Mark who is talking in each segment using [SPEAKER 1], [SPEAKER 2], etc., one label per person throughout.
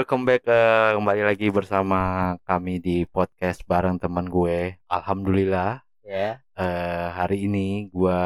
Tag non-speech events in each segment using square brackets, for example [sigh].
[SPEAKER 1] welcome back eh, kembali lagi bersama kami di podcast bareng teman gue. Alhamdulillah.
[SPEAKER 2] Ya.
[SPEAKER 1] Eh, hari ini gue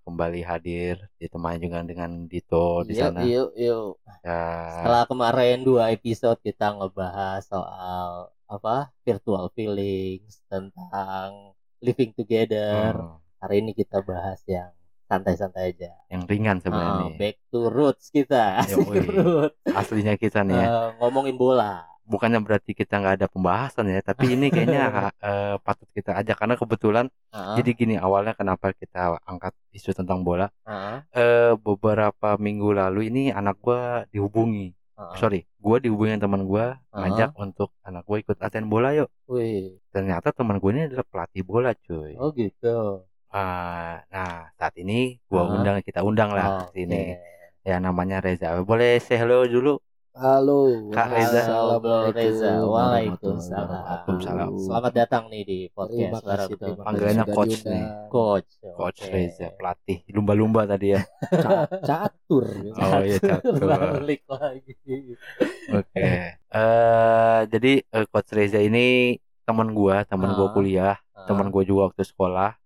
[SPEAKER 1] kembali hadir ditemani juga dengan Dito di
[SPEAKER 2] yuk
[SPEAKER 1] sana.
[SPEAKER 2] yuk yuk.
[SPEAKER 1] Ya,
[SPEAKER 2] setelah kemarin dua episode kita ngebahas soal apa virtual feelings tentang living together.
[SPEAKER 1] Hmm,
[SPEAKER 2] hari ini kita bahas yang santai-santai aja
[SPEAKER 1] yang ringan sebenarnya nih.
[SPEAKER 2] back to roots kita [laughs]
[SPEAKER 1] Yoi.
[SPEAKER 2] Asik roots.
[SPEAKER 1] Aslinya kita nih ya.
[SPEAKER 2] Eh, ngomongin bola
[SPEAKER 1] Bukannya berarti kita nggak ada pembahasan ya, tapi ini kayaknya [laughs] eh, patut kita ajak karena kebetulan.
[SPEAKER 2] Ah,
[SPEAKER 1] Jadi gini awalnya kenapa kita angkat isu tentang bola?
[SPEAKER 2] ah,
[SPEAKER 1] eh beberapa minggu lalu ini anak gua dihubungi sorry gua dihubungi teman gua ngajak untuk anak gua ikut latihan bola yuk
[SPEAKER 2] Wih,
[SPEAKER 1] ternyata teman gua ini adalah pelatih bola cuy
[SPEAKER 2] oh gitu
[SPEAKER 1] Ah, nah saat ini gua
[SPEAKER 2] Ah.
[SPEAKER 1] undang kita undang lah
[SPEAKER 2] Oke.
[SPEAKER 1] sini ya namanya Reza boleh say hello dulu
[SPEAKER 3] Halo,
[SPEAKER 1] Kak Reza.
[SPEAKER 2] Halo, Reza. Waalaikumsalam.
[SPEAKER 1] Waalaikumsalam.
[SPEAKER 2] Selamat datang nih di
[SPEAKER 3] Terima
[SPEAKER 2] podcast
[SPEAKER 3] kasih, terima
[SPEAKER 1] Panggilannya coach
[SPEAKER 3] diundang.
[SPEAKER 1] nih.
[SPEAKER 2] coach
[SPEAKER 1] Coach
[SPEAKER 2] Oke.
[SPEAKER 1] Reza pelatih lumba-lumba tadi ya
[SPEAKER 3] Ca- catur.
[SPEAKER 1] oh iya catur
[SPEAKER 2] balik lagi
[SPEAKER 1] oke eh jadi eh, Coach Reza ini teman gua teman gua
[SPEAKER 2] Ah.
[SPEAKER 1] kuliah teman gua juga waktu sekolah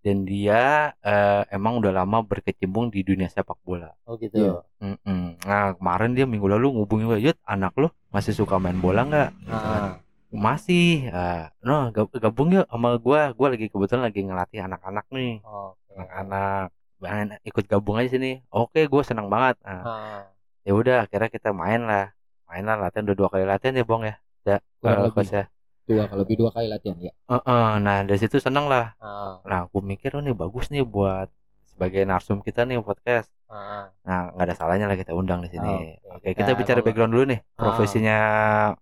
[SPEAKER 1] Dan dia eh, emang udah lama berkecimpung di dunia sepak bola.
[SPEAKER 2] oh gitu
[SPEAKER 1] Mm-mm. Nah kemarin dia minggu lalu ngubungin gue, Yud anak lo masih suka main bola nggak?
[SPEAKER 2] Ah,
[SPEAKER 1] Masih. Ah, no gab- gabung yuk sama gue. Gue lagi kebetulan lagi ngelatih anak-anak nih,
[SPEAKER 2] oke
[SPEAKER 1] anak-anak. Main, ikut gabung aja sini. Oke, gue senang banget. Nah,
[SPEAKER 2] Ah,
[SPEAKER 1] ya udah, akhirnya kita main lah, main lah latihan udah dua kali latihan ya, bong ya. Ya,
[SPEAKER 3] Kurang
[SPEAKER 1] eh,
[SPEAKER 3] lebih.
[SPEAKER 1] coach ya.
[SPEAKER 3] Dua kalau lebih dua kali latihan ya.
[SPEAKER 1] Heeh, nah dari situ seneng lah.
[SPEAKER 2] ah,
[SPEAKER 1] Nah, aku mikir oh, nih bagus nih buat sebagai narsum kita nih podcast.
[SPEAKER 2] ah.
[SPEAKER 1] Nah, nggak ada salahnya lah kita undang di sini.
[SPEAKER 2] Oke,
[SPEAKER 1] Oke, kita,
[SPEAKER 2] kita
[SPEAKER 1] bicara
[SPEAKER 2] mau-
[SPEAKER 1] background dulu nih. Profesinya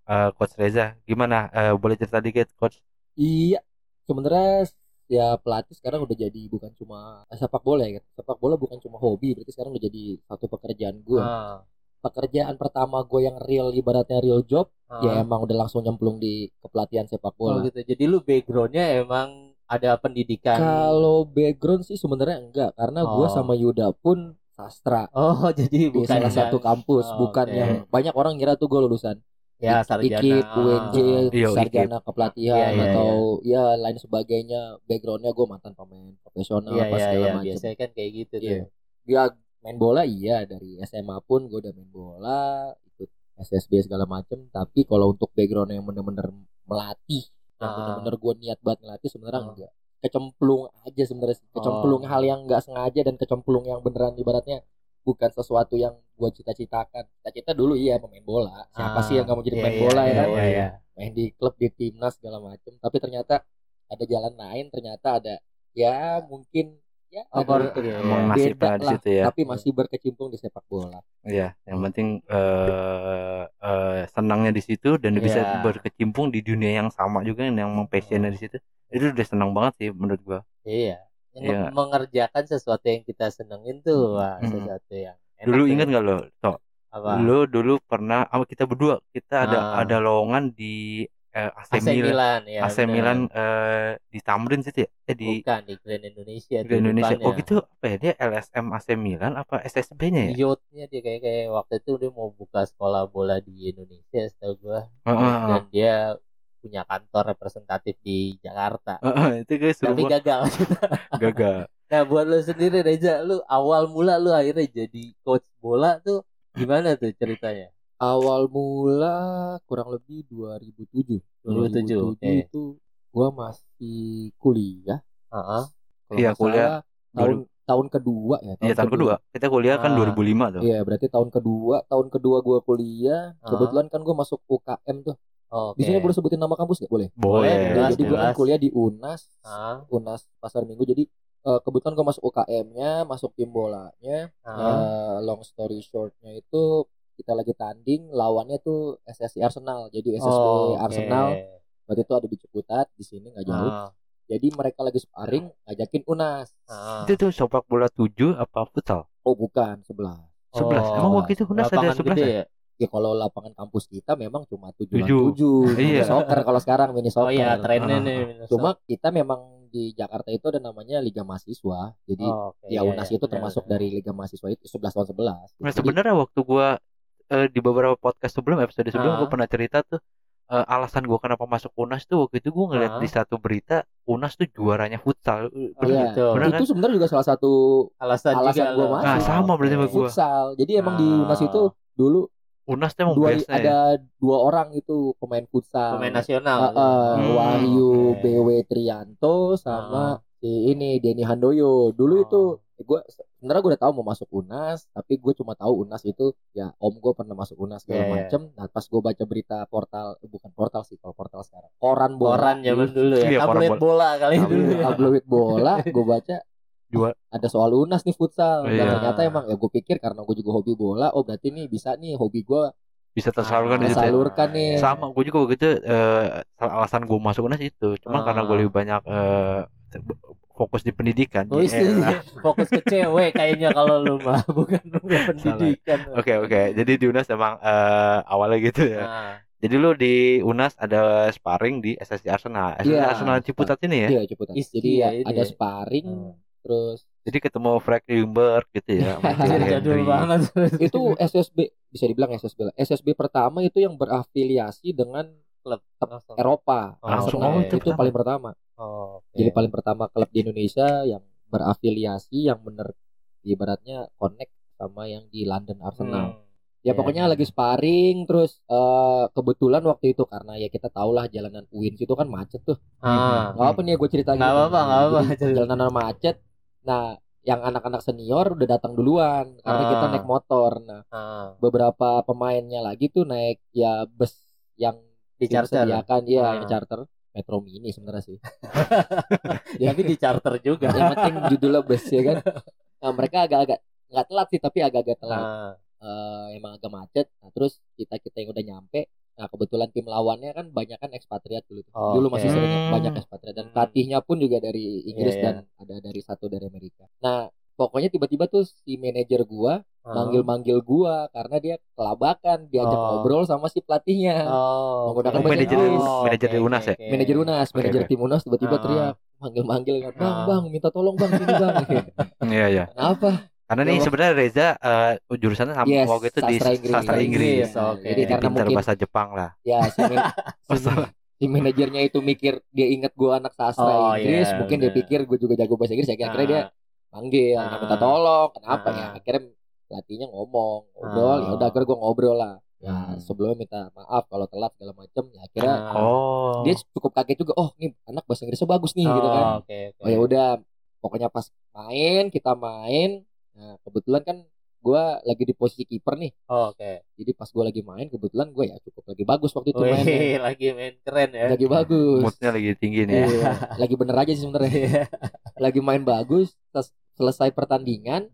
[SPEAKER 1] eh, Coach Reza, gimana? Eh, boleh cerita dikit, Coach?
[SPEAKER 3] Iya, sebenarnya ya pelatih sekarang udah jadi bukan cuma sepak bola ya. Sepak bola bukan cuma hobi, berarti sekarang udah jadi satu pekerjaan gue.
[SPEAKER 2] Ah,
[SPEAKER 3] Pekerjaan pertama gue yang real ibaratnya real job,
[SPEAKER 2] ah.
[SPEAKER 3] ya emang udah langsung nyemplung di kepelatihan sepak
[SPEAKER 2] Oh
[SPEAKER 3] bola.
[SPEAKER 2] gitu jadi lu backgroundnya emang ada pendidikan
[SPEAKER 3] Kalau background sih sebenarnya enggak, karena gue
[SPEAKER 2] Oh.
[SPEAKER 3] sama Yuda pun sastra
[SPEAKER 2] oh [laughs] jadi
[SPEAKER 3] di
[SPEAKER 2] bukan
[SPEAKER 3] salah
[SPEAKER 2] yang-
[SPEAKER 3] satu kampus,
[SPEAKER 2] Oh,
[SPEAKER 3] bukan
[SPEAKER 2] oke.
[SPEAKER 3] yang banyak orang ngira tuh gue lulusan
[SPEAKER 2] ya sarjana
[SPEAKER 3] IKIP, UNJ,
[SPEAKER 1] Iya,
[SPEAKER 3] sarjana kepelatihan
[SPEAKER 2] Iya, iya,
[SPEAKER 3] atau ya lain sebagainya. Backgroundnya gue mantan pemain profesional
[SPEAKER 2] Iya
[SPEAKER 3] apa
[SPEAKER 2] iya
[SPEAKER 3] segala
[SPEAKER 2] iya
[SPEAKER 3] macam.
[SPEAKER 2] biasanya kan kayak gitu
[SPEAKER 3] Iya.
[SPEAKER 2] tuh.
[SPEAKER 3] Ya main bola iya dari SMA pun gue udah main bola, ikut SSB segala macam. Tapi kalau untuk background yang bener-bener melatih, yang
[SPEAKER 2] Ah.
[SPEAKER 3] bener-bener gue niat banget ngelatih sebenarnya
[SPEAKER 2] Ah.
[SPEAKER 3] enggak. Kecemplung aja sebenarnya, kecemplung
[SPEAKER 2] Oh.
[SPEAKER 3] hal yang nggak sengaja dan kecemplung yang beneran ibaratnya bukan sesuatu yang gue cita-citakan. Cita-cita dulu iya pemain bola. Siapa
[SPEAKER 2] Ah,
[SPEAKER 3] sih yang gak mau jadi pemain
[SPEAKER 2] iya,
[SPEAKER 3] bola ya
[SPEAKER 2] iya,
[SPEAKER 3] kan?
[SPEAKER 2] iya, iya.
[SPEAKER 3] main di klub di timnas segala macam tapi ternyata ada jalan lain ternyata ada ya mungkin ya
[SPEAKER 2] iya,
[SPEAKER 1] Emang
[SPEAKER 2] iya.
[SPEAKER 1] nasibnya
[SPEAKER 3] beda
[SPEAKER 1] di
[SPEAKER 3] lah,
[SPEAKER 1] situ ya.
[SPEAKER 3] tapi masih berkecimpung di sepak bola
[SPEAKER 1] Iya, yang penting eh eh, senangnya di situ dan bisa
[SPEAKER 2] Iya.
[SPEAKER 1] berkecimpung di dunia yang sama juga yang memang passionnya di situ. Itu udah senang banget sih menurut gua.
[SPEAKER 2] Iya.
[SPEAKER 1] Iya.
[SPEAKER 2] mengerjakan sesuatu yang kita senengin tuh wah,
[SPEAKER 1] Mm.
[SPEAKER 2] sesuatu yang enak
[SPEAKER 1] Dulu
[SPEAKER 2] tuh.
[SPEAKER 1] ingat nggak lo?
[SPEAKER 2] Apa?
[SPEAKER 1] lo dulu pernah sama kita berdua kita ada
[SPEAKER 2] Ah.
[SPEAKER 1] ada lowongan di eh, AC,
[SPEAKER 2] AC
[SPEAKER 1] Milan.
[SPEAKER 2] Milan ya.
[SPEAKER 1] AC
[SPEAKER 2] bener.
[SPEAKER 1] Milan eh, di Tamrin situ ya? Eh di
[SPEAKER 2] bukan di Grand Indonesia
[SPEAKER 1] di
[SPEAKER 2] tuh
[SPEAKER 1] Indonesia. Oh gitu apa ya? Dia LSM AC Milan apa SSB-nya ya?
[SPEAKER 2] Youth-nya dia kayak kayak waktu itu dia mau buka sekolah bola di Indonesia setahu gua
[SPEAKER 1] Heeh,
[SPEAKER 2] dan dia punya kantor representatif di Jakarta.
[SPEAKER 1] heeh. itu guys
[SPEAKER 2] Tapi
[SPEAKER 1] rumah
[SPEAKER 2] gagal. [laughs]
[SPEAKER 1] gagal.
[SPEAKER 2] Nah buat lu sendiri Reza, lu awal mula lu akhirnya jadi coach bola tuh gimana tuh ceritanya?
[SPEAKER 3] Awal mula kurang lebih 2007
[SPEAKER 2] 2007, oke.
[SPEAKER 3] itu gua masih kuliah
[SPEAKER 2] Heeh.
[SPEAKER 3] kalau
[SPEAKER 1] Iya, kuliah.
[SPEAKER 3] tahun tahun kedua ya
[SPEAKER 1] Iya tahun kedua. Kita kuliah kan
[SPEAKER 2] Ah.
[SPEAKER 1] 2005 tuh.
[SPEAKER 3] Iya, berarti tahun kedua, tahun kedua gua kuliah.
[SPEAKER 2] Ah.
[SPEAKER 3] Kebetulan kan gua masuk UKM tuh.
[SPEAKER 2] Oke.
[SPEAKER 3] Di sini boleh sebutin nama kampus gak boleh?
[SPEAKER 2] Boleh,
[SPEAKER 1] Boleh.
[SPEAKER 2] jelas,
[SPEAKER 3] jadi gue kan kuliah di UNAS,
[SPEAKER 2] Ah,
[SPEAKER 3] UNAS Pasar Minggu. Jadi eh, kebetulan gue masuk UKM-nya, masuk tim bolanya.
[SPEAKER 2] ah.
[SPEAKER 3] Eh, long story short-nya itu kita lagi tanding, lawannya tuh SSI Arsenal. Jadi SSB
[SPEAKER 2] Oh, oke.
[SPEAKER 3] Arsenal waktu itu ada di Ciputat, di sini nggak jauh.
[SPEAKER 2] Ah,
[SPEAKER 3] Jadi mereka lagi sparring, ngajakin UNAS.
[SPEAKER 2] ah.
[SPEAKER 1] Itu tuh sepak bola 7 apa futsal?
[SPEAKER 3] Oh bukan, sebelah.
[SPEAKER 1] 11.
[SPEAKER 2] Oh,
[SPEAKER 1] Emang waktu itu Unas ada
[SPEAKER 2] lapangan
[SPEAKER 1] 11
[SPEAKER 2] gede
[SPEAKER 1] ya?
[SPEAKER 2] ya?
[SPEAKER 3] Ya kalau lapangan kampus kita memang cuma tujuh
[SPEAKER 1] Tujuh.
[SPEAKER 3] tujuh. [laughs]
[SPEAKER 1] Iya.
[SPEAKER 3] Soccer kalau sekarang mini
[SPEAKER 2] Oh
[SPEAKER 3] soccer.
[SPEAKER 2] iya, trennya
[SPEAKER 1] Ah.
[SPEAKER 2] nih.
[SPEAKER 3] Cuma kita memang di Jakarta itu ada namanya Liga Mahasiswa. Jadi
[SPEAKER 2] Oh, oke,
[SPEAKER 3] ya
[SPEAKER 2] iya,
[SPEAKER 3] UNAS
[SPEAKER 2] iya,
[SPEAKER 3] itu
[SPEAKER 2] benar,
[SPEAKER 3] termasuk
[SPEAKER 2] benar.
[SPEAKER 3] dari Liga Mahasiswa itu 11 lawan 11.
[SPEAKER 1] Nah, sebenarnya waktu gua eh, di beberapa podcast sebelum episode sebelum
[SPEAKER 2] Ah.
[SPEAKER 1] gue pernah cerita tuh eh, alasan gue kenapa masuk Unas tuh waktu itu gue ngeliat
[SPEAKER 2] Ah.
[SPEAKER 1] di satu berita Unas tuh juaranya futsal. Eh,
[SPEAKER 2] Oh,
[SPEAKER 3] Iya.
[SPEAKER 2] gitu.
[SPEAKER 1] bener kan?
[SPEAKER 3] itu sebenarnya juga salah satu
[SPEAKER 2] alasan,
[SPEAKER 3] alasan
[SPEAKER 2] juga
[SPEAKER 3] gua
[SPEAKER 2] lo.
[SPEAKER 3] masuk.
[SPEAKER 1] Nah, sama berarti sama gua.
[SPEAKER 3] futsal jadi emang di
[SPEAKER 2] Ah.
[SPEAKER 3] Unas itu dulu
[SPEAKER 1] Unas tuh emang
[SPEAKER 3] dua
[SPEAKER 1] biasa ya.
[SPEAKER 3] ada dua orang itu pemain futsal
[SPEAKER 2] pemain nasional
[SPEAKER 3] Uh, uh,
[SPEAKER 1] Hmm,
[SPEAKER 3] Wahyu
[SPEAKER 2] oke.
[SPEAKER 3] BW Trianto sama
[SPEAKER 2] Ah.
[SPEAKER 3] Si ini Denny Handoyo dulu
[SPEAKER 2] Oh.
[SPEAKER 3] itu gue sebenarnya gue udah tahu mau masuk Unas tapi gue cuma tahu Unas itu ya om gue pernah masuk Unas segala
[SPEAKER 2] Iya, iya.
[SPEAKER 3] macem nah pas gue baca berita portal eh, bukan portal sih kalau portal sekarang koran bola
[SPEAKER 2] koran zaman dulu ya
[SPEAKER 1] Iya, koran
[SPEAKER 2] tabloid bola kali
[SPEAKER 3] Tabloid-
[SPEAKER 2] dulu ya
[SPEAKER 3] tabloid bola gue baca
[SPEAKER 1] Jual. [laughs]
[SPEAKER 3] ada soal Unas nih futsal dan
[SPEAKER 1] Iya.
[SPEAKER 3] ternyata emang ya gue pikir karena gue juga hobi bola oh berarti nih bisa nih hobi gue
[SPEAKER 1] bisa tersalurkan ya.
[SPEAKER 3] tersalurkan nih
[SPEAKER 1] Sama, gue juga begitu. eh, alasan gue masuk Unas itu. Cuma
[SPEAKER 2] Ah.
[SPEAKER 1] karena gue lebih banyak eh, fokus di pendidikan.
[SPEAKER 2] Oh,
[SPEAKER 1] eh,
[SPEAKER 2] iya. [laughs] fokus ke cewek kayaknya kalau lu mah [laughs] bukan bukan pendidikan
[SPEAKER 1] Oke oke. Jadi di Unas emang eh, awalnya gitu ya.
[SPEAKER 2] Nah,
[SPEAKER 1] Jadi lu di Unas ada sparring di SSC Arsenal. SSC
[SPEAKER 3] Iya.
[SPEAKER 1] Arsenal Ciputat ini ya.
[SPEAKER 3] iya cepetan
[SPEAKER 2] Is-
[SPEAKER 3] jadi
[SPEAKER 2] iya,
[SPEAKER 3] ya ada sparring
[SPEAKER 2] Hmm.
[SPEAKER 3] terus
[SPEAKER 1] Jadi ketemu Frank Limberg gitu ya. [laughs]
[SPEAKER 2] jadul
[SPEAKER 1] Henry.
[SPEAKER 2] banget
[SPEAKER 3] itu SSB bisa dibilang SSB lah. SSB pertama itu yang berafiliasi dengan
[SPEAKER 2] klub
[SPEAKER 3] Eropa
[SPEAKER 1] Langsung,
[SPEAKER 3] Arsenal.
[SPEAKER 1] oh, itu
[SPEAKER 3] itu,
[SPEAKER 1] pertama.
[SPEAKER 3] paling pertama
[SPEAKER 2] Oh, oke.
[SPEAKER 3] jadi paling pertama klub di Indonesia yang berafiliasi yang bener ibaratnya connect sama yang di London Arsenal
[SPEAKER 2] Hmm.
[SPEAKER 3] ya
[SPEAKER 2] Iya,
[SPEAKER 3] pokoknya
[SPEAKER 2] iya.
[SPEAKER 3] lagi sparring terus eh, kebetulan waktu itu karena ya kita tahulah jalanan UIN itu kan macet tuh
[SPEAKER 2] Ah.
[SPEAKER 3] nggak apa nih gue cerita gitu
[SPEAKER 2] apa-apa, nggak apa-apa.
[SPEAKER 3] Jalanan macet nah yang anak-anak senior udah datang duluan karena kita
[SPEAKER 2] Ah.
[SPEAKER 3] naik motor nah
[SPEAKER 2] Ah.
[SPEAKER 3] beberapa pemainnya lagi tuh naik ya bus yang
[SPEAKER 2] Di charter.
[SPEAKER 3] disediakan ya
[SPEAKER 2] Ah.
[SPEAKER 3] yang charter Metro Mini sebenarnya sih [laughs]
[SPEAKER 2] Tapi di charter juga.
[SPEAKER 3] yang penting judulnya bus ya kan nah, mereka agak-agak nggak telat sih tapi agak-agak telat
[SPEAKER 2] Ah.
[SPEAKER 3] Eh, emang agak macet nah terus kita kita yang udah nyampe nah kebetulan tim lawannya kan banyak kan ekspatriat dulu.
[SPEAKER 2] Oh,
[SPEAKER 3] dulu masih sering banyak ekspatriat dan
[SPEAKER 2] Hmm.
[SPEAKER 3] pelatihnya pun juga dari Inggris
[SPEAKER 2] Iya, iya.
[SPEAKER 3] dan ada dari satu dari Amerika nah pokoknya tiba-tiba tuh si manajer gua
[SPEAKER 2] Ah.
[SPEAKER 3] manggil-manggil gua karena dia kelabakan diajak
[SPEAKER 2] Oh.
[SPEAKER 3] ngobrol sama si pelatihnya
[SPEAKER 2] Oh,
[SPEAKER 3] Menggunakan
[SPEAKER 1] Oh,
[SPEAKER 3] bahasa
[SPEAKER 1] manajer
[SPEAKER 3] Inggris.
[SPEAKER 1] manajer di
[SPEAKER 2] oke,
[SPEAKER 1] Unas ya?
[SPEAKER 2] oke.
[SPEAKER 3] manajer Unas manajer
[SPEAKER 1] oke.
[SPEAKER 3] tim Unas tiba-tiba
[SPEAKER 2] Ah.
[SPEAKER 3] teriak manggil-manggil kan bang
[SPEAKER 2] Ah.
[SPEAKER 3] bang minta tolong bang sini bang [laughs]
[SPEAKER 1] Iya iya.
[SPEAKER 3] apa
[SPEAKER 1] Karena nih
[SPEAKER 3] Ya,
[SPEAKER 1] sebenarnya Reza eh, jurusannya sama
[SPEAKER 3] Yes,
[SPEAKER 1] waktu itu di
[SPEAKER 3] sastra Inggris.
[SPEAKER 1] sastra
[SPEAKER 2] Sastra
[SPEAKER 1] Inggris.
[SPEAKER 2] Inggris,
[SPEAKER 3] Nah,
[SPEAKER 2] oke.
[SPEAKER 3] jadi karena
[SPEAKER 1] pintar
[SPEAKER 3] mungkin
[SPEAKER 1] bahasa Jepang lah.
[SPEAKER 3] ya si,
[SPEAKER 1] Oh, [laughs]
[SPEAKER 3] si- manajernya itu mikir dia inget gua anak sastra
[SPEAKER 2] Oh,
[SPEAKER 3] Inggris
[SPEAKER 2] iya,
[SPEAKER 3] mungkin dia
[SPEAKER 2] benar.
[SPEAKER 3] pikir gue juga jago bahasa Inggris ya akhirnya dia
[SPEAKER 2] Ah.
[SPEAKER 3] panggil
[SPEAKER 2] Ah.
[SPEAKER 3] minta tolong kenapa
[SPEAKER 2] Ah.
[SPEAKER 3] ya akhirnya pelatihnya ngomong ngobrol
[SPEAKER 2] Ah.
[SPEAKER 3] ya udah akhirnya gue ngobrol lah ya
[SPEAKER 2] Hmm.
[SPEAKER 3] sebelumnya minta maaf kalau telat segala macem ya akhirnya
[SPEAKER 2] Ah.
[SPEAKER 1] Oh.
[SPEAKER 3] dia cukup kaget juga oh nih anak bahasa Inggrisnya bagus nih
[SPEAKER 2] Oh,
[SPEAKER 3] gitu kan
[SPEAKER 2] Oke, oke.
[SPEAKER 3] oh ya udah pokoknya pas main kita main nah kebetulan kan gua lagi di posisi kiper nih
[SPEAKER 2] Oh, Oke.
[SPEAKER 3] jadi pas gua lagi main kebetulan gue ya cukup lagi bagus waktu itu mainnya
[SPEAKER 2] Wih, [laughs] lagi main keren ya.
[SPEAKER 3] lagi bagus
[SPEAKER 1] moodnya lagi tinggi nih. ya.
[SPEAKER 3] Iya, lagi bener aja sih sebenarnya
[SPEAKER 2] Iya.
[SPEAKER 3] lagi main bagus terus selesai pertandingan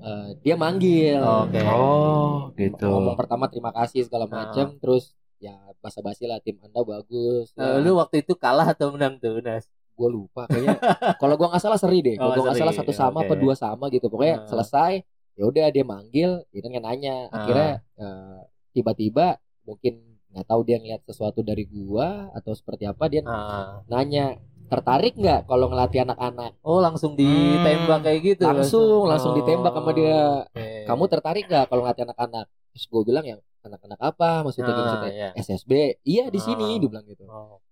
[SPEAKER 3] eh, dia manggil
[SPEAKER 2] Oke.
[SPEAKER 1] Oh, gitu.
[SPEAKER 3] ngomong pertama terima kasih segala macam terus ya basa-basi lah tim anda bagus
[SPEAKER 2] Nah, lu waktu itu kalah atau menang tuh, Nas?
[SPEAKER 3] gue lupa kayaknya kalau gua nggak salah seri deh [laughs] kalau
[SPEAKER 2] Oh,
[SPEAKER 3] gua nggak salah satu sama
[SPEAKER 2] oke.
[SPEAKER 3] apa dua sama gitu pokoknya
[SPEAKER 2] Hmm.
[SPEAKER 3] selesai ya udah dia manggil dia kan nanya akhirnya eh, tiba-tiba mungkin nggak tahu dia ngeliat sesuatu dari gua atau seperti apa dia
[SPEAKER 2] Ah.
[SPEAKER 3] nanya tertarik nggak kalau ngelatih anak-anak
[SPEAKER 2] Oh, langsung ditembak kayak gitu.
[SPEAKER 3] langsung langsung ditembak sama dia
[SPEAKER 2] Oke.
[SPEAKER 3] kamu tertarik nggak kalau ngelatih anak-anak terus gue bilang yang anak-anak apa maksudnya
[SPEAKER 2] Ah,
[SPEAKER 3] maksudnya
[SPEAKER 2] iya.
[SPEAKER 3] SSB iya di sini
[SPEAKER 2] Ah.
[SPEAKER 3] dia bilang gitu
[SPEAKER 2] Oh,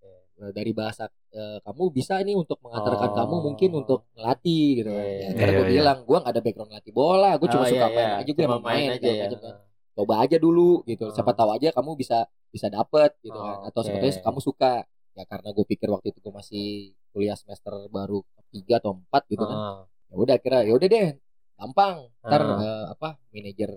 [SPEAKER 3] dari bahasa eh, kamu bisa nih untuk mengantarkan
[SPEAKER 2] Oh.
[SPEAKER 3] kamu mungkin untuk ngelatih gitu kan.
[SPEAKER 2] Iya,
[SPEAKER 3] Ya,
[SPEAKER 2] iya,
[SPEAKER 3] akhirnya gue
[SPEAKER 1] iya.
[SPEAKER 3] bilang gue nggak ada background ngelatih bola, gue cuma
[SPEAKER 2] Oh,
[SPEAKER 3] suka
[SPEAKER 2] iya,
[SPEAKER 3] main
[SPEAKER 2] iya.
[SPEAKER 3] aja gue emang main
[SPEAKER 2] aja
[SPEAKER 3] segala
[SPEAKER 2] ya.
[SPEAKER 3] macam kan. Coba aja dulu gitu.
[SPEAKER 2] Oh.
[SPEAKER 3] Siapa tahu aja kamu bisa bisa dapet gitu kan.
[SPEAKER 2] Oh,
[SPEAKER 3] Atau
[SPEAKER 2] oke.
[SPEAKER 3] sebetulnya kamu suka. Ya karena gue pikir waktu itu gue masih kuliah semester baru tiga atau empat gitu kan.
[SPEAKER 2] Ah.
[SPEAKER 3] Ya udah kira ya udah deh gampang. Ntar
[SPEAKER 2] Ah.
[SPEAKER 3] eh, apa manajer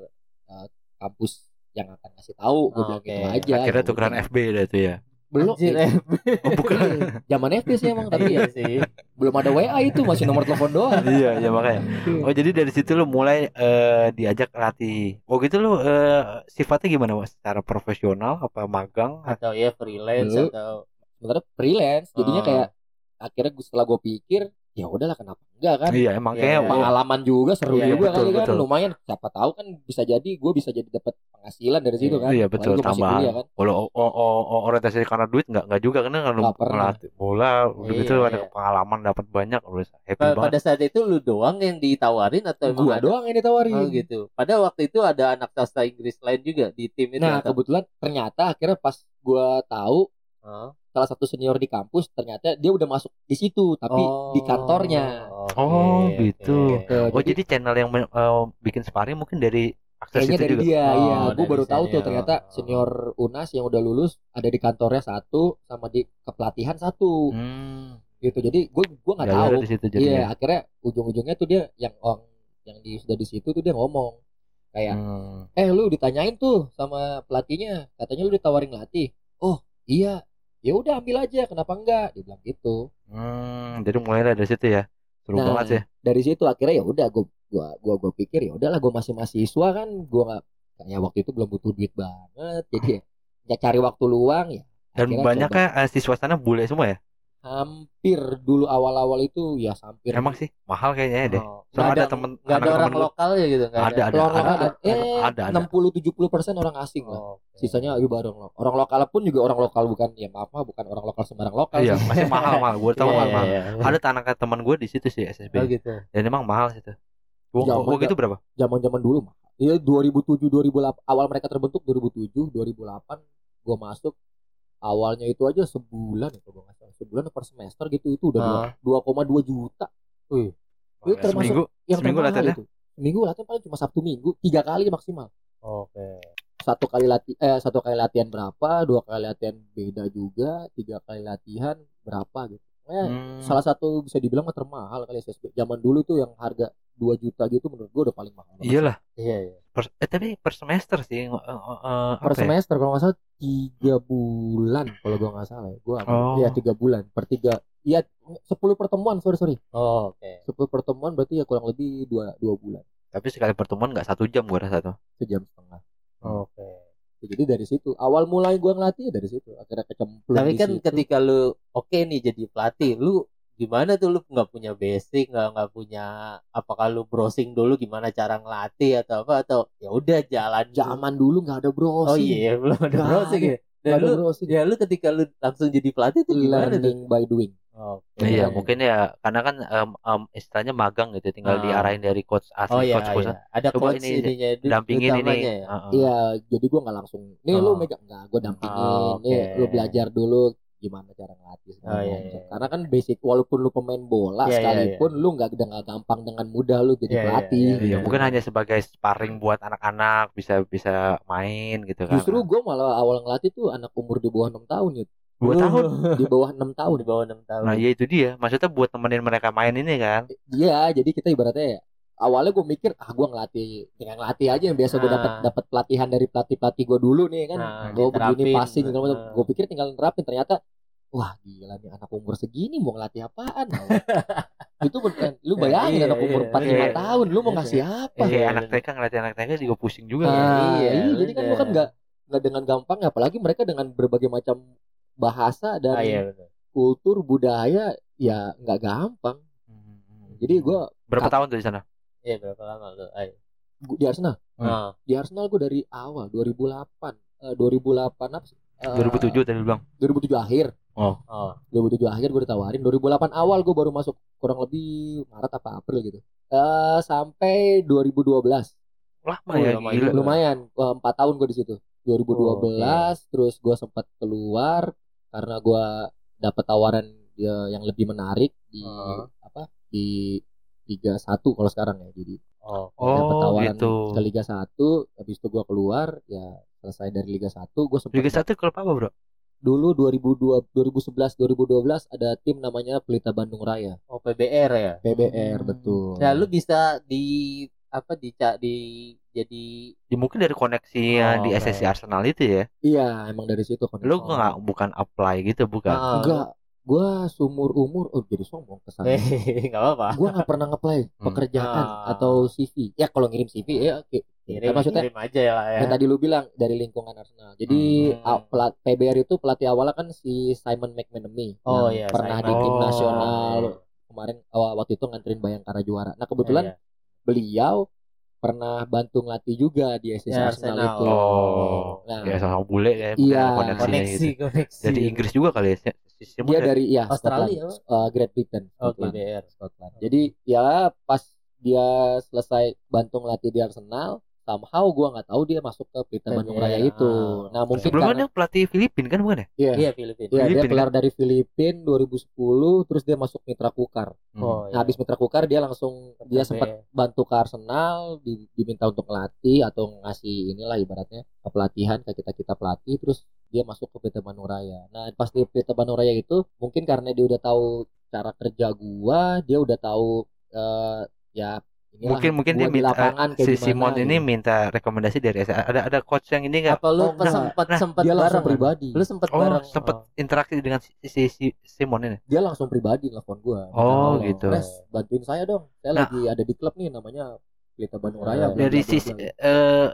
[SPEAKER 3] eh, kampus yang akan ngasih tahu gue
[SPEAKER 2] Oh,
[SPEAKER 3] bilang gitu
[SPEAKER 2] oke.
[SPEAKER 3] aja.
[SPEAKER 1] Akhirnya
[SPEAKER 3] Ya
[SPEAKER 1] tukeran. FB dah tuh ya.
[SPEAKER 3] Belum
[SPEAKER 2] Anjir,
[SPEAKER 3] eh.
[SPEAKER 1] Oh, bukan. [laughs]
[SPEAKER 3] zaman FB sih emang tapi
[SPEAKER 2] Iya
[SPEAKER 3] ya
[SPEAKER 2] sih.
[SPEAKER 3] belum ada WA itu masih nomor telepon doang.
[SPEAKER 1] iya, ya makanya. Oh, jadi dari situ lu mulai eh, diajak latih. Oh, gitu lu eh, sifatnya gimana, Mas? Secara profesional apa magang?
[SPEAKER 2] Atau ya freelance
[SPEAKER 3] Dulu.
[SPEAKER 2] atau
[SPEAKER 3] sebenarnya freelance jadinya
[SPEAKER 2] Ah.
[SPEAKER 3] kayak akhirnya gue setelah gue pikir ya udahlah kenapa enggak kan
[SPEAKER 1] Iya, emang
[SPEAKER 2] Iya,
[SPEAKER 1] kayaknya
[SPEAKER 2] iya.
[SPEAKER 3] pengalaman juga seru
[SPEAKER 2] Iya,
[SPEAKER 3] juga
[SPEAKER 1] betul,
[SPEAKER 3] kali kan
[SPEAKER 1] betul.
[SPEAKER 3] lumayan siapa tahu kan bisa jadi gue bisa jadi dapat penghasilan dari situ kan
[SPEAKER 1] Iya betul tambahan.
[SPEAKER 3] kuliah kan
[SPEAKER 1] Kalau orientasi karena duit nggak nggak juga karena kalau
[SPEAKER 3] Nggak pernah.
[SPEAKER 1] ngelatih bola udah
[SPEAKER 2] Iya,
[SPEAKER 1] gitu ada
[SPEAKER 2] iya.
[SPEAKER 1] pengalaman dapat banyak udah happy
[SPEAKER 2] Pa-
[SPEAKER 1] banget.
[SPEAKER 2] pada saat itu lu doang yang ditawarin atau emang
[SPEAKER 3] gua
[SPEAKER 2] ada?
[SPEAKER 3] doang yang ditawarin
[SPEAKER 2] Oh gitu. Pada waktu itu ada anak sastra Inggris lain juga di tim itu.
[SPEAKER 3] nah
[SPEAKER 2] atau-
[SPEAKER 3] kebetulan ternyata akhirnya pas gua tahu. Salah satu senior di kampus ternyata dia udah masuk di situ tapi di kantornya
[SPEAKER 2] Oke,
[SPEAKER 1] Oh, gitu.
[SPEAKER 3] Gitu.
[SPEAKER 1] Oh jadi channel yang eh, bikin sparring mungkin dari akses
[SPEAKER 3] kayaknya
[SPEAKER 1] itu
[SPEAKER 3] dari
[SPEAKER 1] juga.
[SPEAKER 3] dia
[SPEAKER 2] Oh,
[SPEAKER 3] iya gue baru tahu tuh
[SPEAKER 2] senior.
[SPEAKER 3] ternyata senior unas yang udah lulus ada di kantornya satu sama di kepelatihan satu
[SPEAKER 1] Hmm.
[SPEAKER 3] gitu jadi gue gue nggak tahu
[SPEAKER 1] jadi.
[SPEAKER 3] iya akhirnya ujung-ujungnya tuh dia yang orang yang di sudah di situ tuh dia ngomong kayak
[SPEAKER 1] Hmm.
[SPEAKER 3] eh lu ditanyain tuh sama pelatihnya katanya lu ditawarin latih oh iya ya udah ambil aja kenapa enggak dia bilang gitu
[SPEAKER 1] Hmm, jadi mulai dari situ ya. Seru
[SPEAKER 3] Nah,
[SPEAKER 1] banget sih.
[SPEAKER 3] dari situ akhirnya ya udah gue gua gua gua pikir ya udahlah gue masih mahasiswa kan gue nggak kayaknya waktu itu belum butuh duit banget jadi ya, ya cari waktu luang ya
[SPEAKER 1] Dan banyaknya
[SPEAKER 3] coba.
[SPEAKER 1] eh, siswa sana bule semua ya.
[SPEAKER 3] Hampir dulu awal-awal itu ya hampir
[SPEAKER 1] Emang sih mahal kayaknya ya deh.
[SPEAKER 2] Oh,
[SPEAKER 1] So, ada
[SPEAKER 2] ada
[SPEAKER 1] temen
[SPEAKER 2] nggak ada orang
[SPEAKER 1] temen
[SPEAKER 2] lokal ya gitu nggak
[SPEAKER 1] Ada, ada,
[SPEAKER 3] lokal
[SPEAKER 1] ada,
[SPEAKER 3] ada, eh
[SPEAKER 1] ada, ada.
[SPEAKER 3] 60 70 persen orang asing lah
[SPEAKER 2] Oh, oke.
[SPEAKER 3] sisanya ayo bareng lo orang lokal pun juga orang lokal bukan ya maaf maaf bukan orang lokal sembarang lokal
[SPEAKER 1] Iya,
[SPEAKER 3] sih.
[SPEAKER 1] masih mahal mahal. Gue tau
[SPEAKER 2] Iya,
[SPEAKER 1] mahal
[SPEAKER 2] iya,
[SPEAKER 1] mahal.
[SPEAKER 2] iya.
[SPEAKER 1] Ada anak teman gue di situ sih SSB.
[SPEAKER 2] Oh gitu.
[SPEAKER 1] Dan emang mahal situ. Gua gitu berapa?
[SPEAKER 3] zaman zaman dulu mah Iya 2007 2008 awal mereka terbentuk 2007 2008 gua masuk awalnya itu aja sebulan ya kalau gua nggak salah. Sebulan per semester gitu itu udah dua- 2,2 juta. Wih, itu
[SPEAKER 1] Ya,
[SPEAKER 3] termasuk
[SPEAKER 1] seminggu?
[SPEAKER 3] yang
[SPEAKER 1] seminggu latihannya?
[SPEAKER 3] itu. Seminggu latihan paling cuma sabtu minggu tiga kali maksimal.
[SPEAKER 2] Oke.
[SPEAKER 3] satu kali latihan eh satu kali latihan berapa dua kali latihan beda juga tiga kali latihan berapa gitu Eh,
[SPEAKER 1] Hmm.
[SPEAKER 3] salah satu bisa dibilang mah termahal kali SSB zaman dulu tuh yang harga 2 juta gitu menurut gua udah paling mahal.
[SPEAKER 1] Iyalah.
[SPEAKER 2] Iya iya.
[SPEAKER 1] Per, eh tapi per semester sih. eh, eh, eh,
[SPEAKER 3] per
[SPEAKER 1] apa ya?
[SPEAKER 3] semester kalau nggak salah tiga bulan kalau gua nggak salah ya gua
[SPEAKER 1] Oh.
[SPEAKER 3] iya tiga bulan per tiga iya sepuluh pertemuan sorry sorry
[SPEAKER 2] Oh, oke.
[SPEAKER 3] sepuluh pertemuan berarti ya kurang lebih dua dua bulan
[SPEAKER 1] Tapi sekali pertemuan nggak satu jam gua rasa tuh.
[SPEAKER 3] sejam setengah
[SPEAKER 2] Oke.
[SPEAKER 3] Jadi dari situ. Awal mulai gua ngelatih ya dari situ. Akhirnya kecemplung
[SPEAKER 2] Tapi kan
[SPEAKER 3] situ.
[SPEAKER 2] ketika lu oke nih jadi pelatih, lu gimana tuh lu nggak punya basic, nggak nggak punya apakah lu browsing dulu gimana cara ngelatih atau apa atau ya udah jalan
[SPEAKER 3] zaman dulu nggak ada browsing.
[SPEAKER 2] Oh iya, belum ada
[SPEAKER 3] Nggak
[SPEAKER 2] browsing ya. Dan lu
[SPEAKER 3] browsing.
[SPEAKER 2] ya lu ketika lu langsung jadi pelatih tuh gimana tuh?
[SPEAKER 3] learning by doing
[SPEAKER 2] Oke.
[SPEAKER 1] Iya,
[SPEAKER 3] Iya.
[SPEAKER 1] mungkin ya karena kan em, em, istilahnya magang gitu, tinggal
[SPEAKER 2] Ah.
[SPEAKER 1] diarahin dari coach asli
[SPEAKER 2] Oh iya,
[SPEAKER 1] coach coach
[SPEAKER 2] iya. ada
[SPEAKER 1] Coba
[SPEAKER 2] coach
[SPEAKER 1] ini,
[SPEAKER 2] ininya
[SPEAKER 1] dampingin ini.
[SPEAKER 2] ya.
[SPEAKER 3] Iya, jadi gua nggak langsung. Nih lu
[SPEAKER 2] Oh.
[SPEAKER 3] megang nggak? Gua dampingin.
[SPEAKER 2] Oh,
[SPEAKER 3] Nih
[SPEAKER 2] oke.
[SPEAKER 3] lu belajar dulu gimana cara ngelatih.
[SPEAKER 2] Oh, iya,
[SPEAKER 3] macam.
[SPEAKER 2] iya.
[SPEAKER 3] Karena kan basic walaupun lu pemain bola
[SPEAKER 2] Iya, iya,
[SPEAKER 3] sekalipun lu nggak nggak gampang dengan mudah lu jadi
[SPEAKER 2] Iya, iya,
[SPEAKER 3] pelatih.
[SPEAKER 2] iya,
[SPEAKER 1] Iya, mungkin hanya sebagai sparring buat anak-anak bisa bisa main gitu kan.
[SPEAKER 3] Justru gua malah awal ngelatih tuh anak umur di bawah enam tahun ya.
[SPEAKER 1] Dua tahun.
[SPEAKER 3] Di bawah enam tahun.
[SPEAKER 2] di bawah enam tahun.
[SPEAKER 1] Nah, iya itu dia. Maksudnya buat temenin mereka main ini kan.
[SPEAKER 3] Iya, jadi kita ibaratnya ya, awalnya gue mikir ah gue ngelatih dengan ngelatih aja yang biasa gue
[SPEAKER 2] Nah.
[SPEAKER 3] dapat dapat pelatihan dari pelatih pelatih gue dulu nih kan
[SPEAKER 2] Nah,
[SPEAKER 3] gue begini passing segala macam
[SPEAKER 2] Nah.
[SPEAKER 3] gue pikir tinggal nerapin ternyata wah gila nih anak umur segini mau ngelatih apaan itu bukan lu [laughs] bayangin
[SPEAKER 2] Iya,
[SPEAKER 3] anak umur
[SPEAKER 2] iya,
[SPEAKER 3] 45
[SPEAKER 1] iya.
[SPEAKER 3] tahun lu mau ngasih apa
[SPEAKER 2] Iya, iya,
[SPEAKER 1] anak. TK ngelatih anak TK juga pusing juga.
[SPEAKER 3] Nah,
[SPEAKER 1] kan.
[SPEAKER 2] Iya,
[SPEAKER 3] iya, jadi kan lu kan nggak nggak dengan gampang ya apalagi mereka dengan berbagai macam bahasa dan
[SPEAKER 2] Ah, iya
[SPEAKER 3] kultur budaya ya nggak gampang
[SPEAKER 1] Hmm.
[SPEAKER 3] jadi gue
[SPEAKER 1] berapa tahun tuh di sana?
[SPEAKER 2] Iya berapa lama tuh? Ayo.
[SPEAKER 3] di Arsenal
[SPEAKER 1] Hmm.
[SPEAKER 3] Di Arsenal gue dari awal 2008 eh, 2008 apa sih? Eh,
[SPEAKER 1] 2007 tadi lu bilang.
[SPEAKER 3] 2007 akhir
[SPEAKER 2] oh,
[SPEAKER 3] 2007 akhir gue ditawarin 2008 awal gue baru masuk kurang lebih Maret apa April gitu eh sampai 2012
[SPEAKER 1] Lama
[SPEAKER 2] Oh,
[SPEAKER 1] ya
[SPEAKER 2] lama
[SPEAKER 1] gila.
[SPEAKER 3] lumayan eh, empat tahun gue di situ 2012 terus gue sempat keluar karena gue dapet tawaran ya, yang lebih menarik di
[SPEAKER 2] Oh.
[SPEAKER 3] apa di Liga 1 kalau sekarang ya jadi
[SPEAKER 2] oh,
[SPEAKER 3] dapat
[SPEAKER 1] Oh,
[SPEAKER 3] tawaran
[SPEAKER 1] gitu.
[SPEAKER 3] ke Liga 1 habis itu gue keluar ya selesai dari Liga 1 gue sempat
[SPEAKER 1] Liga 1 klub apa, Bro?
[SPEAKER 3] dulu 2002 2011 2012 ada tim namanya Pelita Bandung Raya
[SPEAKER 2] oh PBR ya.
[SPEAKER 3] PBR
[SPEAKER 1] Hmm.
[SPEAKER 3] betul
[SPEAKER 2] Nah, lu bisa di apa di di jadi
[SPEAKER 1] Ya, mungkin dari koneksinya
[SPEAKER 2] Oh,
[SPEAKER 1] di. SSC Arsenal itu ya.
[SPEAKER 3] iya emang dari situ kan
[SPEAKER 1] Lu nggak bukan apply gitu bukan?
[SPEAKER 2] Ah,
[SPEAKER 3] enggak gua sumur umur oh jadi sombong kesan
[SPEAKER 2] Eh, [laughs] nggak apa-apa.
[SPEAKER 3] gua nggak pernah ngeplay
[SPEAKER 1] Hmm.
[SPEAKER 3] pekerjaan
[SPEAKER 2] Ah.
[SPEAKER 3] atau CV ya kalau ngirim CV ya oke
[SPEAKER 2] Kirim,
[SPEAKER 3] Kan maksudnya
[SPEAKER 2] kirim aja ya lah ya.
[SPEAKER 3] yang tadi lu bilang dari lingkungan Arsenal jadi
[SPEAKER 2] Hmm.
[SPEAKER 3] ah, pelat- PBR itu pelatih awalnya kan si Simon McManamy
[SPEAKER 2] Oh iya,
[SPEAKER 3] pernah
[SPEAKER 2] Simon.
[SPEAKER 3] di tim
[SPEAKER 1] Oh.
[SPEAKER 3] nasional kemarin awal waktu itu nganterin Bayangkara juara. Nah kebetulan
[SPEAKER 2] Iya,
[SPEAKER 3] beliau pernah bantu ngelatih juga di SSC
[SPEAKER 2] Ya,
[SPEAKER 3] Arsenal
[SPEAKER 2] Arsenal.
[SPEAKER 3] itu.
[SPEAKER 1] Oh,
[SPEAKER 3] Nah,
[SPEAKER 1] ya sama bule ya,
[SPEAKER 3] Iya.
[SPEAKER 2] koneksi
[SPEAKER 1] gitu.
[SPEAKER 2] koneksi
[SPEAKER 1] Dari Inggris juga kali ya. Si Simon
[SPEAKER 3] dia
[SPEAKER 1] dari-
[SPEAKER 3] ya
[SPEAKER 2] Australia,
[SPEAKER 3] Scotland, uh, Great Britain,
[SPEAKER 2] Oh,
[SPEAKER 3] Scotland.
[SPEAKER 2] GBR.
[SPEAKER 3] Scotland. Jadi ya pas dia selesai bantu ngelatih di Arsenal, somehow gua nggak tahu dia masuk ke Pelita Bandung
[SPEAKER 2] PBR.
[SPEAKER 3] Raya itu.
[SPEAKER 2] Ah.
[SPEAKER 3] Nah mungkin
[SPEAKER 1] Sebelumnya
[SPEAKER 3] karena
[SPEAKER 1] dia pelatih Filipin kan bukan ya?
[SPEAKER 3] iya,
[SPEAKER 2] Iya Filipina.
[SPEAKER 3] iya, dia
[SPEAKER 1] Filipin,
[SPEAKER 3] keluar dari Filipin 2010, terus dia masuk Mitra Kukar.
[SPEAKER 1] Hmm.
[SPEAKER 2] Oh,
[SPEAKER 3] Nah, habis Mitra Kukar dia langsung dia sempat bantu ke Arsenal, di- diminta untuk melatih atau ngasih inilah ibaratnya pelatihan ke kita kita pelatih, terus dia masuk ke Pelita Bandung Raya. Nah pas di Pelita Bandung Raya itu mungkin karena dia udah tahu cara kerja gua, dia udah tahu eh, ya inilah,
[SPEAKER 1] mungkin mungkin dia minta
[SPEAKER 3] lapangan
[SPEAKER 1] eh,
[SPEAKER 3] kayak
[SPEAKER 1] si
[SPEAKER 3] gimana
[SPEAKER 1] Simon ini
[SPEAKER 3] gitu.
[SPEAKER 1] minta rekomendasi dari SA. Ada ada coach yang ini enggak?
[SPEAKER 2] Apa lu
[SPEAKER 3] Oh, enggak.
[SPEAKER 2] sempat
[SPEAKER 1] Nah,
[SPEAKER 2] sempat
[SPEAKER 3] dia langsung
[SPEAKER 2] bareng?
[SPEAKER 3] pribadi.
[SPEAKER 2] Lu sempat
[SPEAKER 1] Oh,
[SPEAKER 2] bareng.
[SPEAKER 1] sempat interaksi dengan si, si, si Simon ini.
[SPEAKER 3] Dia langsung pribadi nelfon gua.
[SPEAKER 1] Oh, gitu.
[SPEAKER 3] Mas, bantuin saya dong. Saya
[SPEAKER 1] Nah.
[SPEAKER 3] lagi ada di klub nih namanya Pelita Bandung Raya. bla,
[SPEAKER 1] Dari sisi eh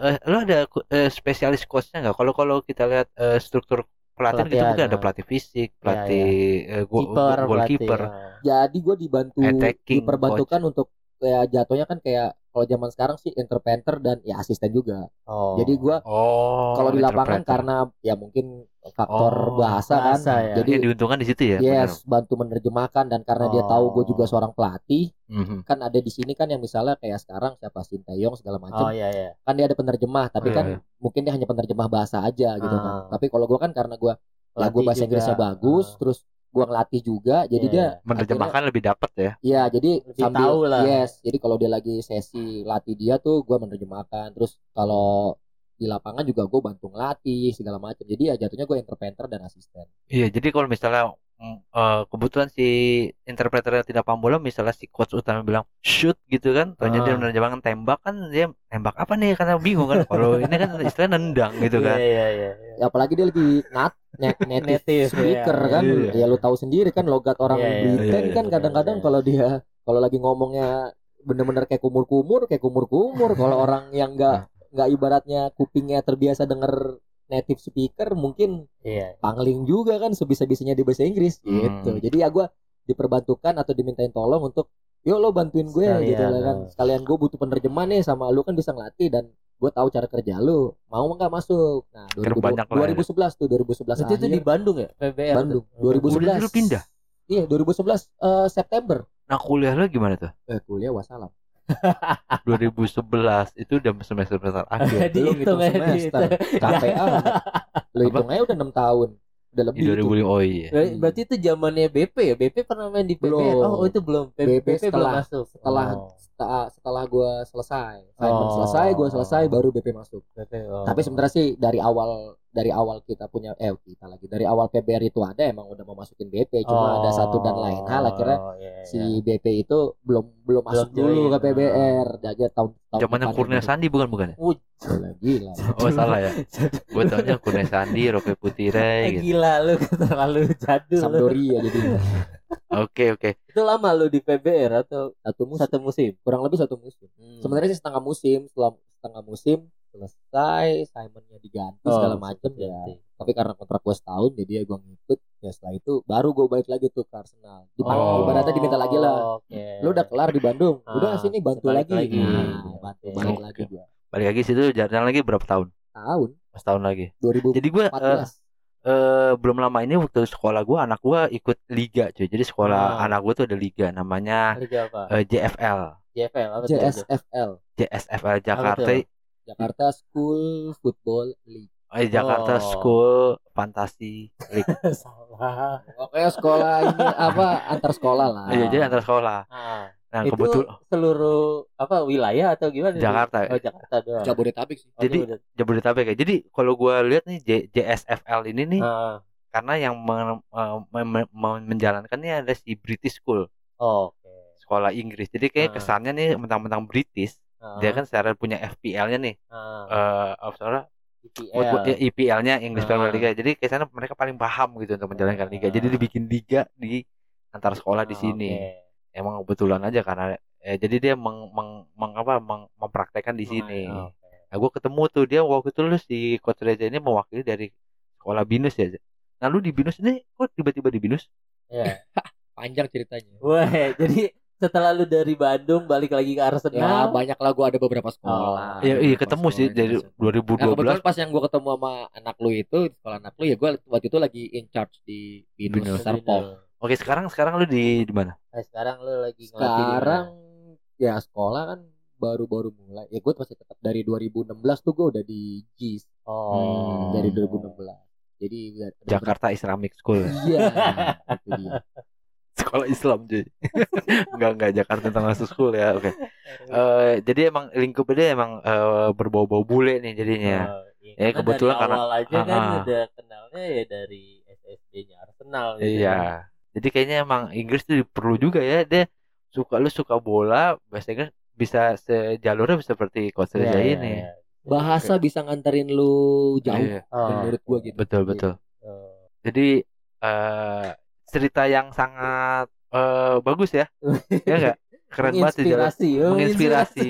[SPEAKER 1] eh, lo ada eh, spesialis coachnya nggak? Kalau kalau kita lihat eh, struktur pelatihan gitu
[SPEAKER 2] Pelatihan,
[SPEAKER 1] mungkin ada pelatih fisik, pelatih eh, go-
[SPEAKER 2] Kiper,
[SPEAKER 1] go- goalkeeper.
[SPEAKER 2] pelatih,
[SPEAKER 3] jadi gue dibantu
[SPEAKER 1] Attacking
[SPEAKER 3] diperbantukan untuk kayak jatuhnya kan kayak kalau zaman sekarang sih interpreter dan ya asisten juga
[SPEAKER 2] Oh.
[SPEAKER 3] jadi gue
[SPEAKER 1] Oh,
[SPEAKER 3] kalau di lapangan karena ya mungkin faktor
[SPEAKER 1] Oh,
[SPEAKER 3] bahasa kan
[SPEAKER 2] bahasa ya.
[SPEAKER 3] jadi
[SPEAKER 1] yang diuntungkan di situ ya.
[SPEAKER 3] yes bantu menerjemahkan dan karena dia tahu gue juga
[SPEAKER 2] Oh.
[SPEAKER 3] seorang pelatih.
[SPEAKER 1] Mhm.
[SPEAKER 3] kan ada di sini kan yang misalnya kayak sekarang siapa Sinteyong segala
[SPEAKER 2] Oh
[SPEAKER 3] macam
[SPEAKER 2] iya iya.
[SPEAKER 3] kan dia ada penerjemah tapi
[SPEAKER 1] Iya,
[SPEAKER 3] kan
[SPEAKER 1] iya.
[SPEAKER 3] mungkin dia hanya penerjemah bahasa aja gitu kan
[SPEAKER 2] Ah.
[SPEAKER 3] tapi kalau gue kan karena gue ya gue bahasa
[SPEAKER 2] juga.
[SPEAKER 3] Inggrisnya bagus
[SPEAKER 2] Ah.
[SPEAKER 3] terus gue ngelatih juga jadi
[SPEAKER 2] Iya.
[SPEAKER 3] dia
[SPEAKER 1] Menerjemahkan lebih dapat ya.
[SPEAKER 3] Iya, jadi
[SPEAKER 2] Lebih
[SPEAKER 3] sambil
[SPEAKER 2] tahu lah.
[SPEAKER 3] yes, jadi kalau dia lagi sesi latih dia tuh gua menerjemahkan. Terus kalau di lapangan juga gue bantu ngelatih segala macam. Jadi ya jatuhnya gue interpreter dan asisten.
[SPEAKER 1] Iya, jadi kalau misalnya eh, kebetulan si interpreternya tidak paham bola, misalnya si coach utama bilang shoot gitu kan, taunya dia
[SPEAKER 2] Ah.
[SPEAKER 1] menerjemahkan tembak kan dia tembak apa nih karena bingung kan. Kalau ini kan istilahnya nendang gitu kan.
[SPEAKER 2] Iya iya iya. iya.
[SPEAKER 3] Ya, apalagi dia lagi nat net, [laughs] native,
[SPEAKER 2] Native,
[SPEAKER 3] speaker
[SPEAKER 2] iya.
[SPEAKER 3] kan.
[SPEAKER 1] Iya.
[SPEAKER 3] Ya lu tahu sendiri kan logat orang
[SPEAKER 2] Iya, iya,
[SPEAKER 3] Britain kan kadang-kadang
[SPEAKER 2] iya.
[SPEAKER 3] kalau dia kalau lagi ngomongnya bener-bener kayak kumur-kumur, kayak kumur-kumur. kalau [laughs] orang yang enggak nggak ibaratnya kupingnya terbiasa denger native speaker mungkin
[SPEAKER 2] Iya.
[SPEAKER 3] pangling juga kan sebisa-bisanya di bahasa Inggris
[SPEAKER 1] Hmm.
[SPEAKER 3] gitu. Jadi ya gue diperbantukan atau dimintain tolong untuk yuk lo bantuin gue
[SPEAKER 2] Sekalian,
[SPEAKER 3] gitu lah kan.
[SPEAKER 2] oh.
[SPEAKER 3] Sekalian gue butuh penerjemah nih sama lu kan bisa ngelatih dan gue tahu cara kerja lu. Mau nggak masuk? Nah,
[SPEAKER 1] Biar
[SPEAKER 3] 2000
[SPEAKER 1] banyak lah ya.
[SPEAKER 3] 2011 tuh 2011
[SPEAKER 2] Berarti itu
[SPEAKER 3] akhir.
[SPEAKER 2] di Bandung ya? PBR.
[SPEAKER 3] Bandung.
[SPEAKER 2] tuh?
[SPEAKER 3] 2011.
[SPEAKER 1] Udah dulu pindah.
[SPEAKER 3] Iya, 2011 eh, September.
[SPEAKER 1] Nah, kuliah lo gimana tuh?
[SPEAKER 3] Eh, kuliah wassalam. [laughs]
[SPEAKER 1] 2011 itu udah semester semester akhir.
[SPEAKER 3] Belum hitung
[SPEAKER 2] aja,
[SPEAKER 3] semester. [laughs] amat. Lu hitung aja udah 6 tahun. Udah lebih. itu.
[SPEAKER 1] 2005 oh iya.
[SPEAKER 2] Ber- Berarti itu zamannya BP ya? BP pernah main di PBR.
[SPEAKER 3] Belum.
[SPEAKER 2] Oh, itu belum.
[SPEAKER 3] BP
[SPEAKER 2] BP, belum
[SPEAKER 3] setelah-
[SPEAKER 2] masuk.
[SPEAKER 3] setelah
[SPEAKER 2] Oh,
[SPEAKER 3] setelah, setelah gue selesai. Simon
[SPEAKER 2] Oh.
[SPEAKER 3] selesai, gue selesai baru BP masuk.
[SPEAKER 2] BP, oh.
[SPEAKER 3] Tapi sebenarnya sih dari awal dari awal kita punya eh kita lagi dari awal PBR itu ada emang udah mau masukin BP cuma ada satu dan lain hal akhirnya
[SPEAKER 2] Oh, iya, iya.
[SPEAKER 3] si BP itu belum belum masuk
[SPEAKER 2] Belum
[SPEAKER 3] dulu ke PBR jadi tahun tahun
[SPEAKER 1] Zamannya Kurnia Sandi bukan bukan ya?
[SPEAKER 3] Gila, gila.
[SPEAKER 1] Oh salah ya. Gue taunya Kurnia Sandi, Roke Putire
[SPEAKER 2] Eh,
[SPEAKER 1] gitu.
[SPEAKER 2] Gila lu terlalu jadul. lu.
[SPEAKER 3] Sampdoria jadi
[SPEAKER 1] Oke oke.
[SPEAKER 2] Itu lama lu di PBR atau
[SPEAKER 3] satu musim
[SPEAKER 2] satu musim?
[SPEAKER 3] kurang lebih satu musim
[SPEAKER 2] Hmm.
[SPEAKER 3] sebenarnya sih setengah musim setelah setengah musim selesai Simonnya diganti
[SPEAKER 2] Oh,
[SPEAKER 3] segala macam ya tapi karena kontrak gue setahun jadi ya gue ngikut ya setelah itu baru gue balik lagi tuh ke Arsenal di
[SPEAKER 1] Oh.
[SPEAKER 3] ibaratnya diminta lagi lah
[SPEAKER 2] Oke.
[SPEAKER 3] lu udah kelar di Bandung udah
[SPEAKER 2] Ah,
[SPEAKER 3] sini bantu
[SPEAKER 2] balik
[SPEAKER 3] lagi,
[SPEAKER 2] lagi.
[SPEAKER 3] Nah, bantu
[SPEAKER 2] Oke.
[SPEAKER 3] balik lagi gua
[SPEAKER 1] Balik lagi situ jalan lagi berapa tahun?
[SPEAKER 3] tahun
[SPEAKER 1] Setahun lagi.
[SPEAKER 3] 2014
[SPEAKER 1] Jadi gue eh, belum lama ini waktu sekolah gue anak gue ikut liga cuy. Jadi sekolah
[SPEAKER 2] Ah.
[SPEAKER 1] anak gue tuh ada liga namanya
[SPEAKER 2] Liga apa?
[SPEAKER 1] eh, JFL.
[SPEAKER 2] JFL apa tuh?
[SPEAKER 3] JSFL
[SPEAKER 1] JSFL Jakarta
[SPEAKER 2] tuh?
[SPEAKER 3] Jakarta School Football League
[SPEAKER 1] eh, Jakarta
[SPEAKER 2] Oh.
[SPEAKER 1] School Fantasi League. [laughs]
[SPEAKER 2] Salah.
[SPEAKER 3] pokoknya sekolah ini apa antar sekolah lah
[SPEAKER 1] Iya, jadi antar sekolah.
[SPEAKER 2] Ah,
[SPEAKER 1] Nah,
[SPEAKER 2] itu
[SPEAKER 1] kebetulan
[SPEAKER 2] seluruh apa wilayah atau gimana?
[SPEAKER 1] Jakarta.
[SPEAKER 2] Oh, Jakarta doang.
[SPEAKER 3] Jabodetabek sih
[SPEAKER 2] Oh,
[SPEAKER 1] Jadi-
[SPEAKER 2] Jabodet-
[SPEAKER 1] Jabodetabek ya. Jadi kalau gue lihat nih J- JSFL ini nih
[SPEAKER 2] Ah,
[SPEAKER 1] karena yang men- eh, men- men- menjalankannya ada si British School,
[SPEAKER 2] oh, Oke.
[SPEAKER 1] sekolah Inggris. Jadi kayak
[SPEAKER 2] Ah.
[SPEAKER 1] kesannya nih mentang-mentang British,
[SPEAKER 2] Ah,
[SPEAKER 1] dia kan secara punya FPL-nya nih. eh apa saudara?
[SPEAKER 2] IPL.
[SPEAKER 1] Buat- buat- ya, IPL-nya English
[SPEAKER 2] Ah.
[SPEAKER 1] Premier League. Jadi ke sana mereka paling paham gitu untuk menjalankan liga. Jadi
[SPEAKER 2] Ah.
[SPEAKER 1] dibikin liga di antar sekolah di
[SPEAKER 2] Ah,
[SPEAKER 1] sini.
[SPEAKER 2] oke.
[SPEAKER 1] Emang kebetulan aja karena eh, jadi dia meng, meng, meng- apa meng- mempraktekkan di sini.
[SPEAKER 2] Ah, oke.
[SPEAKER 1] Nah, gue ketemu tuh dia waktu itu lu si Coach Reza ini mewakili dari sekolah Binus ya. Nah, lu di Binus ini kok tiba-tiba di Binus?
[SPEAKER 2] Iya. [laughs]
[SPEAKER 3] panjang ceritanya.
[SPEAKER 2] Wah, jadi setelah lu dari Bandung balik lagi ke
[SPEAKER 3] Ya
[SPEAKER 2] Arsenal.
[SPEAKER 3] banyak lah gue ada beberapa sekolah.
[SPEAKER 1] Iya, iya
[SPEAKER 3] Beberapa
[SPEAKER 1] ketemu sih
[SPEAKER 3] sekolah
[SPEAKER 1] dari
[SPEAKER 3] Indonesia. Nah,
[SPEAKER 1] 2012
[SPEAKER 3] kebetulan pas yang gue ketemu sama anak lu itu di sekolah anak lu ya gue waktu itu lagi in charge di Binus. Serpong.
[SPEAKER 1] Oke, sekarang sekarang lu di di mana?
[SPEAKER 2] Nah, sekarang lu lagi?
[SPEAKER 3] Sekarang ya sekolah kan baru-baru mulai. Ya gue masih tetap dari 2016 tuh gue udah di GIS
[SPEAKER 2] Oh.
[SPEAKER 1] Hmm.
[SPEAKER 3] dari 2016. Jadi
[SPEAKER 1] Jakarta Islamic School.
[SPEAKER 3] Iya. itu dia.
[SPEAKER 1] Sekolah Islam cuy. [laughs] enggak enggak Jakarta International School ya. Oke. Eh, jadi emang lingkupnya emang eh, berbau-bau bule nih jadinya.
[SPEAKER 2] Oh, iya.
[SPEAKER 1] Eh,
[SPEAKER 2] Karena
[SPEAKER 1] kebetulan
[SPEAKER 2] dari
[SPEAKER 1] karena-
[SPEAKER 2] awal aja kan
[SPEAKER 1] Ah, ah.
[SPEAKER 2] udah kenalnya ya dari SSB-nya Arsenal gitu kan.
[SPEAKER 1] Iya. Jadi kayaknya emang Inggris tuh perlu juga ya. Dia suka lu suka bola, bahasa Inggris bisa sejalurnya bisa seperti Coach
[SPEAKER 2] Iya,
[SPEAKER 1] Reza
[SPEAKER 2] iya,
[SPEAKER 1] ini.
[SPEAKER 2] iya.
[SPEAKER 3] Bahasa bisa nganterin lu jauh
[SPEAKER 1] Iya,
[SPEAKER 2] Oh,
[SPEAKER 3] menurut gue gitu.
[SPEAKER 1] betul betul.
[SPEAKER 2] oh.
[SPEAKER 1] Jadi eh cerita yang sangat eh, bagus ya. [laughs] ya enggak? Keren banget sih
[SPEAKER 2] oh,
[SPEAKER 1] Menginspirasi.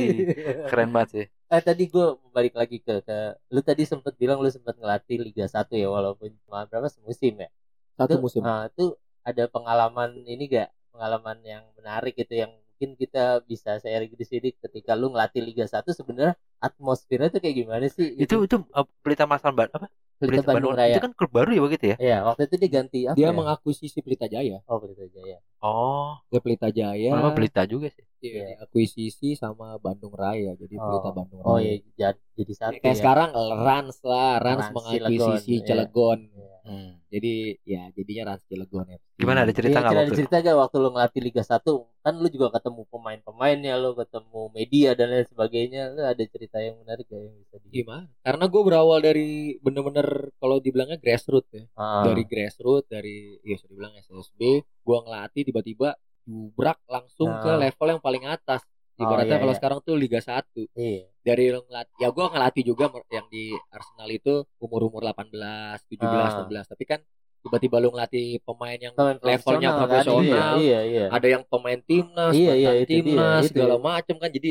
[SPEAKER 1] Keren banget sih.
[SPEAKER 2] Eh tadi gue balik lagi ke, ke lu tadi sempet bilang lu sempet ngelatih Liga 1 ya walaupun cuma berapa semusim ya.
[SPEAKER 3] Satu
[SPEAKER 2] Itu-
[SPEAKER 3] musim.
[SPEAKER 2] Nah, itu ada pengalaman ini gak? Pengalaman yang menarik gitu yang mungkin kita bisa sharing di sini ketika lu ngelatih Liga 1 sebenarnya atmosfernya tuh kayak gimana sih?
[SPEAKER 1] Itu itu eh, Pelita Masan Ban apa?
[SPEAKER 2] Pelita Bandung
[SPEAKER 1] Itu
[SPEAKER 2] Raya.
[SPEAKER 1] kan klub baru ya begitu ya?
[SPEAKER 2] Iya, waktu itu dia ganti apa?
[SPEAKER 3] Dia
[SPEAKER 2] ya?
[SPEAKER 3] mengakuisisi Pelita Jaya.
[SPEAKER 2] Oh, Pelita Jaya.
[SPEAKER 1] Oh,
[SPEAKER 3] Dia Pelita Jaya.
[SPEAKER 1] nama Pelita juga sih.
[SPEAKER 3] Iya, diakuisisi sama Bandung Raya. Jadi
[SPEAKER 2] Oh.
[SPEAKER 3] Pelita Bandung Raya.
[SPEAKER 2] Oh iya, jadi, jadi satu
[SPEAKER 3] Kayak
[SPEAKER 2] ya.
[SPEAKER 3] sekarang Rans lah, Rans,
[SPEAKER 2] Rans
[SPEAKER 3] mengakuisisi
[SPEAKER 2] Cilegon,
[SPEAKER 3] Cilegon.
[SPEAKER 2] Iya.
[SPEAKER 3] Hmm, Jadi ya jadinya Rans Cilegon ya.
[SPEAKER 1] Gimana ada cerita
[SPEAKER 2] Iya,
[SPEAKER 1] nggak
[SPEAKER 2] cerita
[SPEAKER 1] waktu?
[SPEAKER 2] cerita gak waktu lu ngelatih Liga 1 kan lu juga ketemu pemain-pemainnya lu ketemu media dan lain sebagainya lu ada cerita yang menarik gak yang bisa di
[SPEAKER 3] Gimana? Karena gue berawal dari bener-bener kalau dibilangnya grassroots ya.
[SPEAKER 2] Ah.
[SPEAKER 3] Dari grassroots, dari ya bisa dibilang SSB, gue ngelatih tiba-tiba jubrak langsung ke
[SPEAKER 2] Ah.
[SPEAKER 3] level yang paling atas.
[SPEAKER 2] Oh,
[SPEAKER 3] Ibaratnya
[SPEAKER 2] iya,
[SPEAKER 3] kalau
[SPEAKER 2] iya.
[SPEAKER 3] sekarang tuh Liga 1
[SPEAKER 2] iya
[SPEAKER 3] dari ngelatih ya gue ngelatih juga yang di Arsenal itu umur umur 18 17
[SPEAKER 2] Ah.
[SPEAKER 3] 16 tapi kan tiba-tiba lu ngelatih pemain yang
[SPEAKER 2] Pemain
[SPEAKER 3] levelnya
[SPEAKER 2] kan?
[SPEAKER 3] profesional
[SPEAKER 2] iya iya
[SPEAKER 3] ada yang pemain timnas
[SPEAKER 2] Iya, iya, itu
[SPEAKER 3] timnas
[SPEAKER 2] itu
[SPEAKER 3] segala
[SPEAKER 2] ya.
[SPEAKER 3] macem kan jadi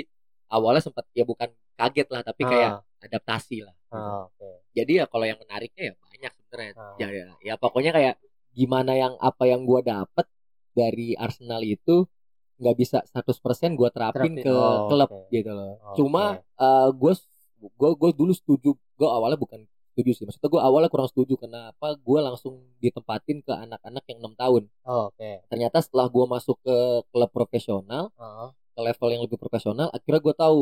[SPEAKER 3] awalnya sempat ya bukan kaget lah tapi kayak adaptasi lah
[SPEAKER 2] Ah, oke
[SPEAKER 3] jadi ya kalau yang menariknya ya banyak sebenarnya
[SPEAKER 2] Ah.
[SPEAKER 3] ya, ya ya pokoknya kayak gimana yang apa yang gua dapet dari Arsenal itu nggak bisa 100% gua terapin
[SPEAKER 2] Terapin,
[SPEAKER 3] ke
[SPEAKER 2] oh,
[SPEAKER 3] klub
[SPEAKER 2] oke.
[SPEAKER 3] gitu loh
[SPEAKER 2] Oke.
[SPEAKER 3] cuma gue gue gue dulu setuju gue awalnya bukan setuju sih maksudnya gue awalnya kurang setuju kenapa gue langsung ditempatin ke anak-anak yang enam tahun
[SPEAKER 2] Oh, oke
[SPEAKER 3] ternyata setelah gue masuk ke klub profesional
[SPEAKER 2] Ah,
[SPEAKER 3] ke level yang lebih profesional akhirnya gue tahu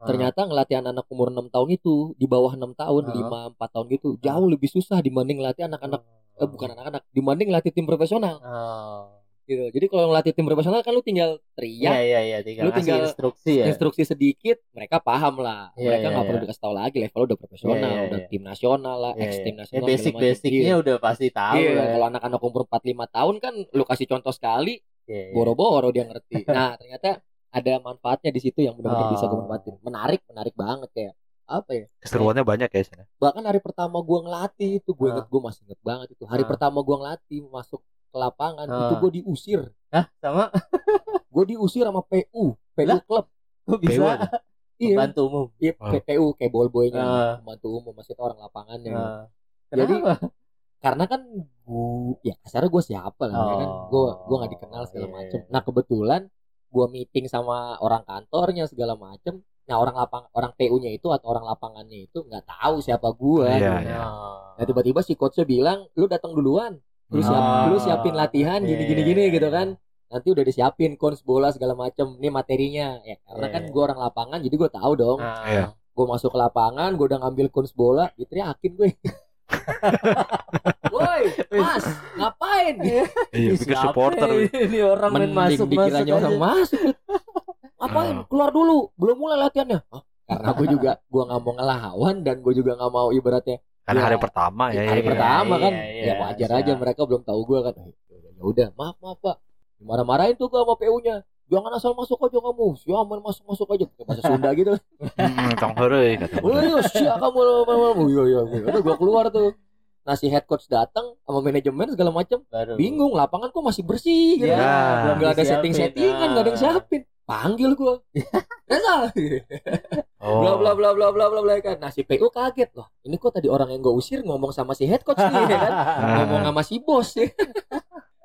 [SPEAKER 2] ah.
[SPEAKER 3] ternyata ngelatih anak-anak umur 6 tahun itu di bawah enam tahun
[SPEAKER 2] Ah.
[SPEAKER 3] lima empat tahun gitu jauh lebih susah dibanding ngelatih anak-anak eh, bukan anak-anak dibanding ngelatih tim profesional
[SPEAKER 2] Oh.
[SPEAKER 3] Gitu jadi kalau ngelatih tim profesional kan lu tinggal
[SPEAKER 2] Iya
[SPEAKER 3] teriak
[SPEAKER 2] iya iya tinggal
[SPEAKER 3] Lu tinggal
[SPEAKER 2] instruksi ya.
[SPEAKER 3] instruksi sedikit mereka paham lah
[SPEAKER 2] Iya,
[SPEAKER 3] mereka
[SPEAKER 2] iya,
[SPEAKER 3] nggak perlu
[SPEAKER 2] iya.
[SPEAKER 3] dikasih tahu lagi level udah profesional
[SPEAKER 2] Iya, iya,
[SPEAKER 3] udah
[SPEAKER 2] iya.
[SPEAKER 3] tim nasional lah
[SPEAKER 2] Iya,
[SPEAKER 3] ex tim
[SPEAKER 2] iya.
[SPEAKER 3] nasional
[SPEAKER 2] Ya, basic basicnya
[SPEAKER 3] Iya.
[SPEAKER 2] udah pasti tahu
[SPEAKER 3] Iya,
[SPEAKER 2] lah. ya.
[SPEAKER 3] kalau anak-anak umur 45 tahun kan lu kasih contoh sekali
[SPEAKER 2] Iya, iya.
[SPEAKER 3] boro-boro dia ngerti [laughs] nah ternyata ada manfaatnya di situ yang benar-benar
[SPEAKER 2] Oh.
[SPEAKER 3] bisa gue manfaatin menarik menarik banget kayak apa ya
[SPEAKER 1] Keseruannya banyak ya sana.
[SPEAKER 3] bahkan hari pertama gua ngelatih itu gue
[SPEAKER 2] Ah.
[SPEAKER 3] inget gue masih inget banget itu hari
[SPEAKER 2] Ah.
[SPEAKER 3] pertama gua ngelatih masuk ke lapangan
[SPEAKER 2] Ah.
[SPEAKER 3] itu gue diusir
[SPEAKER 2] Hah, sama [laughs]
[SPEAKER 3] gue diusir sama PU PU
[SPEAKER 2] Lah?
[SPEAKER 3] klub
[SPEAKER 2] kok bisa
[SPEAKER 1] PU
[SPEAKER 3] iya
[SPEAKER 2] bantu umum.
[SPEAKER 3] Iya,
[SPEAKER 1] Oh.
[SPEAKER 3] kayak PU kayak ball boynya
[SPEAKER 2] Ah.
[SPEAKER 3] pembantu umum maksudnya orang lapangannya
[SPEAKER 2] Nah,
[SPEAKER 3] Jadi, karena kan gua ya kasarnya gue siapa lah ya kan
[SPEAKER 2] Oh,
[SPEAKER 3] gue gue nggak dikenal segala
[SPEAKER 2] iya,
[SPEAKER 3] macem
[SPEAKER 2] iya.
[SPEAKER 3] nah kebetulan gue meeting sama orang kantornya segala macem nah orang lapang orang PU-nya itu atau orang lapangannya itu nggak tahu siapa gue
[SPEAKER 1] Iya,
[SPEAKER 3] gitu.
[SPEAKER 1] iya.
[SPEAKER 2] Oh.
[SPEAKER 3] nah tiba-tiba si coachnya bilang lu datang duluan lu siap
[SPEAKER 2] Ah,
[SPEAKER 3] lu siapin latihan
[SPEAKER 2] iya,
[SPEAKER 3] gini gini
[SPEAKER 2] iya,
[SPEAKER 3] gini
[SPEAKER 2] iya.
[SPEAKER 3] gitu kan. Nanti udah disiapin kons bola segala macem. Ini materinya ya. Karena
[SPEAKER 2] Iya,
[SPEAKER 3] kan
[SPEAKER 2] iya.
[SPEAKER 3] gue orang lapangan jadi gue tahu dong.
[SPEAKER 2] Ah,
[SPEAKER 1] Iya.
[SPEAKER 3] gue masuk ke lapangan gue udah ngambil kons bola diteriakin gue. [laughs] Woi mas ngapain?
[SPEAKER 1] Iya, pikir
[SPEAKER 2] siapa
[SPEAKER 1] supporter.
[SPEAKER 2] Ini? Orang main masuk masuk
[SPEAKER 3] dikiranya orang masuk. Ngapain?
[SPEAKER 1] Ah.
[SPEAKER 3] keluar dulu. Belum mulai latihannya. Hah? karena gue juga gue nggak mau ngelawan dan gue juga nggak mau ibaratnya
[SPEAKER 1] Karena
[SPEAKER 3] Iya.
[SPEAKER 1] hari pertama ya.
[SPEAKER 3] hari
[SPEAKER 1] ya.
[SPEAKER 3] pertama kan
[SPEAKER 2] iya,
[SPEAKER 3] ya
[SPEAKER 2] iya,
[SPEAKER 3] wajar
[SPEAKER 2] siap.
[SPEAKER 3] aja mereka belum tahu gue kan ya udah maaf maaf pak marah-marahin tuh gue sama PU nya jangan asal masuk aja kamu siapa main masuk masuk aja pakai bahasa Sunda gitu
[SPEAKER 1] Hmm, tong heureuy kata
[SPEAKER 3] Oh
[SPEAKER 1] gua.
[SPEAKER 3] iya, siap kamu kamu iya iya iya. Udah gua keluar tuh. Nah si head coach datang sama manajemen segala macam bingung lapangan kok masih bersih gitu.
[SPEAKER 2] Ya, belum
[SPEAKER 3] Nggak ada setting-settingan, nggak ada yang
[SPEAKER 2] Ah.
[SPEAKER 3] siapin. Panggil gua. Reza.
[SPEAKER 1] Oh.
[SPEAKER 3] Bla bla bla bla bla bla bla kan. Nah si PU kaget loh. Ini kok tadi orang yang gua usir ngomong sama si head coach nih ya kan. [laughs] Ngomong sama si bos ya.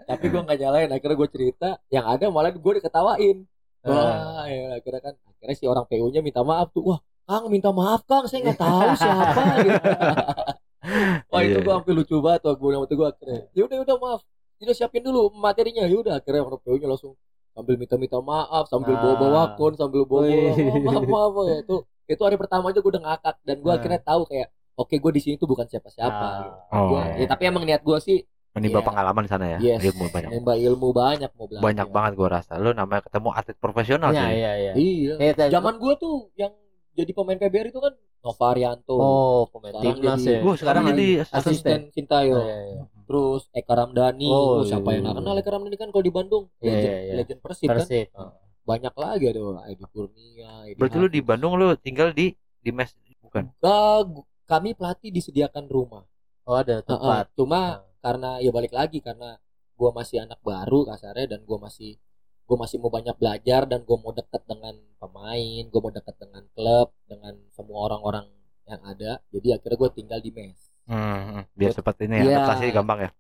[SPEAKER 3] tapi gue nggak nyalain akhirnya gue cerita yang ada malah gue diketawain
[SPEAKER 2] Ah.
[SPEAKER 3] wah ya akhirnya kan akhirnya si orang PU nya minta maaf tuh wah Kang minta maaf Kang saya nggak tahu siapa gitu. [laughs] wah itu
[SPEAKER 1] Iya,
[SPEAKER 3] gue sampai lucu banget wah gue waktu gue akhirnya ya udah udah maaf udah siapin dulu materinya ya udah akhirnya orang PU nya langsung sambil minta-minta maaf sambil
[SPEAKER 2] Ah.
[SPEAKER 3] bawa-bawa akun sambil bawa
[SPEAKER 2] Wih.
[SPEAKER 3] maaf maaf ya itu itu hari pertama aja gue udah ngakak dan gue
[SPEAKER 2] Ah.
[SPEAKER 3] akhirnya tahu kayak oke gue di sini tuh bukan siapa-siapa gitu.
[SPEAKER 2] Ah.
[SPEAKER 1] Oh,
[SPEAKER 3] Gua- ya, tapi emang niat gue sih
[SPEAKER 1] menimba
[SPEAKER 3] Iya.
[SPEAKER 1] pengalaman di sana ya.
[SPEAKER 3] yes
[SPEAKER 1] Ilmu banyak.
[SPEAKER 3] nambah ilmu banyak mau belajar
[SPEAKER 1] Banyak banget gua rasa. Lu namanya ketemu atlet profesional
[SPEAKER 2] Iya,
[SPEAKER 1] sih.
[SPEAKER 2] iya, iya.
[SPEAKER 3] iya
[SPEAKER 2] tadi-
[SPEAKER 3] zaman gue tuh yang jadi pemain PBR itu kan Novarianto
[SPEAKER 2] Oh, pemain timnas ya.
[SPEAKER 1] Gua sekarang jadi
[SPEAKER 2] asisten.
[SPEAKER 3] asisten Sintayo
[SPEAKER 2] Iya, iya.
[SPEAKER 3] Terus Eka Ramdhani
[SPEAKER 2] Oh,
[SPEAKER 3] oh, siapa
[SPEAKER 2] iya,
[SPEAKER 3] yang nggak
[SPEAKER 2] iya.
[SPEAKER 3] kenal Eka Ramdhani kan kalau di Bandung
[SPEAKER 2] Iya,
[SPEAKER 3] legend,
[SPEAKER 2] iya, iya.
[SPEAKER 3] legend Persib kan
[SPEAKER 2] Persib. Oh.
[SPEAKER 3] banyak lagi ada Edi Kurnia Edi
[SPEAKER 1] Berarti lu di. Bandung lu tinggal di di mes bukan?
[SPEAKER 3] Gu- kami pelatih disediakan rumah
[SPEAKER 2] Oh, ada tempat.
[SPEAKER 3] cuma
[SPEAKER 2] Ah.
[SPEAKER 3] karena ya balik lagi karena gua masih anak baru kasarnya dan gua masih gua masih mau banyak belajar dan gua mau dekat dengan pemain gua mau dekat dengan klub dengan semua orang-orang yang ada jadi akhirnya gua tinggal di mes
[SPEAKER 1] Hmm, biar
[SPEAKER 3] Buat-
[SPEAKER 1] seperti ini ya.
[SPEAKER 3] Iya.
[SPEAKER 1] Adaptasi gampang ya.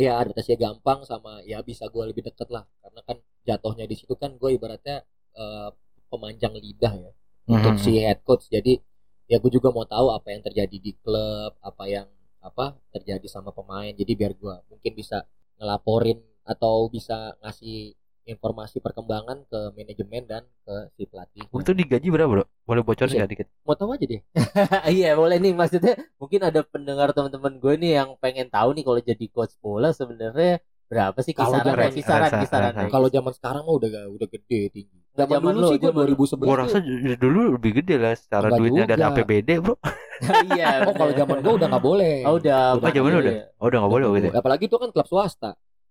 [SPEAKER 3] ya adaptasinya gampang sama ya bisa gua lebih deket lah karena kan jatuhnya di situ kan gue ibaratnya eh, pemanjang lidah ya untuk
[SPEAKER 1] Mhm.
[SPEAKER 3] si head coach jadi ya gue juga mau tahu apa yang terjadi di klub apa yang apa terjadi sama pemain jadi biar gue mungkin bisa ngelaporin atau bisa ngasih informasi perkembangan ke manajemen dan ke si pelatih
[SPEAKER 1] Itu digaji berapa, Bro? Boleh bocorin
[SPEAKER 3] Bisa.
[SPEAKER 1] nggak dikit?
[SPEAKER 3] mau tahu aja deh [laughs]
[SPEAKER 2] iya boleh nih maksudnya mungkin ada pendengar teman-teman gue nih yang pengen tahu nih kalau jadi coach bola sebenarnya berapa sih
[SPEAKER 3] Kalau
[SPEAKER 2] kisaran
[SPEAKER 3] zaman-
[SPEAKER 2] kisaran
[SPEAKER 1] rasa-
[SPEAKER 2] kisaran
[SPEAKER 1] rasa.
[SPEAKER 3] kalau zaman sekarang mah udah udah gede tinggi zaman,
[SPEAKER 2] Zaman
[SPEAKER 3] dulu
[SPEAKER 2] lu,
[SPEAKER 3] sih gue
[SPEAKER 2] zaman lu.
[SPEAKER 3] 2011
[SPEAKER 1] Gua
[SPEAKER 3] tuh-
[SPEAKER 1] rasa dulu lebih gede lah secara
[SPEAKER 3] Enggak
[SPEAKER 1] duitnya dan
[SPEAKER 3] juga.
[SPEAKER 1] APBD, Bro. [laughs]
[SPEAKER 2] iya
[SPEAKER 3] oh kalau zaman gue udah nggak boleh
[SPEAKER 2] oh, udah
[SPEAKER 1] Oh, zaman udah. Oh, udah enggak boleh gitu.
[SPEAKER 3] apalagi itu kan klub swasta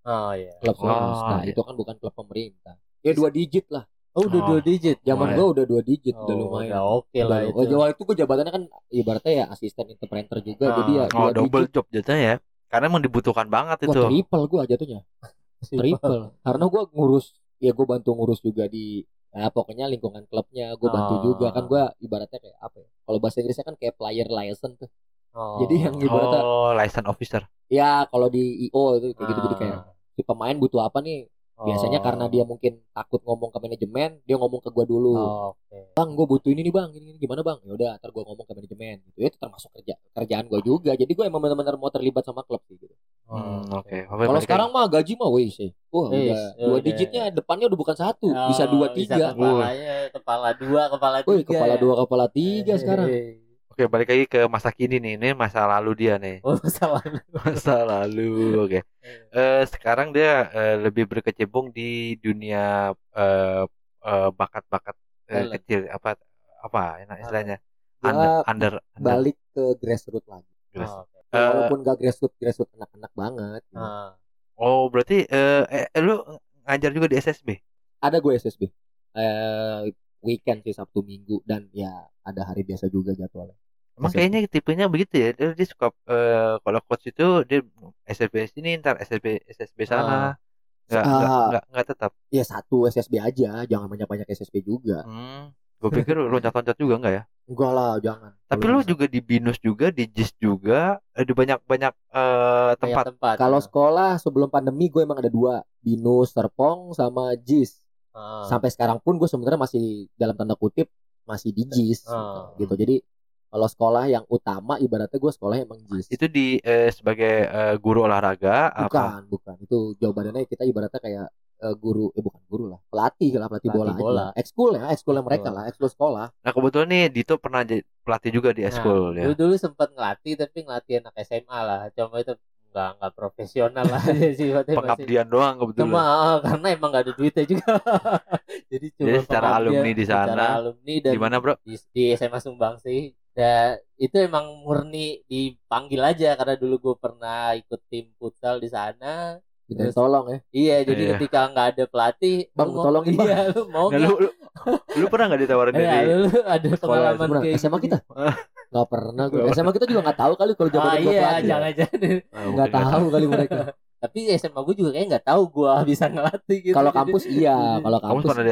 [SPEAKER 2] oh iya
[SPEAKER 3] klub
[SPEAKER 1] Oh,
[SPEAKER 3] swasta
[SPEAKER 1] iya.
[SPEAKER 3] itu kan bukan klub pemerintah ya dua digit lah
[SPEAKER 2] oh udah
[SPEAKER 1] Oh.
[SPEAKER 2] dua digit
[SPEAKER 3] zaman
[SPEAKER 1] Lumayan.
[SPEAKER 3] gua udah dua digit
[SPEAKER 2] oh,
[SPEAKER 3] udah lumayan
[SPEAKER 2] udah oke lah
[SPEAKER 3] Udah-
[SPEAKER 2] itu
[SPEAKER 3] oh, Jawa itu gue jabatannya kan ibaratnya ya asisten interpreter juga
[SPEAKER 2] Ah.
[SPEAKER 3] jadi ya
[SPEAKER 1] Oh, double
[SPEAKER 3] digit.
[SPEAKER 1] job jatuhnya ya. Karena emang dibutuhkan banget
[SPEAKER 3] Wah,
[SPEAKER 1] itu.
[SPEAKER 3] triple gue jatuhnya [laughs] triple karena gue ngurus ya gue bantu ngurus juga di ya pokoknya lingkungan klubnya gue bantu
[SPEAKER 2] Ah.
[SPEAKER 3] juga kan gue ibaratnya kayak apa ya kalau bahasa Inggrisnya kan kayak player liaison tuh
[SPEAKER 2] Oh.
[SPEAKER 3] jadi yang ibaratnya
[SPEAKER 1] Oh, license officer.
[SPEAKER 3] ya kalau di IO itu kayak gitu jadi kayak
[SPEAKER 2] Ah.
[SPEAKER 3] Si pemain butuh apa nih? Biasanya
[SPEAKER 2] Oh.
[SPEAKER 3] karena dia mungkin takut ngomong ke manajemen dia ngomong ke gue dulu.
[SPEAKER 2] Oh, oke.
[SPEAKER 3] Bang gue butuh ini nih bang. Ini, ini gimana bang? Ya udah ntar gue ngomong ke manajemen. Gitu. Ya itu termasuk kerja kerjaan gue juga. Jadi gue emang benar-benar mau terlibat sama klub sih gitu.
[SPEAKER 1] Hmm,
[SPEAKER 2] Oh,
[SPEAKER 1] oke. Apa
[SPEAKER 3] kalau sekarang mah gaji mah wih sih. Wah udah
[SPEAKER 2] ya
[SPEAKER 3] dua digitnya depannya udah bukan satu
[SPEAKER 2] Oh,
[SPEAKER 3] bisa dua tiga.
[SPEAKER 2] kepalanya kepala dua kepala tiga
[SPEAKER 3] wih kepala
[SPEAKER 2] ya.
[SPEAKER 3] dua kepala tiga sekarang.
[SPEAKER 2] Hei.
[SPEAKER 1] Oke, balik lagi ke masa kini nih. Ini masa lalu dia nih.
[SPEAKER 2] oh salah [laughs]
[SPEAKER 1] Masa lalu. Oke. Eh sekarang dia eh, lebih berkecimpung di dunia eh, eh, bakat-bakat
[SPEAKER 2] Talent.
[SPEAKER 1] kecil apa apa enak istilahnya
[SPEAKER 3] Gua
[SPEAKER 1] under under, under
[SPEAKER 3] balik ke grassroots lagi
[SPEAKER 1] grass.
[SPEAKER 2] Oh, oke.
[SPEAKER 3] Ya,
[SPEAKER 1] Eh,
[SPEAKER 3] walaupun gak grassroots grassroots anak-anak banget.
[SPEAKER 2] Ah.
[SPEAKER 1] oh berarti eh, eh, lu ngajar juga di SSB
[SPEAKER 3] ada gue SSB eh weekend sih Sabtu Minggu dan ya ada hari biasa juga jadwalnya
[SPEAKER 1] emang
[SPEAKER 3] SSB.
[SPEAKER 1] kayaknya tipenya begitu ya. Dia, dia suka eh, kalau coach itu dia SSB sini ntar SSB SSB sana. Nggak nggak
[SPEAKER 3] Ah.
[SPEAKER 1] nggak nggak tetap.
[SPEAKER 3] Ya satu SSB aja. Jangan banyak-banyak SSB juga.
[SPEAKER 1] Hmm, gue pikir lu loncat-loncat juga enggak ya?
[SPEAKER 3] Enggak lah jangan.
[SPEAKER 1] Tapi lu juga di binus juga di JIS juga banyak eh,
[SPEAKER 2] Banyak
[SPEAKER 1] tempat.
[SPEAKER 2] tempat
[SPEAKER 3] kalau
[SPEAKER 2] ya.
[SPEAKER 3] sekolah sebelum pandemi gue emang ada dua. Binus serpong sama jis.
[SPEAKER 2] Ah.
[SPEAKER 3] sampai sekarang pun gue sebenarnya masih dalam tanda kutip masih di jis
[SPEAKER 2] Ah.
[SPEAKER 3] gitu. Jadi kalau sekolah yang utama ibaratnya gue sekolah emang jis
[SPEAKER 1] itu di eh, sebagai eh, guru olahraga apa?
[SPEAKER 3] Bukan bukan. Itu jawabannya kita ibaratnya kayak eh, guru eh bukan guru lah. Pelatih lah pelatih,
[SPEAKER 2] Pelatih
[SPEAKER 3] bola,
[SPEAKER 2] bola.
[SPEAKER 3] aja ekskul ya ekskulnya mereka lah ekskul sekolah.
[SPEAKER 1] Nah kebetulan nih Dito pernah jadi pelatih juga di
[SPEAKER 2] Nah,
[SPEAKER 1] eskul ya.
[SPEAKER 2] dulu dulu sempat ngelatih tapi ngelatih anak SMA lah. Cuma itu nggak nggak profesional lah. [laughs] Sih Maksudnya masih-
[SPEAKER 1] pengabdian doang kebetulan.
[SPEAKER 2] Cuma ah, karena emang gak ada duitnya juga. [laughs] Jadi cuma
[SPEAKER 1] Jadi secara
[SPEAKER 2] pengabdian,
[SPEAKER 1] alumni di sana,
[SPEAKER 2] secara alumni dan
[SPEAKER 1] di mana bro?
[SPEAKER 2] di, di SMA Sumbang sih dan itu emang murni dipanggil aja karena dulu gue pernah ikut tim futsal di sana.
[SPEAKER 3] Minta
[SPEAKER 2] Terus-
[SPEAKER 3] tolong ya?
[SPEAKER 2] iya jadi
[SPEAKER 1] Iya.
[SPEAKER 2] ketika nggak ada pelatih
[SPEAKER 3] Bang,
[SPEAKER 2] lu mau-
[SPEAKER 3] tolongin, Bang.
[SPEAKER 2] iya lu mau
[SPEAKER 1] Nah, lu, lu, lu pernah nggak ditawarin
[SPEAKER 2] Iya,
[SPEAKER 1] dari
[SPEAKER 2] lu ada pengalaman kayak
[SPEAKER 3] SMA
[SPEAKER 2] gitu?
[SPEAKER 3] kita? Nggak pernah gue SMA kita juga nggak tahu kali kalau
[SPEAKER 2] ah
[SPEAKER 3] zaman gue
[SPEAKER 2] iya
[SPEAKER 3] pelatih.
[SPEAKER 2] jangan-jangan.
[SPEAKER 1] Ah,
[SPEAKER 3] nggak
[SPEAKER 1] mungkin
[SPEAKER 3] tahu kali mereka. [laughs]
[SPEAKER 2] Tapi SMA gue juga kayak nggak tahu gue [laughs] bisa ngelatih gitu.
[SPEAKER 3] Kalau kampus iya. Kalau
[SPEAKER 1] kamu
[SPEAKER 3] kampus.
[SPEAKER 1] pernah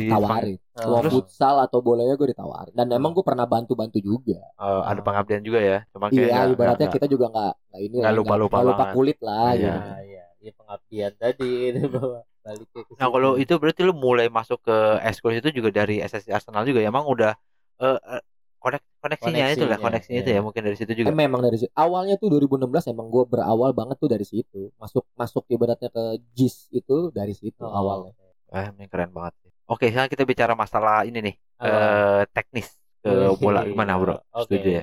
[SPEAKER 1] di, di
[SPEAKER 3] tawarin
[SPEAKER 2] Ah,
[SPEAKER 3] mau
[SPEAKER 1] Terus?
[SPEAKER 3] futsal atau bolanya gue ditawarin dan emang gue pernah bantu bantu juga
[SPEAKER 1] eh, ada pengabdian juga ya cuma kayak
[SPEAKER 3] iya
[SPEAKER 1] nggak-
[SPEAKER 3] ibaratnya
[SPEAKER 1] nggak-
[SPEAKER 3] kita juga nggak nggak ini
[SPEAKER 1] nggak
[SPEAKER 3] nggak lupa
[SPEAKER 1] banget.
[SPEAKER 3] kulit lah
[SPEAKER 1] Iya.
[SPEAKER 3] gitu.
[SPEAKER 2] Nah, iya. ya pengabdian tadi itu bawa balik ke
[SPEAKER 1] Nah kalau itu berarti lu mulai masuk ke eskul itu juga dari SSI Arsenal juga ya? emang udah eh, eh, konek koneksinya itu lah
[SPEAKER 2] Koneksinya,
[SPEAKER 1] koneksinya itu ya
[SPEAKER 2] iya.
[SPEAKER 1] mungkin dari situ
[SPEAKER 3] Eh,
[SPEAKER 1] juga.
[SPEAKER 3] memang dari situ. Awalnya tuh 2016 emang gue berawal banget tuh dari situ. Masuk masuk ibaratnya ke JIS itu dari situ
[SPEAKER 2] Oh,
[SPEAKER 3] awalnya.
[SPEAKER 1] Wah ini keren banget. Oke sekarang kita bicara masalah ini nih eh teknis ke
[SPEAKER 2] Wih,
[SPEAKER 1] bola [laughs] gimana bro?
[SPEAKER 2] oke.
[SPEAKER 1] Setuju ya?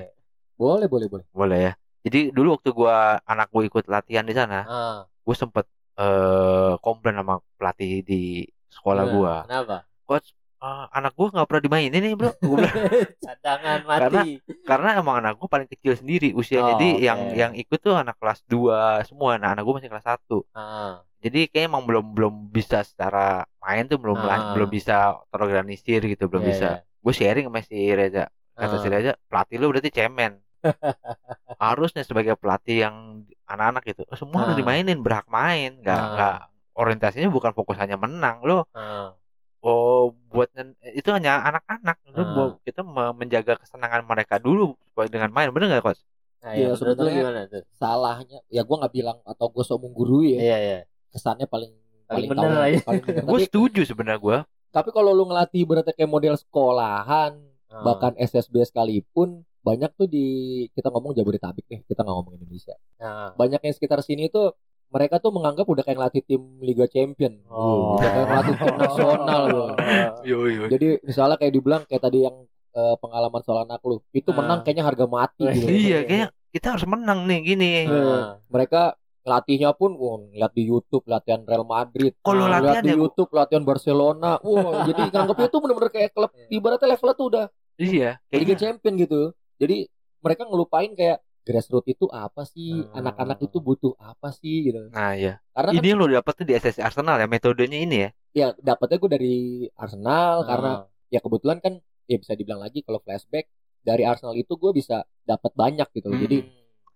[SPEAKER 3] Boleh, boleh, boleh.
[SPEAKER 1] Boleh ya. Jadi dulu waktu gua anak gua ikut latihan di sana,
[SPEAKER 2] Ah,
[SPEAKER 1] gue sempet eh komplain sama pelatih di sekolah
[SPEAKER 2] gimana?
[SPEAKER 1] gua.
[SPEAKER 2] Kenapa?
[SPEAKER 1] Coach, eh, anak gua nggak pernah dimainin nih bro. Gua bilang, [laughs]
[SPEAKER 2] Cadangan mati.
[SPEAKER 1] karena emang anak gua paling kecil sendiri usianya.
[SPEAKER 2] Oh,
[SPEAKER 1] Jadi
[SPEAKER 2] oke.
[SPEAKER 1] yang yang ikut tuh anak kelas 2 semua. Nah anak gua masih kelas 1
[SPEAKER 2] Ah,
[SPEAKER 1] Jadi kayaknya emang belum belum bisa secara main tuh belum
[SPEAKER 2] Ah.
[SPEAKER 1] belum bisa terorganisir gitu, belum
[SPEAKER 2] iya,
[SPEAKER 1] bisa.
[SPEAKER 2] iya.
[SPEAKER 1] Gue sharing sama si Reza. Kata
[SPEAKER 2] Ah.
[SPEAKER 1] si Reza, pelatih lu berarti cemen. [laughs] Harusnya sebagai pelatih yang anak-anak gitu, semua harus
[SPEAKER 2] Ah.
[SPEAKER 1] dimainin, berhak main, nggak nggak orientasinya bukan fokus hanya menang lo. Oh, buat itu hanya anak-anak. Lu
[SPEAKER 2] Ah.
[SPEAKER 1] mau- kita me- menjaga kesenangan mereka dulu supaya dengan main, bener nggak coach?
[SPEAKER 2] Nah,
[SPEAKER 3] Iya,
[SPEAKER 2] ya, lu
[SPEAKER 3] sebenarnya-
[SPEAKER 2] gimana tuh?
[SPEAKER 3] Salahnya ya gue nggak bilang atau gue sok menggurui ya.
[SPEAKER 2] Iya, iya.
[SPEAKER 3] Kesannya paling
[SPEAKER 2] Paling
[SPEAKER 3] tahu,
[SPEAKER 2] bener lah ya.
[SPEAKER 3] paling.
[SPEAKER 1] Gue setuju sebenarnya gue.
[SPEAKER 3] tapi kalau lu ngelatih berarti kayak model sekolahan,
[SPEAKER 2] Ah,
[SPEAKER 3] bahkan SSB sekalipun banyak tuh di kita ngomong Jabodetabek nih, kita nggak ngomong Indonesia.
[SPEAKER 2] ah.
[SPEAKER 3] Banyak yang sekitar sini tuh mereka tuh menganggap udah kayak ngelatih tim Liga Champion.
[SPEAKER 2] Oh.
[SPEAKER 3] Udah kayak ngelatih tim nasional loh. [laughs]
[SPEAKER 1] Yo yo.
[SPEAKER 3] Jadi misalnya kayak dibilang kayak tadi yang eh, pengalaman soal anak lu, itu
[SPEAKER 2] Ah.
[SPEAKER 3] menang kayaknya harga mati gitu. [laughs]
[SPEAKER 1] Iya, kayaknya kita harus menang nih gini.
[SPEAKER 2] Ah.
[SPEAKER 3] Mereka latihnya pun wah, lihat di YouTube latihan Real Madrid.
[SPEAKER 1] Kalau
[SPEAKER 2] Ah,
[SPEAKER 1] latihan
[SPEAKER 3] lihat di
[SPEAKER 1] ya,
[SPEAKER 3] YouTube latihan Barcelona. Wah, jadi nganggapnya itu bener-bener kayak klub [laughs] ibaratnya levelnya tuh udah
[SPEAKER 1] iya,
[SPEAKER 3] Liga Champion gitu. Jadi mereka ngelupain kayak grassroots itu apa sih?
[SPEAKER 2] Hmm.
[SPEAKER 3] Anak-anak itu butuh apa sih gitu.
[SPEAKER 1] Nah ya,
[SPEAKER 3] Karena
[SPEAKER 1] ini yang lo dapet tuh di SSI Arsenal ya metodenya ini ya.
[SPEAKER 3] kan ya dapetnya gue dari Arsenal
[SPEAKER 2] Ah.
[SPEAKER 3] karena ya kebetulan kan ya bisa dibilang lagi kalau flashback dari Arsenal itu gue bisa dapat banyak gitu.
[SPEAKER 1] Hmm.
[SPEAKER 3] Jadi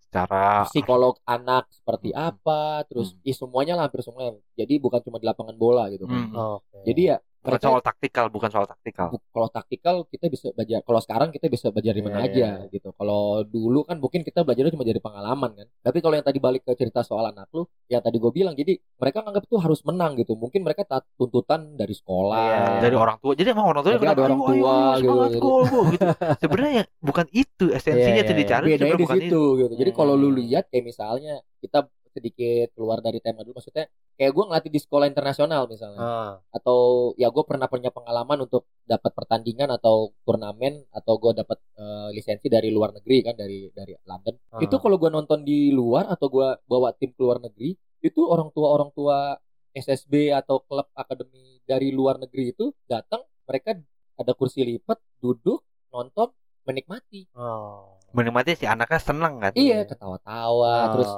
[SPEAKER 1] Secara
[SPEAKER 3] psikolog anak seperti
[SPEAKER 1] Hmm.
[SPEAKER 3] apa, terus
[SPEAKER 1] Hmm.
[SPEAKER 3] ya semuanya lah hampir semuanya. Jadi bukan cuma di lapangan bola gitu kan.
[SPEAKER 1] Hmm.
[SPEAKER 2] Oke.
[SPEAKER 3] Jadi ya
[SPEAKER 1] bukan soal taktikal, bukan soal taktikal.
[SPEAKER 3] kalau taktikal kita bisa belajar kalau sekarang kita bisa belajar di mana
[SPEAKER 2] Iya,
[SPEAKER 3] aja
[SPEAKER 2] iya.
[SPEAKER 3] gitu kalau dulu kan mungkin kita belajarnya cuma dari pengalaman kan tapi kalau yang tadi balik ke cerita soal anak lu yang tadi gue bilang jadi mereka nganggap itu harus menang gitu mungkin mereka tak tuntutan dari sekolah
[SPEAKER 2] Iya, iya.
[SPEAKER 1] Dari orang tua. Jadi emang orang tua
[SPEAKER 3] Jadi ada orang tua gitu.
[SPEAKER 1] semangat gol, gol, gitu. [laughs] Sebenarnya bukan itu esensinya
[SPEAKER 2] Iya,
[SPEAKER 1] tuh
[SPEAKER 2] iya,
[SPEAKER 1] dicari
[SPEAKER 3] bedanya di gitu jadi
[SPEAKER 2] Hmm.
[SPEAKER 3] kalau lu lihat kayak misalnya kita sedikit keluar dari tema dulu maksudnya kayak gue ngelatih di sekolah internasional misalnya
[SPEAKER 2] Ah,
[SPEAKER 3] atau ya gue pernah punya pengalaman untuk dapat pertandingan atau turnamen atau gue dapat eh, lisensi dari luar negeri kan dari dari London
[SPEAKER 2] ah.
[SPEAKER 3] itu kalau gue nonton di luar atau gue bawa tim ke luar negeri itu orang tua orang tua SSB atau klub akademi dari luar negeri itu datang mereka ada kursi lipat duduk nonton menikmati
[SPEAKER 2] Oh.
[SPEAKER 1] menikmati si anaknya seneng kan.
[SPEAKER 3] iya ketawa-tawa
[SPEAKER 2] Ah.
[SPEAKER 3] terus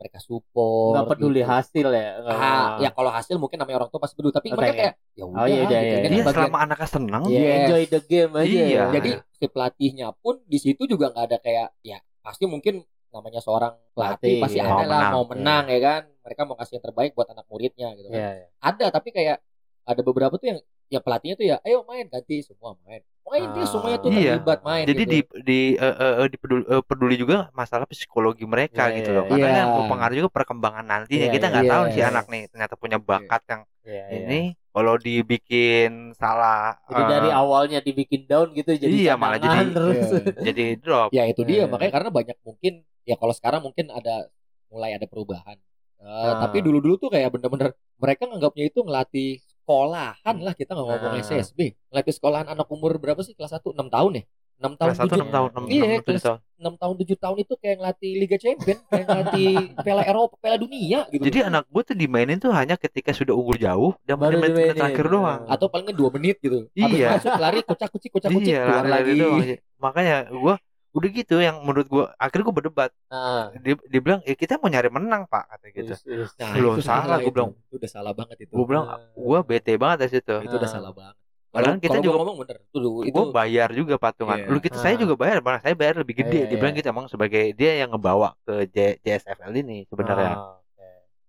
[SPEAKER 3] mereka support
[SPEAKER 2] nggak peduli
[SPEAKER 3] gitu.
[SPEAKER 2] hasil ya.
[SPEAKER 3] Ah, ya kalau hasil mungkin namanya orang tua pasti peduli tapi
[SPEAKER 2] Oh,
[SPEAKER 3] mereka kayak ya udah
[SPEAKER 2] Oh, iya, iya,
[SPEAKER 3] gitu.
[SPEAKER 2] iya.
[SPEAKER 3] Kan
[SPEAKER 1] Iya,
[SPEAKER 3] bagian-
[SPEAKER 1] selama anaknya seneng,
[SPEAKER 2] Iya,
[SPEAKER 3] Yes.
[SPEAKER 2] enjoy the game aja.
[SPEAKER 1] Iya.
[SPEAKER 3] Jadi si pelatihnya pun di situ juga nggak ada kayak ya pasti mungkin namanya seorang pelatih pasti
[SPEAKER 2] ya.
[SPEAKER 3] ada
[SPEAKER 1] Mau
[SPEAKER 3] lah
[SPEAKER 1] menang.
[SPEAKER 3] mau menang ya kan. Mereka mau kasih yang terbaik buat anak muridnya gitu kan.
[SPEAKER 2] Iya, iya.
[SPEAKER 3] Ada tapi kayak ada beberapa tuh yang ya pelatihnya tuh ya ayo main ganti semua main. Main dia
[SPEAKER 2] Ah.
[SPEAKER 3] semuanya tuh
[SPEAKER 1] Iya.
[SPEAKER 3] terlibat main.
[SPEAKER 1] Jadi
[SPEAKER 3] gitu.
[SPEAKER 1] di di eh, eh, eh, dipeduli, eh, peduli juga masalah psikologi mereka
[SPEAKER 2] Iya,
[SPEAKER 1] gitu
[SPEAKER 2] iya,
[SPEAKER 1] loh. Karena
[SPEAKER 3] iya.
[SPEAKER 1] kan mempengaruhi juga perkembangan nantinya.
[SPEAKER 2] Iya,
[SPEAKER 1] Kita
[SPEAKER 2] iya,
[SPEAKER 1] nggak tahu
[SPEAKER 3] iya,
[SPEAKER 1] nih si
[SPEAKER 3] iya.
[SPEAKER 1] anak nih ternyata punya bakat yang
[SPEAKER 2] Iya, iya.
[SPEAKER 1] ini kalau dibikin salah
[SPEAKER 2] Jadi
[SPEAKER 1] eh,
[SPEAKER 2] dari awalnya dibikin down gitu jadi
[SPEAKER 1] Iya, malah jadi-
[SPEAKER 2] terus.
[SPEAKER 3] Iya.
[SPEAKER 1] jadi drop.
[SPEAKER 3] ya itu dia
[SPEAKER 2] Iya.
[SPEAKER 3] makanya karena banyak mungkin ya kalau sekarang mungkin ada mulai ada perubahan. Eh,
[SPEAKER 2] Ah.
[SPEAKER 3] Tapi dulu-dulu tuh kayak bener-bener mereka nganggapnya itu ngelatih sekolahan lah kita nggak ngomong
[SPEAKER 2] Ah.
[SPEAKER 3] SSB ngelatih sekolahan anak umur berapa sih kelas 1 6 tahun ya 6 tahun
[SPEAKER 1] Kelas satu
[SPEAKER 3] 7
[SPEAKER 1] enam tahun, enam
[SPEAKER 3] Iya,
[SPEAKER 1] enam, tujuh
[SPEAKER 3] kelas-
[SPEAKER 1] tahun.
[SPEAKER 3] 6 tahun 7 tahun itu kayak ngelatih Liga Champion kayak ngelatih [laughs] Piala Eropa Piala Dunia gitu
[SPEAKER 1] Jadi anak gue tuh dimainin tuh hanya ketika sudah unggul jauh dan
[SPEAKER 2] Baru
[SPEAKER 1] menit-menit
[SPEAKER 2] dimainin.
[SPEAKER 1] terakhir doang.
[SPEAKER 3] atau paling nggak 2 menit gitu Habis
[SPEAKER 1] Iya.
[SPEAKER 3] masuk lari kocak-kucik kocak-kucik
[SPEAKER 1] Iya,
[SPEAKER 3] keluar
[SPEAKER 1] lari-lari
[SPEAKER 3] lagi
[SPEAKER 1] doang. Makanya gue udah gitu yang menurut gue akhirnya gue berdebat.
[SPEAKER 2] Nah,
[SPEAKER 1] Dia, dia bilang, ya kita mau nyari menang pak kata gitu.
[SPEAKER 3] Nah,
[SPEAKER 1] Belum
[SPEAKER 3] itu
[SPEAKER 1] salah, gua
[SPEAKER 3] itu.
[SPEAKER 1] bilang.
[SPEAKER 3] Itu udah salah banget itu
[SPEAKER 1] Gue bilang, gue bete banget dari situ.
[SPEAKER 3] itu udah
[SPEAKER 2] Ah.
[SPEAKER 3] salah banget
[SPEAKER 1] Padahal kita juga
[SPEAKER 3] ngomong bener itu itu
[SPEAKER 1] gue bayar juga patungan.
[SPEAKER 3] Iya.
[SPEAKER 1] Lu kita saya
[SPEAKER 2] Ah.
[SPEAKER 1] juga bayar, malah saya bayar lebih gede.
[SPEAKER 3] Iya,
[SPEAKER 1] dia bilang
[SPEAKER 3] iya.
[SPEAKER 1] gitu emang sebagai dia yang ngebawa ke J- JSFL ini sebenarnya.
[SPEAKER 2] Oke.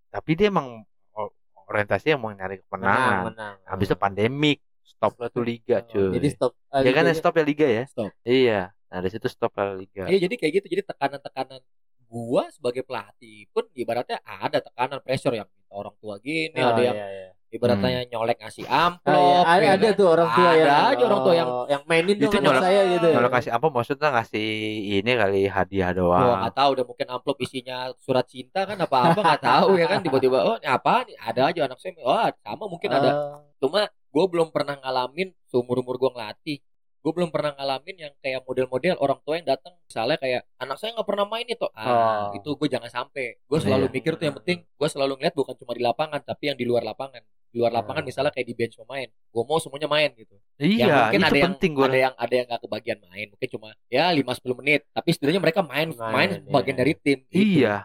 [SPEAKER 1] Tapi dia emang o- orientasinya mau nyari
[SPEAKER 2] Menang,
[SPEAKER 1] kemenangan.
[SPEAKER 2] menang.
[SPEAKER 1] Habis itu pandemik, stop lah tuh liga cuy.
[SPEAKER 2] Jadi stop. ah,
[SPEAKER 1] ya kan ya stop ya liga ya?
[SPEAKER 3] Stop.
[SPEAKER 1] Iya. Nah dari situ stop lah liga.
[SPEAKER 3] Iya jadi kayak gitu jadi tekanan-tekanan gua sebagai pelatih pun ibaratnya ada tekanan pressure yang orang tua gini
[SPEAKER 2] Oh,
[SPEAKER 3] ada yang
[SPEAKER 2] iya, iya.
[SPEAKER 3] ibaratnya nyolek ngasih amplop
[SPEAKER 2] Ah, iya. ada,
[SPEAKER 3] ya
[SPEAKER 2] ada tuh orang tua
[SPEAKER 3] Ada
[SPEAKER 2] yang
[SPEAKER 3] aja orang tua yang
[SPEAKER 2] oh, yang mainin dong
[SPEAKER 1] Itu
[SPEAKER 2] anak
[SPEAKER 1] nyolok-
[SPEAKER 2] saya gitu.
[SPEAKER 1] Kalau kasih apa maksudnya ngasih ini kali hadiah
[SPEAKER 3] Gua
[SPEAKER 1] doang.
[SPEAKER 3] nggak tahu udah mungkin amplop isinya surat cinta kan apa apa nggak tahu ya kan tiba-tiba oh ini apa nih ada aja anak saya oh sama mungkin ada
[SPEAKER 2] Ah,
[SPEAKER 3] cuma gue belum pernah ngalamin seumur umur gue ngelatih gue belum pernah ngalamin yang kayak model-model orang tua yang datang misalnya kayak anak saya nggak pernah main itu ah
[SPEAKER 2] Oh.
[SPEAKER 3] itu gue jangan sampai gue selalu
[SPEAKER 1] Iya.
[SPEAKER 3] mikir tuh yang penting gue selalu ngeliat bukan cuma di lapangan tapi yang di luar lapangan di luar lapangan
[SPEAKER 2] Hmm.
[SPEAKER 3] misalnya kayak di bench pemain gue mau semuanya main gitu
[SPEAKER 1] Iya,
[SPEAKER 3] ya mungkin
[SPEAKER 1] itu
[SPEAKER 3] ada yang
[SPEAKER 1] penting gue.
[SPEAKER 3] ada yang ada yang nggak kebagian main mungkin cuma ya 5-10 menit tapi setidaknya mereka main
[SPEAKER 2] Main,
[SPEAKER 3] main
[SPEAKER 2] iya.
[SPEAKER 3] bagian dari tim gitu.
[SPEAKER 1] Iya.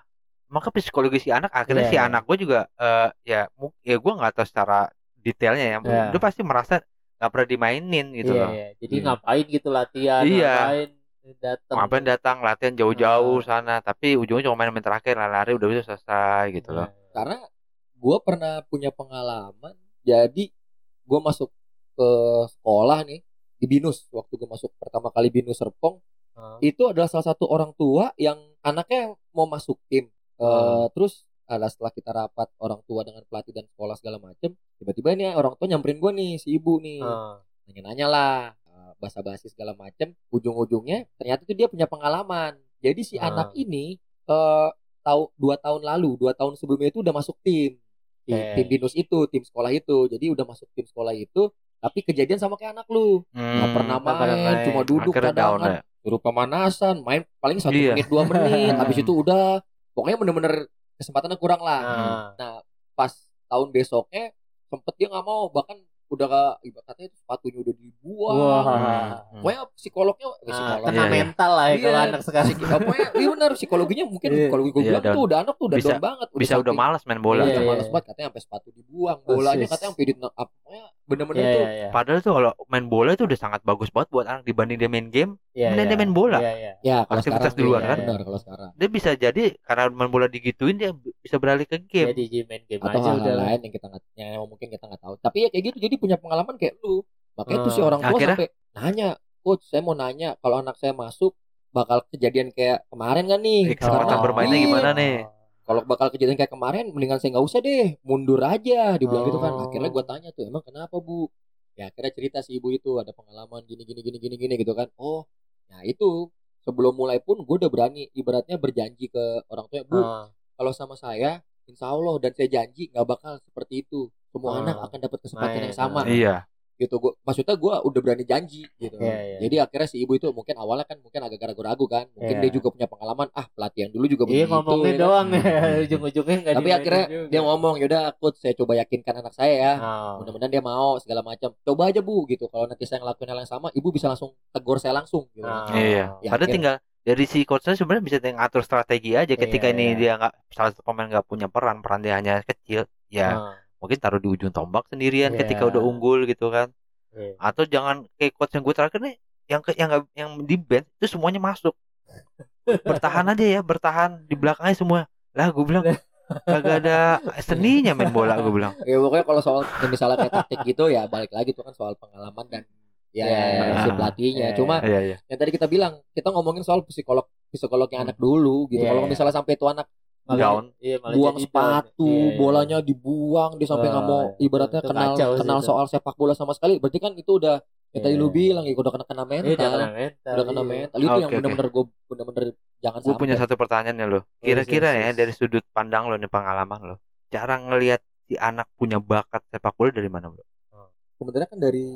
[SPEAKER 1] Maka psikologi si anak akhirnya
[SPEAKER 2] Iya,
[SPEAKER 1] si
[SPEAKER 2] iya.
[SPEAKER 1] anak gue juga eh ya ya gue nggak tahu secara detailnya ya.
[SPEAKER 2] Iya.
[SPEAKER 1] Dia pasti merasa nggak pernah dimainin gitu
[SPEAKER 2] iya,
[SPEAKER 1] loh.
[SPEAKER 2] iya. Jadi
[SPEAKER 3] Hmm.
[SPEAKER 2] ngapain gitu latihan?
[SPEAKER 1] Iya.
[SPEAKER 2] Ngapain datang?
[SPEAKER 1] Ngapain datang latihan jauh-jauh
[SPEAKER 2] Ah.
[SPEAKER 1] sana, tapi ujungnya cuma main-main terakhir lari-lari udah bisa selesai gitu loh.
[SPEAKER 3] karena gue pernah punya pengalaman jadi gue masuk ke sekolah nih di binus waktu gue masuk pertama kali binus serpong
[SPEAKER 2] Ah.
[SPEAKER 3] itu adalah salah satu orang tua yang anaknya mau masuk tim
[SPEAKER 2] Hmm.
[SPEAKER 3] terus ada setelah kita rapat orang tua dengan pelatih dan sekolah segala macem tiba-tiba ini orang tua nyamperin gue nih si ibu nih
[SPEAKER 2] Ah.
[SPEAKER 3] nanya-nanya lah eh, basa-basi segala macem ujung-ujungnya ternyata tuh dia punya pengalaman jadi si
[SPEAKER 2] Ah.
[SPEAKER 3] anak ini eh tahu dua tahun lalu dua tahun sebelumnya itu udah masuk tim
[SPEAKER 2] Oke.
[SPEAKER 3] tim binus itu tim sekolah itu jadi udah masuk tim sekolah itu tapi kejadian sama kayak anak lu
[SPEAKER 1] Hmm,
[SPEAKER 3] pernah
[SPEAKER 2] nggak pernah
[SPEAKER 3] main,
[SPEAKER 2] main.
[SPEAKER 3] cuma duduk
[SPEAKER 1] down
[SPEAKER 3] cadangan
[SPEAKER 1] ya.
[SPEAKER 3] suruh pemanasan main paling satu
[SPEAKER 1] Iya.
[SPEAKER 3] menit dua menit [laughs] habis itu udah pokoknya bener-bener kesempatannya kurang lah
[SPEAKER 2] Ah.
[SPEAKER 3] Nah, pas tahun besoknya sempet dia nggak mau bahkan udah ibarat katanya itu sepatunya udah dibuang.
[SPEAKER 2] Wah.
[SPEAKER 1] Hmm.
[SPEAKER 3] Pokoknya psikolognya eh,
[SPEAKER 2] Ah,
[SPEAKER 3] psikolog.
[SPEAKER 2] kena
[SPEAKER 1] Iya,
[SPEAKER 2] mental lah ya
[SPEAKER 3] Iya.
[SPEAKER 2] kalau anak sekarang.
[SPEAKER 3] Psiki- pokoknya iya benar psikologinya mungkin
[SPEAKER 2] Iya.
[SPEAKER 3] kalau gue
[SPEAKER 1] Iya,
[SPEAKER 3] bilang tuh udah anak tuh udah
[SPEAKER 1] Bisa-
[SPEAKER 3] down banget
[SPEAKER 1] Bisa udah
[SPEAKER 3] saking-
[SPEAKER 1] malas main bola.
[SPEAKER 3] Iya,
[SPEAKER 2] Iya,
[SPEAKER 3] udah males
[SPEAKER 2] iya.
[SPEAKER 3] banget katanya sampai sepatu dibuang. Bolanya katanya sampai di apa pokoknya bener-bener
[SPEAKER 2] Iya,
[SPEAKER 3] tuh
[SPEAKER 2] iya, iya.
[SPEAKER 1] Padahal tuh kalau main bola itu udah sangat bagus banget buat anak dibanding dia main game.
[SPEAKER 2] Iya,
[SPEAKER 1] Mending dia
[SPEAKER 2] iya.
[SPEAKER 1] main bola.
[SPEAKER 2] Iya, iya.
[SPEAKER 3] ya kalau
[SPEAKER 1] Aktivitas
[SPEAKER 3] sekarang
[SPEAKER 1] di luar,
[SPEAKER 3] iya,
[SPEAKER 2] kan?
[SPEAKER 3] benar kalau sekarang
[SPEAKER 1] Dia bisa jadi karena main bola digituin dia bisa beralih ke game.
[SPEAKER 2] Jadi main game
[SPEAKER 3] atau
[SPEAKER 2] aja
[SPEAKER 3] hal-hal
[SPEAKER 2] udah. lah.
[SPEAKER 3] lain yang kita nggak yang mungkin kita nggak tahu tapi ya kayak gitu jadi punya pengalaman kayak lu makanya tuh si
[SPEAKER 2] Hmm.
[SPEAKER 3] orang tua
[SPEAKER 1] Akhirnya-
[SPEAKER 3] sampai nanya coach saya mau nanya kalau anak saya masuk bakal kejadian kayak kemarin kan nih
[SPEAKER 1] kesempatan
[SPEAKER 3] Karena-
[SPEAKER 1] bermainnya
[SPEAKER 3] Iya.
[SPEAKER 1] gimana nih?
[SPEAKER 3] Kalau bakal kejadian kayak kemarin mendingan saya nggak usah deh mundur aja dibilang gitu kan
[SPEAKER 2] Oh.
[SPEAKER 3] akhirnya gua tanya tuh emang kenapa bu ya akhirnya cerita si ibu itu ada pengalaman gini gini gini gini gini gitu kan oh nah itu sebelum mulai pun gue udah berani ibaratnya berjanji ke orang tua bu
[SPEAKER 2] Ah.
[SPEAKER 3] kalau sama saya insya Allah dan saya janji nggak bakal seperti itu semua
[SPEAKER 2] Hmm.
[SPEAKER 3] anak akan dapat kesempatan
[SPEAKER 2] Main,
[SPEAKER 3] yang sama.
[SPEAKER 1] Iya.
[SPEAKER 3] Gitu gua maksudnya gue udah berani janji gitu
[SPEAKER 2] Iya, iya.
[SPEAKER 3] jadi akhirnya si ibu itu mungkin awalnya kan mungkin agak ragu-ragu kan mungkin
[SPEAKER 2] Iya.
[SPEAKER 3] dia juga punya pengalaman ah pelatihan dulu juga
[SPEAKER 2] Iya
[SPEAKER 3] begitu
[SPEAKER 2] ngomongnya
[SPEAKER 3] ya kan.
[SPEAKER 2] doang ya, [laughs] ujung-ujungnya
[SPEAKER 3] tapi akhirnya
[SPEAKER 2] juga.
[SPEAKER 3] dia ngomong yaudah coach saya coba yakinkan anak saya ya
[SPEAKER 2] Ah.
[SPEAKER 3] mudah-mudahan dia mau segala macam coba aja bu gitu kalau nanti saya ngelakuin hal yang sama ibu bisa langsung tegur saya langsung gitu
[SPEAKER 2] Ah.
[SPEAKER 1] Iya.
[SPEAKER 3] Ya,
[SPEAKER 1] Padahal tinggal dari si coachnya sebenarnya bisa ngatur strategi aja ketika
[SPEAKER 2] Iya,
[SPEAKER 1] ini
[SPEAKER 2] iya.
[SPEAKER 1] dia nggak salah satu pemain nggak punya peran peran dia hanya kecil ya
[SPEAKER 2] Ah.
[SPEAKER 1] Mungkin taruh di ujung tombak sendirian
[SPEAKER 2] Iya.
[SPEAKER 1] ketika udah unggul gitu kan.
[SPEAKER 2] Iya.
[SPEAKER 1] atau jangan kayak coach yang gue terakhir nih yang ke, yang nggak yang di bench itu semuanya masuk. Bertahan aja ya bertahan di belakangnya semua. Lah gue bilang kagak ada seninya main bola gue bilang.
[SPEAKER 3] Ya pokoknya kalau soal ya misalnya kayak taktik gitu ya balik lagi tuh kan soal pengalaman dan ya
[SPEAKER 2] Iya, iya,
[SPEAKER 3] si pelatihnya.
[SPEAKER 2] Iya,
[SPEAKER 3] cuma
[SPEAKER 1] iya iya.
[SPEAKER 3] yang tadi kita bilang kita ngomongin soal psikolog psikolognya anak dulu gitu.
[SPEAKER 2] Iya,
[SPEAKER 3] kalau
[SPEAKER 2] iya.
[SPEAKER 3] misalnya sampai tuh anak
[SPEAKER 2] Malah-
[SPEAKER 1] Down.
[SPEAKER 2] iya, malah
[SPEAKER 3] buang
[SPEAKER 2] jadi
[SPEAKER 3] sepatu
[SPEAKER 2] down. Iya, iya.
[SPEAKER 3] bolanya dibuang dia sampai nggak mau ibaratnya kenal
[SPEAKER 2] kacau sih
[SPEAKER 3] kenal
[SPEAKER 2] itu.
[SPEAKER 3] soal sepak bola sama sekali berarti kan itu udah yang tadi
[SPEAKER 2] Iya.
[SPEAKER 3] lu bilang ya udah kena kena mental
[SPEAKER 2] Iya, udah kena mental.
[SPEAKER 3] udah kena
[SPEAKER 2] iya.
[SPEAKER 3] mental itu
[SPEAKER 1] Oke,
[SPEAKER 3] yang
[SPEAKER 1] oke.
[SPEAKER 3] bener-bener gue bener-bener jangan
[SPEAKER 1] gue punya satu pertanyaan ya lo
[SPEAKER 2] Yes,
[SPEAKER 1] kira-kira
[SPEAKER 2] yes,
[SPEAKER 1] ya dari sudut pandang lo nih pengalaman lo cara ngelihat si anak punya bakat sepak bola dari mana bro
[SPEAKER 3] sebenarnya kan dari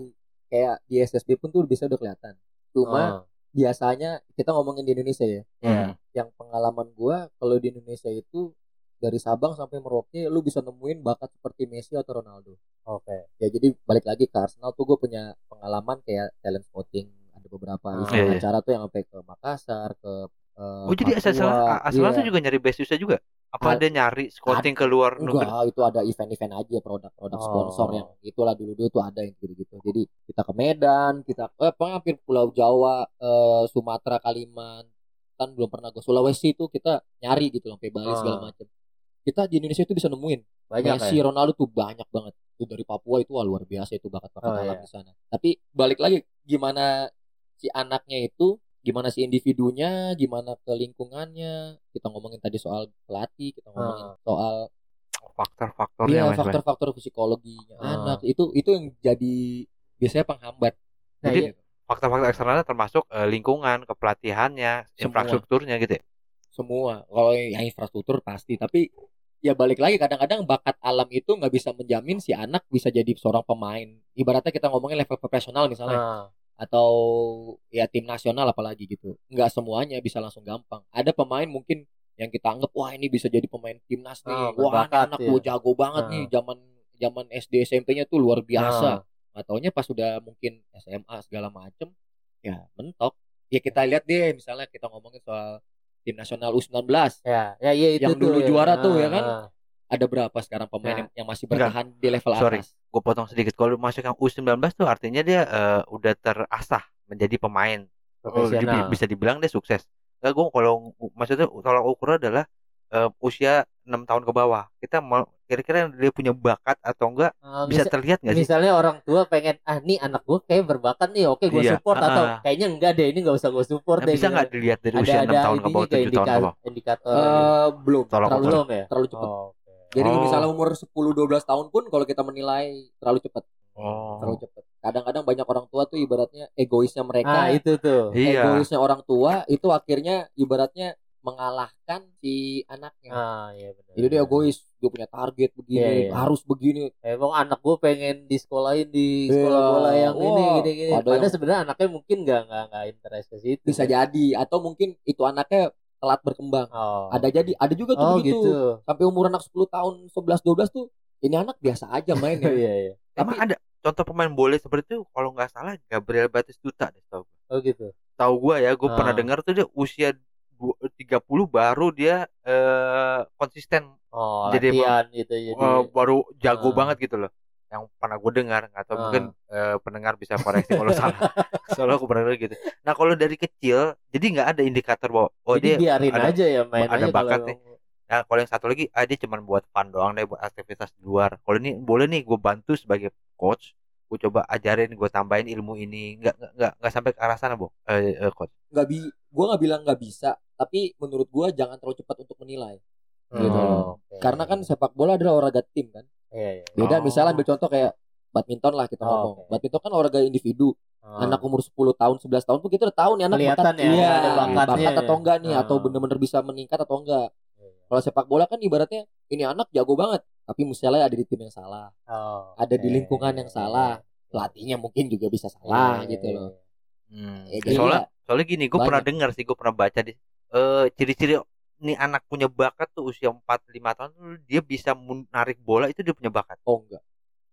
[SPEAKER 3] kayak di SSB pun tuh bisa udah kelihatan cuma
[SPEAKER 2] Ah.
[SPEAKER 3] Biasanya kita ngomongin di Indonesia ya
[SPEAKER 2] Iya.
[SPEAKER 3] yang pengalaman gua kalau di Indonesia itu dari Sabang sampai Merauke lu bisa nemuin bakat seperti Messi atau Ronaldo
[SPEAKER 2] Oke.
[SPEAKER 3] ya jadi balik lagi ke Arsenal tuh gue punya pengalaman kayak talent scouting ada beberapa
[SPEAKER 2] Ah.
[SPEAKER 1] Iya, iya.
[SPEAKER 3] acara tuh yang sampai ke Makassar ke eh,
[SPEAKER 1] oh jadi asal asal
[SPEAKER 3] Iya.
[SPEAKER 1] tuh juga nyari beasiswa juga apa
[SPEAKER 3] Ad-
[SPEAKER 1] ada nyari scouting ke luar negeri
[SPEAKER 3] enggak itu ada event-event aja produk-produk
[SPEAKER 2] Oh.
[SPEAKER 3] sponsor yang itulah dulu-dulu tuh ada yang gitu-gitu jadi kita ke Medan kita eh pokoknya hampir Pulau Jawa eh, Sumatera Kalimantan belum pernah ke Sulawesi tuh kita nyari gitu sampai Bali segala
[SPEAKER 2] Ah.
[SPEAKER 3] macam kita di Indonesia itu bisa nemuin
[SPEAKER 2] Banyak
[SPEAKER 3] Messi,
[SPEAKER 2] ya.
[SPEAKER 3] Ronaldo tuh banyak banget. Itu dari Papua itu wah, luar biasa itu bakat-bakat
[SPEAKER 2] Oh,
[SPEAKER 3] alam
[SPEAKER 2] iya.
[SPEAKER 3] di sana. Tapi balik lagi gimana si anaknya itu, gimana si individunya, gimana ke lingkungannya. Kita ngomongin tadi soal pelatih, kita ngomongin
[SPEAKER 2] Ah.
[SPEAKER 3] soal
[SPEAKER 1] faktor-faktornya
[SPEAKER 3] Iya, faktor-faktor psikologinya
[SPEAKER 2] Ah.
[SPEAKER 3] anak itu itu yang jadi biasanya penghambat.
[SPEAKER 2] Nah,
[SPEAKER 1] Jadi
[SPEAKER 3] Iya.
[SPEAKER 1] faktor-faktor eksternalnya termasuk eh, lingkungan, kepelatihannya,
[SPEAKER 3] Semua.
[SPEAKER 1] infrastrukturnya gitu ya.
[SPEAKER 3] semua kalau yang infrastruktur pasti tapi ya balik lagi kadang-kadang bakat alam itu nggak bisa menjamin si anak bisa jadi seorang pemain ibaratnya kita ngomongin level profesional misalnya
[SPEAKER 2] Ah,
[SPEAKER 3] atau ya tim nasional apalagi gitu nggak semuanya bisa langsung gampang ada pemain mungkin yang kita anggap wah ini bisa jadi pemain timnas nih
[SPEAKER 2] Ah,
[SPEAKER 3] wah ini
[SPEAKER 2] berbakat,
[SPEAKER 3] anak
[SPEAKER 2] ya.
[SPEAKER 3] jago banget
[SPEAKER 2] Ah.
[SPEAKER 3] nih zaman zaman SD SMP-nya tuh luar biasa
[SPEAKER 2] ah.
[SPEAKER 3] nggak taunya pas udah mungkin SMA segala macem ya mentok ya kita lihat deh misalnya kita ngomongin soal tim nasional U19
[SPEAKER 2] ya ya iya itu
[SPEAKER 3] Yang
[SPEAKER 2] tuh,
[SPEAKER 3] dulu
[SPEAKER 2] ya.
[SPEAKER 3] juara tuh,
[SPEAKER 2] Ah,
[SPEAKER 3] ya kan?
[SPEAKER 2] ah.
[SPEAKER 3] ada berapa sekarang pemain
[SPEAKER 2] Nah.
[SPEAKER 3] yang, yang masih
[SPEAKER 1] Enggak.
[SPEAKER 3] bertahan di level
[SPEAKER 1] Sorry.
[SPEAKER 3] atas
[SPEAKER 1] Gue potong sedikit. Kalau masuk yang U19 tuh artinya dia eh, udah terasah menjadi pemain. Oh, dia bisa dibilang dia sukses. Enggak gue kalau maksudnya kalau ukur adalah eh, usia 6 tahun ke bawah. Kita mau kira-kira dia punya bakat atau enggak
[SPEAKER 2] Ah,
[SPEAKER 1] bisa terlihat nggak sih?
[SPEAKER 2] misalnya orang tua pengen ah nih anak gue kayak berbakat nih oke gue
[SPEAKER 1] Iya,
[SPEAKER 2] support atau
[SPEAKER 1] ah.
[SPEAKER 2] kayaknya enggak deh ini nggak usah gue support
[SPEAKER 1] Nah,
[SPEAKER 2] deh
[SPEAKER 1] bisa
[SPEAKER 2] gitu.
[SPEAKER 1] nggak dilihat dari
[SPEAKER 2] ada
[SPEAKER 1] usia 6
[SPEAKER 2] ada
[SPEAKER 1] tahun ke bawah,
[SPEAKER 2] kayak
[SPEAKER 1] 7 tahun ke bawah?
[SPEAKER 2] indikator
[SPEAKER 3] Eh, belum
[SPEAKER 1] Tolong
[SPEAKER 3] terlalu
[SPEAKER 1] ukur.
[SPEAKER 2] belum ya
[SPEAKER 3] terlalu cepat
[SPEAKER 2] Oh.
[SPEAKER 3] Jadi
[SPEAKER 1] Oh.
[SPEAKER 3] misalnya umur 10-12 tahun pun kalau kita menilai terlalu cepat terlalu
[SPEAKER 1] Oh.
[SPEAKER 3] cepat kadang-kadang banyak orang tua tuh ibaratnya egoisnya mereka
[SPEAKER 2] nah itu tuh
[SPEAKER 1] Iya.
[SPEAKER 3] egoisnya orang tua itu akhirnya ibaratnya mengalahkan si anaknya
[SPEAKER 2] ah iya benar
[SPEAKER 3] jadi dia egois dia punya target begini
[SPEAKER 2] Iya, iya.
[SPEAKER 3] harus begini
[SPEAKER 2] emang anak gue pengen disekolahin di
[SPEAKER 3] Iya.
[SPEAKER 2] sekolah bola yang
[SPEAKER 3] Wah,
[SPEAKER 2] ini gini gini
[SPEAKER 3] ada
[SPEAKER 2] padahal
[SPEAKER 3] yang-
[SPEAKER 2] sebenarnya anaknya mungkin nggak nggak nggak interest ke situ
[SPEAKER 3] bisa jadi atau mungkin itu anaknya telat berkembang
[SPEAKER 2] oh
[SPEAKER 3] ada jadi ada juga tuh
[SPEAKER 2] oh
[SPEAKER 3] begitu
[SPEAKER 2] gitu
[SPEAKER 3] sampai umur anak 10 tahun 11 12 tuh ini anak biasa aja mainnya [laughs]
[SPEAKER 2] iya iya
[SPEAKER 1] Emang ada contoh pemain bola seperti itu kalau nggak salah Gabriel Batistuta deh tahu.
[SPEAKER 2] oh gitu
[SPEAKER 1] Tahu gua ya, pernah
[SPEAKER 2] Ah.
[SPEAKER 1] dengar tuh dia usia du- 30 baru dia eh konsisten
[SPEAKER 2] oh
[SPEAKER 1] Jadi
[SPEAKER 2] latihan gitu jadi
[SPEAKER 1] eh, baru jago
[SPEAKER 2] Ah.
[SPEAKER 1] banget gitu loh. Yang pernah gue dengar atau
[SPEAKER 2] Ah.
[SPEAKER 1] mungkin eh, pendengar bisa koreksi kalau salah. [laughs] Soalnya aku pernah dengar gitu. Nah, kalau dari kecil jadi nggak ada indikator bahwa oh
[SPEAKER 2] jadi
[SPEAKER 1] dia
[SPEAKER 2] biarin
[SPEAKER 1] ada-
[SPEAKER 2] aja ya main
[SPEAKER 1] ada
[SPEAKER 2] aja
[SPEAKER 1] bakat
[SPEAKER 2] kalau
[SPEAKER 1] nih. Nah, kalau yang satu lagi, ah dia cuma buat fun doang deh, buat aktivitas di luar. Kalau ini boleh nih, gue bantu sebagai coach, gue coba ajarin, gue tambahin ilmu ini, nggak nggak nggak nggak sampai ke arah sana, bu, eh, eh, coach.
[SPEAKER 3] nggak bi gua nggak bilang nggak bisa tapi menurut gua jangan terlalu cepat untuk menilai gitu.
[SPEAKER 2] Oh, oke.
[SPEAKER 3] karena kan sepak bola adalah olahraga tim kan
[SPEAKER 2] iya, iya.
[SPEAKER 3] beda
[SPEAKER 1] Oh.
[SPEAKER 3] misalnya ambil contoh kayak badminton lah kita
[SPEAKER 2] Oh,
[SPEAKER 3] ngomong
[SPEAKER 2] oke.
[SPEAKER 3] badminton kan olahraga individu
[SPEAKER 2] Oh.
[SPEAKER 3] anak umur 10 tahun 11 tahun tuh kita udah tahu nih anak
[SPEAKER 2] Kelihatan
[SPEAKER 3] bakat
[SPEAKER 2] ya,
[SPEAKER 3] iya,
[SPEAKER 1] ada
[SPEAKER 3] bakat,
[SPEAKER 2] bakatnya
[SPEAKER 3] atau
[SPEAKER 2] ya.
[SPEAKER 3] enggak nih atau
[SPEAKER 2] Ah.
[SPEAKER 3] bener-bener bisa meningkat atau enggak
[SPEAKER 2] Iya.
[SPEAKER 3] kalau sepak bola kan ibaratnya ini anak jago banget tapi misalnya ada di tim yang salah
[SPEAKER 2] Oh,
[SPEAKER 3] ada di
[SPEAKER 2] oke.
[SPEAKER 3] lingkungan yang salah. pelatihnya mungkin juga bisa salah
[SPEAKER 2] Iya,
[SPEAKER 3] gitu
[SPEAKER 2] iya,
[SPEAKER 3] loh
[SPEAKER 2] iya.
[SPEAKER 1] Hmm.
[SPEAKER 3] Ya,
[SPEAKER 1] soalnya,
[SPEAKER 3] ya,
[SPEAKER 1] soalnya gini, gue pernah dengar sih, gue pernah baca di, eh ciri-ciri nih anak punya bakat tuh usia 4-5 tahun tuh dia bisa menarik bola itu dia punya bakat.
[SPEAKER 3] oh enggak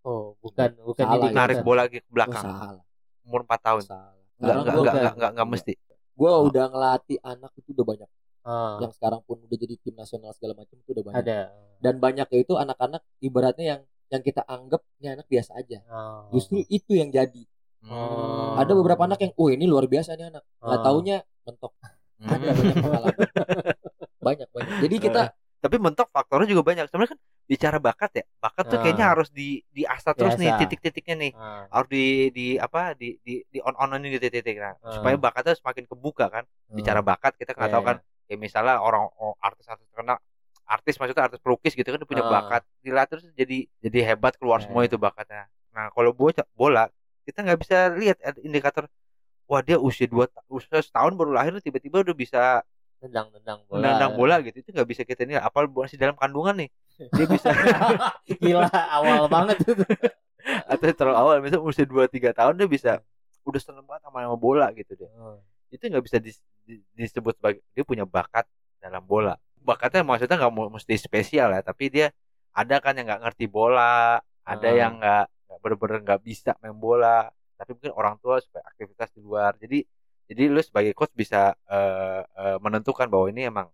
[SPEAKER 2] Oh, bukan bukan
[SPEAKER 3] Salah.
[SPEAKER 1] Narik bola ke
[SPEAKER 3] oh,
[SPEAKER 1] belakang
[SPEAKER 3] salah
[SPEAKER 1] umur 4 tahun.
[SPEAKER 3] salah
[SPEAKER 1] Enggak enggak enggak enggak enggak, enggak mesti.
[SPEAKER 3] gua
[SPEAKER 1] Oh.
[SPEAKER 3] udah ngelatih anak itu udah banyak
[SPEAKER 2] Ah,
[SPEAKER 3] yang sekarang pun udah jadi tim nasional segala macam itu udah banyak
[SPEAKER 2] ada.
[SPEAKER 3] dan banyaknya itu anak-anak ibaratnya yang yang kita anggap ini anak biasa aja
[SPEAKER 2] Oh.
[SPEAKER 3] justru itu yang jadi
[SPEAKER 2] Oh.
[SPEAKER 3] ada beberapa anak yang oh ini luar biasa nih anak nggak taunya mentok
[SPEAKER 1] Hmm.
[SPEAKER 3] ada banyak pengalaman [laughs] banyak banyak. Jadi kita
[SPEAKER 1] tapi mentok faktornya juga banyak. Sebenarnya kan bicara bakat ya bakat tuh
[SPEAKER 2] Ah.
[SPEAKER 1] kayaknya harus di diasah terus nih
[SPEAKER 2] Biasa.
[SPEAKER 1] titik-titiknya nih.
[SPEAKER 2] Ah,
[SPEAKER 1] harus di di apa di di di on onin gitu titik nah
[SPEAKER 2] Ah.
[SPEAKER 1] supaya bakatnya semakin kebuka kan. Bicara bakat kita nggak
[SPEAKER 2] Iya,
[SPEAKER 1] tahu kan kayak misalnya orang oh, artis-artis terkenal artis maksudnya artis pelukis gitu kan punya
[SPEAKER 2] Ah.
[SPEAKER 1] bakat. Dilatih terus jadi jadi hebat keluar
[SPEAKER 2] Iya,
[SPEAKER 1] semua
[SPEAKER 2] iya.
[SPEAKER 1] itu bakatnya. Nah kalau bola bola kita nggak bisa lihat indikator wah dia usia dua usia setahun baru lahir tiba-tiba udah bisa
[SPEAKER 2] tendang tendang bola.
[SPEAKER 1] menendang bola gitu itu nggak bisa kita nilai apal masih dalam kandungan nih dia bisa [laughs]
[SPEAKER 2] Gila awal banget itu. [laughs]
[SPEAKER 1] atau terlalu awal misalnya usia 2 3 tahun dia bisa udah seneng banget sama sama bola gitu deh. Itu nggak bisa dis- di- disebut sebagai dia punya bakat dalam bola. Bakatnya maksudnya nggak mesti spesial ya, tapi dia ada kan yang nggak ngerti bola, ada
[SPEAKER 2] Ah.
[SPEAKER 1] yang nggak bener-bener nggak bisa main bola, tapi mungkin orang tua supaya aktivitas di luar. Jadi jadi lu sebagai coach bisa eh, eh, menentukan bahwa ini emang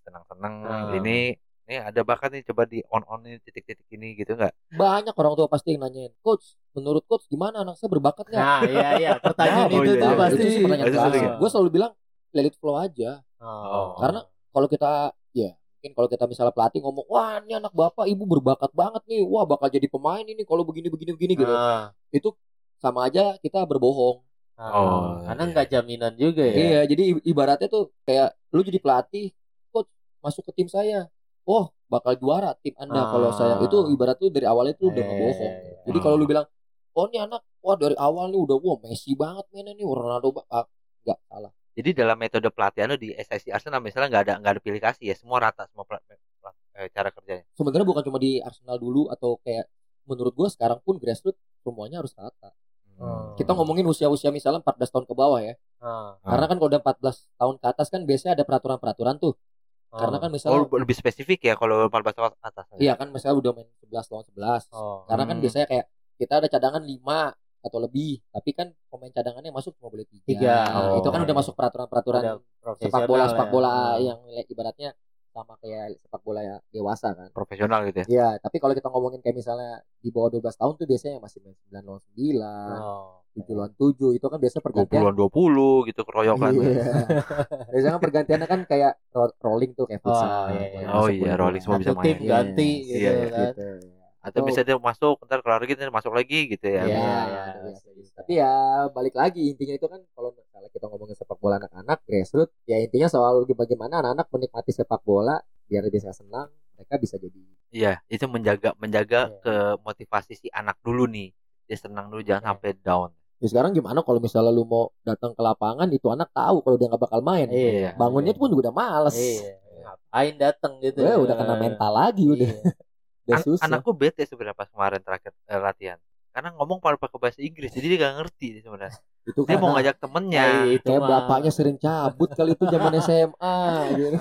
[SPEAKER 1] senang-senang
[SPEAKER 2] Ah.
[SPEAKER 1] ini ini ada bakat nih coba di on on titik-titik ini gitu nggak?
[SPEAKER 3] banyak orang tua pasti yang nanyain coach menurut coach gimana anak saya berbakat nggak
[SPEAKER 2] Nah, iya iya, [laughs] pertanyaan
[SPEAKER 1] Nah, oh
[SPEAKER 2] itu
[SPEAKER 1] iya,
[SPEAKER 2] tuh
[SPEAKER 1] iya.
[SPEAKER 2] pasti.
[SPEAKER 3] itu sih pertanyaan
[SPEAKER 1] ya?
[SPEAKER 3] gue selalu bilang let it flow aja
[SPEAKER 2] Oh.
[SPEAKER 3] Karena kalau kita ya mungkin kalau kita misalnya pelatih ngomong wah ini anak bapak ibu berbakat banget nih wah bakal jadi pemain ini kalau begini begini begini gitu
[SPEAKER 2] Ah,
[SPEAKER 3] itu sama aja kita berbohong.
[SPEAKER 1] Oh,
[SPEAKER 2] karena
[SPEAKER 1] iya.
[SPEAKER 2] nggak jaminan juga ya.
[SPEAKER 3] iya jadi ibaratnya tuh kayak lu jadi pelatih coach masuk ke tim saya oh bakal juara tim anda
[SPEAKER 2] Ah.
[SPEAKER 3] kalau saya itu ibarat tuh dari awalnya tuh udah
[SPEAKER 2] Iya,
[SPEAKER 3] ngebohong
[SPEAKER 2] iya, iya.
[SPEAKER 3] jadi kalau lu bilang oh ini anak wah dari awal nih udah wah Messi banget mainnya nih Ronaldo ah, nggak salah
[SPEAKER 1] Jadi dalam metode pelatihan lo di SSI Arsenal misalnya nggak ada nggak ada pilih kasih ya, semua rata semua eh, cara kerjanya.
[SPEAKER 3] sebenarnya bukan cuma di Arsenal dulu atau kayak menurut gua sekarang pun grassroots semuanya harus rata
[SPEAKER 2] Hmm.
[SPEAKER 3] kita ngomongin usia-usia misalnya 14 tahun ke bawah ya
[SPEAKER 2] Ah.
[SPEAKER 3] karena kan kalau udah 14 tahun ke atas kan biasanya ada peraturan-peraturan tuh
[SPEAKER 2] ah.
[SPEAKER 3] karena kan
[SPEAKER 1] Oh,
[SPEAKER 3] misalnya
[SPEAKER 1] lebih spesifik ya kalau 14 tahun atas.
[SPEAKER 3] iya kan misalnya udah main 11 lawan 11
[SPEAKER 2] Oh.
[SPEAKER 3] Karena kan
[SPEAKER 1] Hmm.
[SPEAKER 3] biasanya kayak kita ada cadangan 5 atau lebih, tapi kan pemain cadangannya masuk cuma boleh 3.
[SPEAKER 2] Tiga.
[SPEAKER 1] Oh.
[SPEAKER 3] itu kan udah masuk peraturan-peraturan sepak bola
[SPEAKER 2] ya.
[SPEAKER 3] sepak bola
[SPEAKER 2] Ah.
[SPEAKER 3] yang ibaratnya sama kayak sepak bola ya dewasa kan.
[SPEAKER 1] Profesional gitu ya.
[SPEAKER 3] Iya, tapi kalau kita ngomongin kayak misalnya di bawah 12 tahun tuh biasanya yang masih main 9 lawan 9,
[SPEAKER 2] Oh.
[SPEAKER 3] 7 lawan 7 itu kan biasanya pergantian.
[SPEAKER 1] 20-an 20 gitu keroyokan.
[SPEAKER 3] Iya. biasanya kan pergantiannya kan kayak ro- rolling tuh kayak
[SPEAKER 2] Oh,
[SPEAKER 3] futsal.
[SPEAKER 2] iya, iya.
[SPEAKER 1] Oh iya, rolling semua bisa main.
[SPEAKER 2] ganti
[SPEAKER 3] Iya,
[SPEAKER 2] gitu
[SPEAKER 1] iya,
[SPEAKER 2] kan.
[SPEAKER 3] Gitu.
[SPEAKER 1] Atau bisa dia masuk, ntar kelar lagi, ntar masuk lagi gitu ya.
[SPEAKER 3] Iya,
[SPEAKER 2] Iya, iya,
[SPEAKER 3] biasa.
[SPEAKER 2] bisa.
[SPEAKER 3] Tapi ya balik lagi intinya itu kan kalau misalnya kita ngomongin sepak bola anak-anak grassroots ya intinya soal bagaimana anak-anak menikmati sepak bola biar bisa senang mereka bisa jadi
[SPEAKER 1] Iya, itu menjaga menjaga
[SPEAKER 2] Iya.
[SPEAKER 1] ke motivasi si anak dulu nih. Dia senang dulu jangan
[SPEAKER 2] Iya.
[SPEAKER 1] sampai down.
[SPEAKER 3] ya sekarang gimana kalau misalnya lu mau datang ke lapangan itu anak tahu kalau dia nggak bakal main
[SPEAKER 2] Iya.
[SPEAKER 3] bangunnya pun juga udah males
[SPEAKER 2] Iya. Ngapain datang gitu.
[SPEAKER 3] Eh, udah kena mental lagi udah
[SPEAKER 2] Iya.
[SPEAKER 1] An-
[SPEAKER 3] susah
[SPEAKER 1] anakku bete sebenarnya pas kemarin terakhir eh, latihan. Karena ngomong pakai pakai bahasa Inggris, jadi dia gak ngerti dia sebenarnya.
[SPEAKER 3] itu
[SPEAKER 1] Dia mau ngajak temennya.
[SPEAKER 2] Nah, itu
[SPEAKER 3] kayak
[SPEAKER 2] mah.
[SPEAKER 3] bapaknya sering cabut kali itu zaman [laughs] SMA gitu.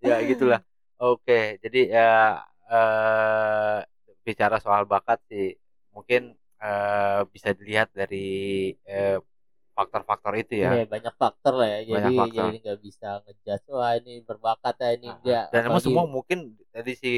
[SPEAKER 3] [laughs]
[SPEAKER 1] ya gitulah. Oke, jadi ya eh bicara soal bakat sih, mungkin eh, bisa dilihat dari eh, faktor-faktor itu ya.
[SPEAKER 2] Iya, banyak faktor lah ya. Jadi
[SPEAKER 1] Banyak faktor.
[SPEAKER 2] jadi nggak bisa ngejudge wah ini berbakat ya ini enggak.
[SPEAKER 1] Dan emang semua mungkin tadi si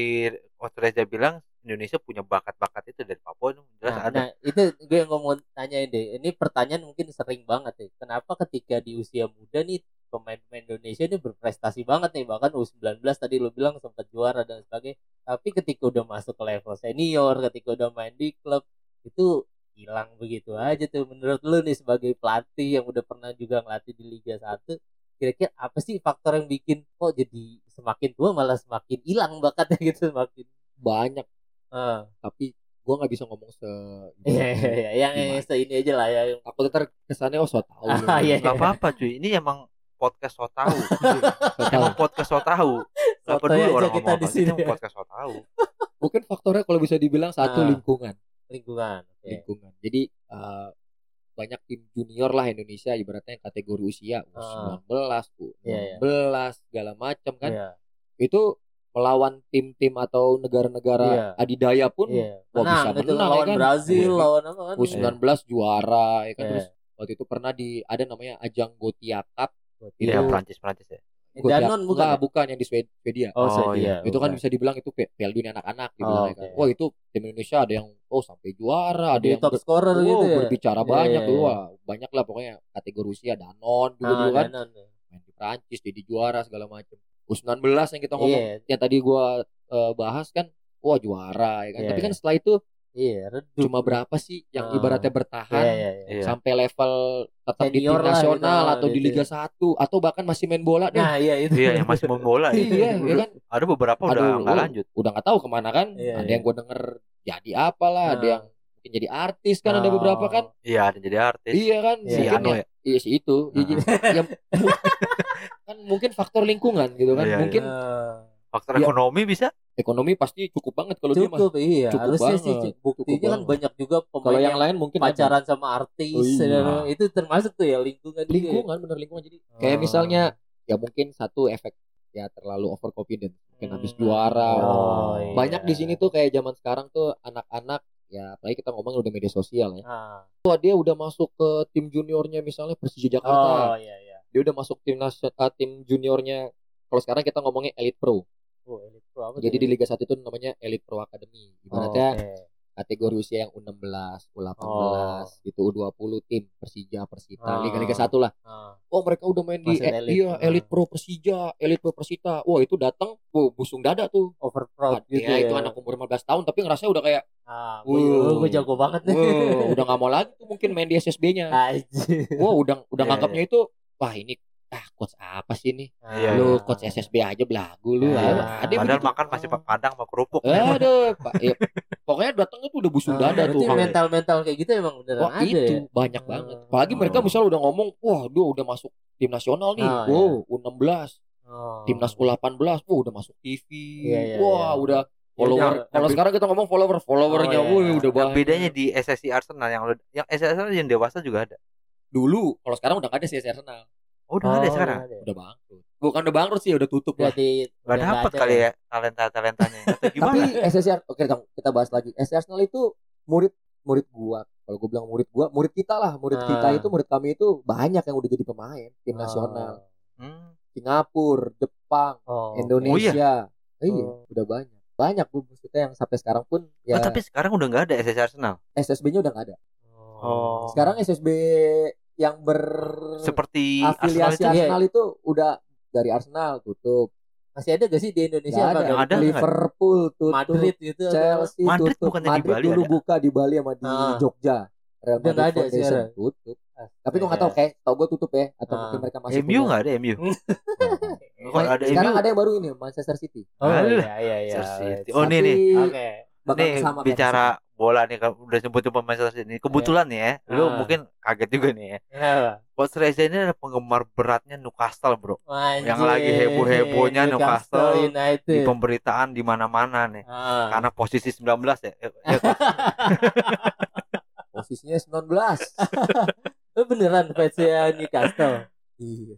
[SPEAKER 1] Coach Reza bilang Indonesia punya bakat-bakat itu dari Papua itu jelas
[SPEAKER 2] Nah,
[SPEAKER 1] ada.
[SPEAKER 2] nah, itu gue yang ngomong tanyain deh. Ini pertanyaan mungkin sering banget ya. Kenapa ketika di usia muda nih pemain-pemain Indonesia ini berprestasi banget nih bahkan U19 tadi lu bilang sempat juara dan sebagainya tapi ketika udah masuk ke level senior ketika udah main di klub itu hilang begitu aja tuh menurut lu nih sebagai pelatih yang udah pernah juga ngelatih di Liga 1 kira-kira apa sih faktor yang bikin kok jadi semakin tua malah semakin hilang bakatnya [laughs] gitu semakin
[SPEAKER 3] banyak
[SPEAKER 2] ah
[SPEAKER 3] tapi gua nggak bisa ngomong se [laughs]
[SPEAKER 2] iya iya iya yang yang se- ini aja lah ya yang
[SPEAKER 3] aku ntar kesannya oh so tau
[SPEAKER 2] Ah, iya.
[SPEAKER 1] Gak apa-apa cuy, ini emang podcast so
[SPEAKER 3] tau. [laughs]
[SPEAKER 1] emang podcast so tahu. Gak peduli orang
[SPEAKER 2] kita
[SPEAKER 1] ngomong
[SPEAKER 2] di
[SPEAKER 1] apa,
[SPEAKER 2] sini ya.
[SPEAKER 1] podcast so tahu.
[SPEAKER 3] mungkin faktornya kalau bisa dibilang satu
[SPEAKER 2] Ah.
[SPEAKER 3] lingkungan
[SPEAKER 2] lingkungan oke
[SPEAKER 3] lingkungan. Jadi eh, banyak tim junior lah Indonesia ibaratnya yang kategori usia
[SPEAKER 2] Ah.
[SPEAKER 3] U19, U16
[SPEAKER 2] Iya,
[SPEAKER 3] segala macam kan.
[SPEAKER 2] Iya,
[SPEAKER 3] Itu melawan tim-tim atau negara-negara
[SPEAKER 2] Iya.
[SPEAKER 3] adidaya pun
[SPEAKER 2] iya.
[SPEAKER 3] Wah, bisa
[SPEAKER 2] Menang lawan
[SPEAKER 3] ya kan?
[SPEAKER 2] Brazil
[SPEAKER 3] Iya.
[SPEAKER 2] lawan apa kan
[SPEAKER 3] U19 juara ya kan
[SPEAKER 2] Iya.
[SPEAKER 3] terus waktu itu pernah di ada namanya ajang Gotia Cup
[SPEAKER 1] Iya,
[SPEAKER 3] Itu-
[SPEAKER 1] Prancis Prancis ya.
[SPEAKER 3] Gotia-
[SPEAKER 2] Danon bukan
[SPEAKER 3] Enggak,
[SPEAKER 2] ya?
[SPEAKER 3] bukan yang di Swed- Swedia
[SPEAKER 2] oh,
[SPEAKER 1] Oh,
[SPEAKER 2] Swedia
[SPEAKER 3] itu kan bisa dibilang itu Piala Dunia anak-anak dibilang
[SPEAKER 2] Oh,
[SPEAKER 3] ya kan. Wah, itu tim Indonesia ada yang oh sampai juara, ada yang
[SPEAKER 2] top scorer
[SPEAKER 3] oh,
[SPEAKER 2] gitu ya
[SPEAKER 3] berbicara
[SPEAKER 2] Iya,
[SPEAKER 3] banyak
[SPEAKER 2] iya,
[SPEAKER 3] tuh.
[SPEAKER 2] iya.
[SPEAKER 3] Wah, banyak lah pokoknya kategori usia Danon dulu
[SPEAKER 2] Ah,
[SPEAKER 3] dulu kan
[SPEAKER 2] Danon.
[SPEAKER 3] main di Prancis jadi juara segala macam. U19 yang kita ngomong
[SPEAKER 2] Iya.
[SPEAKER 3] yang tadi gua eh, bahas kan wah juara ya kan.
[SPEAKER 2] Iya,
[SPEAKER 3] Tapi kan
[SPEAKER 2] iya.
[SPEAKER 3] setelah itu
[SPEAKER 2] iya redup
[SPEAKER 3] cuma berapa sih yang ibaratnya bertahan
[SPEAKER 2] iya, iya, iya.
[SPEAKER 1] Iya.
[SPEAKER 3] sampai level tetap di tim
[SPEAKER 2] lah
[SPEAKER 3] nasional
[SPEAKER 2] gitu,
[SPEAKER 3] atau di
[SPEAKER 2] gitu.
[SPEAKER 3] Liga 1 atau bahkan masih main bola deh.
[SPEAKER 2] nah iya itu
[SPEAKER 1] Iya, yang masih main bola ya.
[SPEAKER 3] iya, ya kan?
[SPEAKER 1] Ada beberapa udah
[SPEAKER 3] Aduh,
[SPEAKER 1] nggak
[SPEAKER 3] oh,
[SPEAKER 1] lanjut.
[SPEAKER 3] Udah nggak tahu ke mana kan?
[SPEAKER 2] Iya,
[SPEAKER 3] ada
[SPEAKER 2] iya.
[SPEAKER 3] yang gue denger jadi apalah, ada
[SPEAKER 2] Ah.
[SPEAKER 3] yang mungkin jadi artis kan ada beberapa kan?
[SPEAKER 1] Iya, ada jadi artis.
[SPEAKER 3] Iya kan?
[SPEAKER 2] Iya.
[SPEAKER 1] Si Ano
[SPEAKER 3] ya-
[SPEAKER 1] ya.
[SPEAKER 3] Iya si itu. Iya,
[SPEAKER 1] Ah.
[SPEAKER 3] jadi- yang kan mungkin faktor lingkungan gitu kan.
[SPEAKER 1] Iya, iya.
[SPEAKER 3] mungkin
[SPEAKER 2] Ah.
[SPEAKER 1] Faktor
[SPEAKER 3] Iya.
[SPEAKER 1] ekonomi bisa?
[SPEAKER 3] ekonomi pasti cukup banget kalau dia mah.
[SPEAKER 2] cukup iya
[SPEAKER 3] Cukup
[SPEAKER 2] harusnya sih
[SPEAKER 3] banget.
[SPEAKER 2] Buktinya
[SPEAKER 3] Cukup
[SPEAKER 2] kan
[SPEAKER 3] banget.
[SPEAKER 2] banyak juga pemain
[SPEAKER 3] Kalau yang
[SPEAKER 2] yang
[SPEAKER 3] lain mungkin ada.
[SPEAKER 2] pacaran sama artis
[SPEAKER 3] Oh, iya.
[SPEAKER 2] dan itu termasuk tuh ya lingkungan juga ya.
[SPEAKER 3] lingkungan bener lingkungan jadi kayak
[SPEAKER 2] Ah.
[SPEAKER 3] misalnya ya mungkin satu efek ya terlalu overconfident mungkin habis
[SPEAKER 2] Hmm.
[SPEAKER 3] juara
[SPEAKER 2] Oh, iya.
[SPEAKER 3] banyak di sini tuh kayak zaman sekarang tuh anak-anak ya apalagi kita ngomong udah media sosial ya
[SPEAKER 2] Ah.
[SPEAKER 3] Wah dia udah masuk ke tim juniornya misalnya Persija
[SPEAKER 2] oh
[SPEAKER 3] Jakarta
[SPEAKER 2] iya iya
[SPEAKER 3] dia udah masuk tim nasi- eh, tim juniornya kalau sekarang kita ngomongnya Elite Pro
[SPEAKER 2] oh Elite Pro apa
[SPEAKER 3] jadi
[SPEAKER 2] tuh?
[SPEAKER 3] di Liga 1 itu namanya Elite Pro Academy
[SPEAKER 2] Oh,
[SPEAKER 3] ibaratnya
[SPEAKER 2] oke.
[SPEAKER 3] kategori usia yang U16 U18
[SPEAKER 2] Oh.
[SPEAKER 3] gitu U20 tim Persija Persita
[SPEAKER 2] Oh.
[SPEAKER 3] Liga-Liga 1 lah
[SPEAKER 2] Ah.
[SPEAKER 3] oh mereka udah main di
[SPEAKER 2] Masuk
[SPEAKER 3] eh,
[SPEAKER 2] elite.
[SPEAKER 3] iya
[SPEAKER 2] Ah.
[SPEAKER 3] Elite Pro Persija Elite Pro Persita wah itu datang wow, busung dada tuh
[SPEAKER 2] overproud gitu
[SPEAKER 3] ya,
[SPEAKER 2] ya,
[SPEAKER 3] itu anak umur 15 tahun tapi ngerasa udah kayak
[SPEAKER 2] ah
[SPEAKER 3] Wow.
[SPEAKER 2] gue, gue jago banget nih
[SPEAKER 3] wow, udah nggak mau lagi tuh mungkin main di SSB-nya. [laughs] Wah udah udah
[SPEAKER 2] Iya,
[SPEAKER 3] nganggapnya itu wah ini ah coach apa sih ini
[SPEAKER 1] Iya,
[SPEAKER 3] lu
[SPEAKER 1] iya.
[SPEAKER 3] coach SSB aja belagu lu
[SPEAKER 1] Iya.
[SPEAKER 3] Ah, ada
[SPEAKER 1] Padahal
[SPEAKER 3] begitu.
[SPEAKER 1] makan masih padang sama kerupuk.
[SPEAKER 3] Aduh, Pak. Ya, pokoknya datangnya tuh udah busuk
[SPEAKER 2] Ah,
[SPEAKER 3] dada tuh.
[SPEAKER 2] mental mental kayak gitu emang beneran
[SPEAKER 3] Wah
[SPEAKER 2] ada
[SPEAKER 3] itu
[SPEAKER 2] ya
[SPEAKER 3] banyak
[SPEAKER 2] Ah.
[SPEAKER 3] banget. Apalagi mereka
[SPEAKER 1] Oh.
[SPEAKER 3] misalnya udah ngomong, wah dia udah masuk tim nasional nih,
[SPEAKER 2] Ah,
[SPEAKER 3] wow U16,
[SPEAKER 2] Oh.
[SPEAKER 3] timnas U18, wah udah masuk TV,
[SPEAKER 2] Iya, iya,
[SPEAKER 3] wah
[SPEAKER 2] iya.
[SPEAKER 3] udah follower.
[SPEAKER 2] Yang-
[SPEAKER 3] Kalau sekarang kita ngomong follower, followernya,
[SPEAKER 2] Oh, iya.
[SPEAKER 3] wih udah banyak.
[SPEAKER 1] bedanya di SSI Arsenal yang yang SSI Arsenal yang dewasa juga ada.
[SPEAKER 3] Dulu, kalau sekarang udah gak ada sih Arsenal,
[SPEAKER 1] Oh, udah ada
[SPEAKER 2] Oh,
[SPEAKER 1] sekarang.
[SPEAKER 2] ada ya?
[SPEAKER 3] udah bangkrut. Bukan udah bangkrut sih, udah tutup lah.
[SPEAKER 2] Jadi
[SPEAKER 1] Gak
[SPEAKER 2] udah ada
[SPEAKER 1] kali ya talenta-talentanya. [laughs] Atau gimana?
[SPEAKER 3] Tapi SSR, oke Kang, kita bahas lagi. SSR Arsenal itu murid murid gua. Kalau gua bilang murid gua, murid kita lah, murid
[SPEAKER 2] Ah.
[SPEAKER 3] kita itu, murid kami itu banyak yang udah jadi pemain tim
[SPEAKER 2] Oh.
[SPEAKER 3] nasional.
[SPEAKER 1] Hmm.
[SPEAKER 3] Singapura, Jepang,
[SPEAKER 2] Oh,
[SPEAKER 3] Indonesia. Iya,
[SPEAKER 2] Oh.
[SPEAKER 3] udah banyak. Banyak bu maksudnya yang sampai sekarang pun ya
[SPEAKER 1] Oh, tapi sekarang udah nggak ada SSI Arsenal.
[SPEAKER 3] SSB-nya udah nggak ada.
[SPEAKER 1] Oh.
[SPEAKER 3] Sekarang SSB yang
[SPEAKER 1] Seperti Arsenal
[SPEAKER 3] berafiliasi
[SPEAKER 1] itu
[SPEAKER 2] Iya.
[SPEAKER 3] Arsenal itu udah dari Arsenal tutup.
[SPEAKER 2] masih ada gak sih di Indonesia? Apa
[SPEAKER 3] ada.
[SPEAKER 1] Yang ada?
[SPEAKER 3] Liverpool tutup.
[SPEAKER 2] Madrid gitu atau-
[SPEAKER 3] Chelsea
[SPEAKER 1] Madrid
[SPEAKER 3] tutup.
[SPEAKER 1] bukannya di
[SPEAKER 3] Madrid
[SPEAKER 1] Bali
[SPEAKER 3] dulu
[SPEAKER 1] ada?
[SPEAKER 3] buka di Bali sama di
[SPEAKER 2] Ah.
[SPEAKER 3] Jogja. Real
[SPEAKER 2] Udah
[SPEAKER 3] Madrid
[SPEAKER 2] nggak ada
[SPEAKER 3] Foundation
[SPEAKER 2] sekarang.
[SPEAKER 3] tutup.
[SPEAKER 2] Ah,
[SPEAKER 3] Tapi gua nggak
[SPEAKER 2] iya.
[SPEAKER 3] tahu kayak tau gue tutup ya atau
[SPEAKER 2] Ah.
[SPEAKER 3] mungkin mereka masih
[SPEAKER 1] MU
[SPEAKER 3] punya.
[SPEAKER 1] nggak ada MU. [laughs]
[SPEAKER 3] Nah,
[SPEAKER 1] Kalau ada
[SPEAKER 3] sekarang
[SPEAKER 1] MU,
[SPEAKER 3] ada yang baru ini Manchester City.
[SPEAKER 2] Oh
[SPEAKER 1] Ada.
[SPEAKER 2] iya iya iya.
[SPEAKER 1] Manchester City. Oh, nih, nih.
[SPEAKER 2] Oke.
[SPEAKER 3] bakal
[SPEAKER 1] nih bicara bola nih kalau udah sebut-sebut Manchester City. Kebetulan nih ya, lu
[SPEAKER 2] Ah.
[SPEAKER 1] mungkin kaget juga nih ya.
[SPEAKER 2] Ya.
[SPEAKER 1] Coach Reza ini ada penggemar beratnya Newcastle, Bro.
[SPEAKER 2] Anjir.
[SPEAKER 1] Yang lagi heboh-hebohnya Newcastle
[SPEAKER 2] United.
[SPEAKER 1] Di pemberitaan di mana-mana nih.
[SPEAKER 2] Ah.
[SPEAKER 1] Karena posisi 19 ya. Eh, [laughs] eh,
[SPEAKER 3] Posisinya 19. [laughs]
[SPEAKER 2] Lu beneran fansnya Newcastle?
[SPEAKER 3] iya.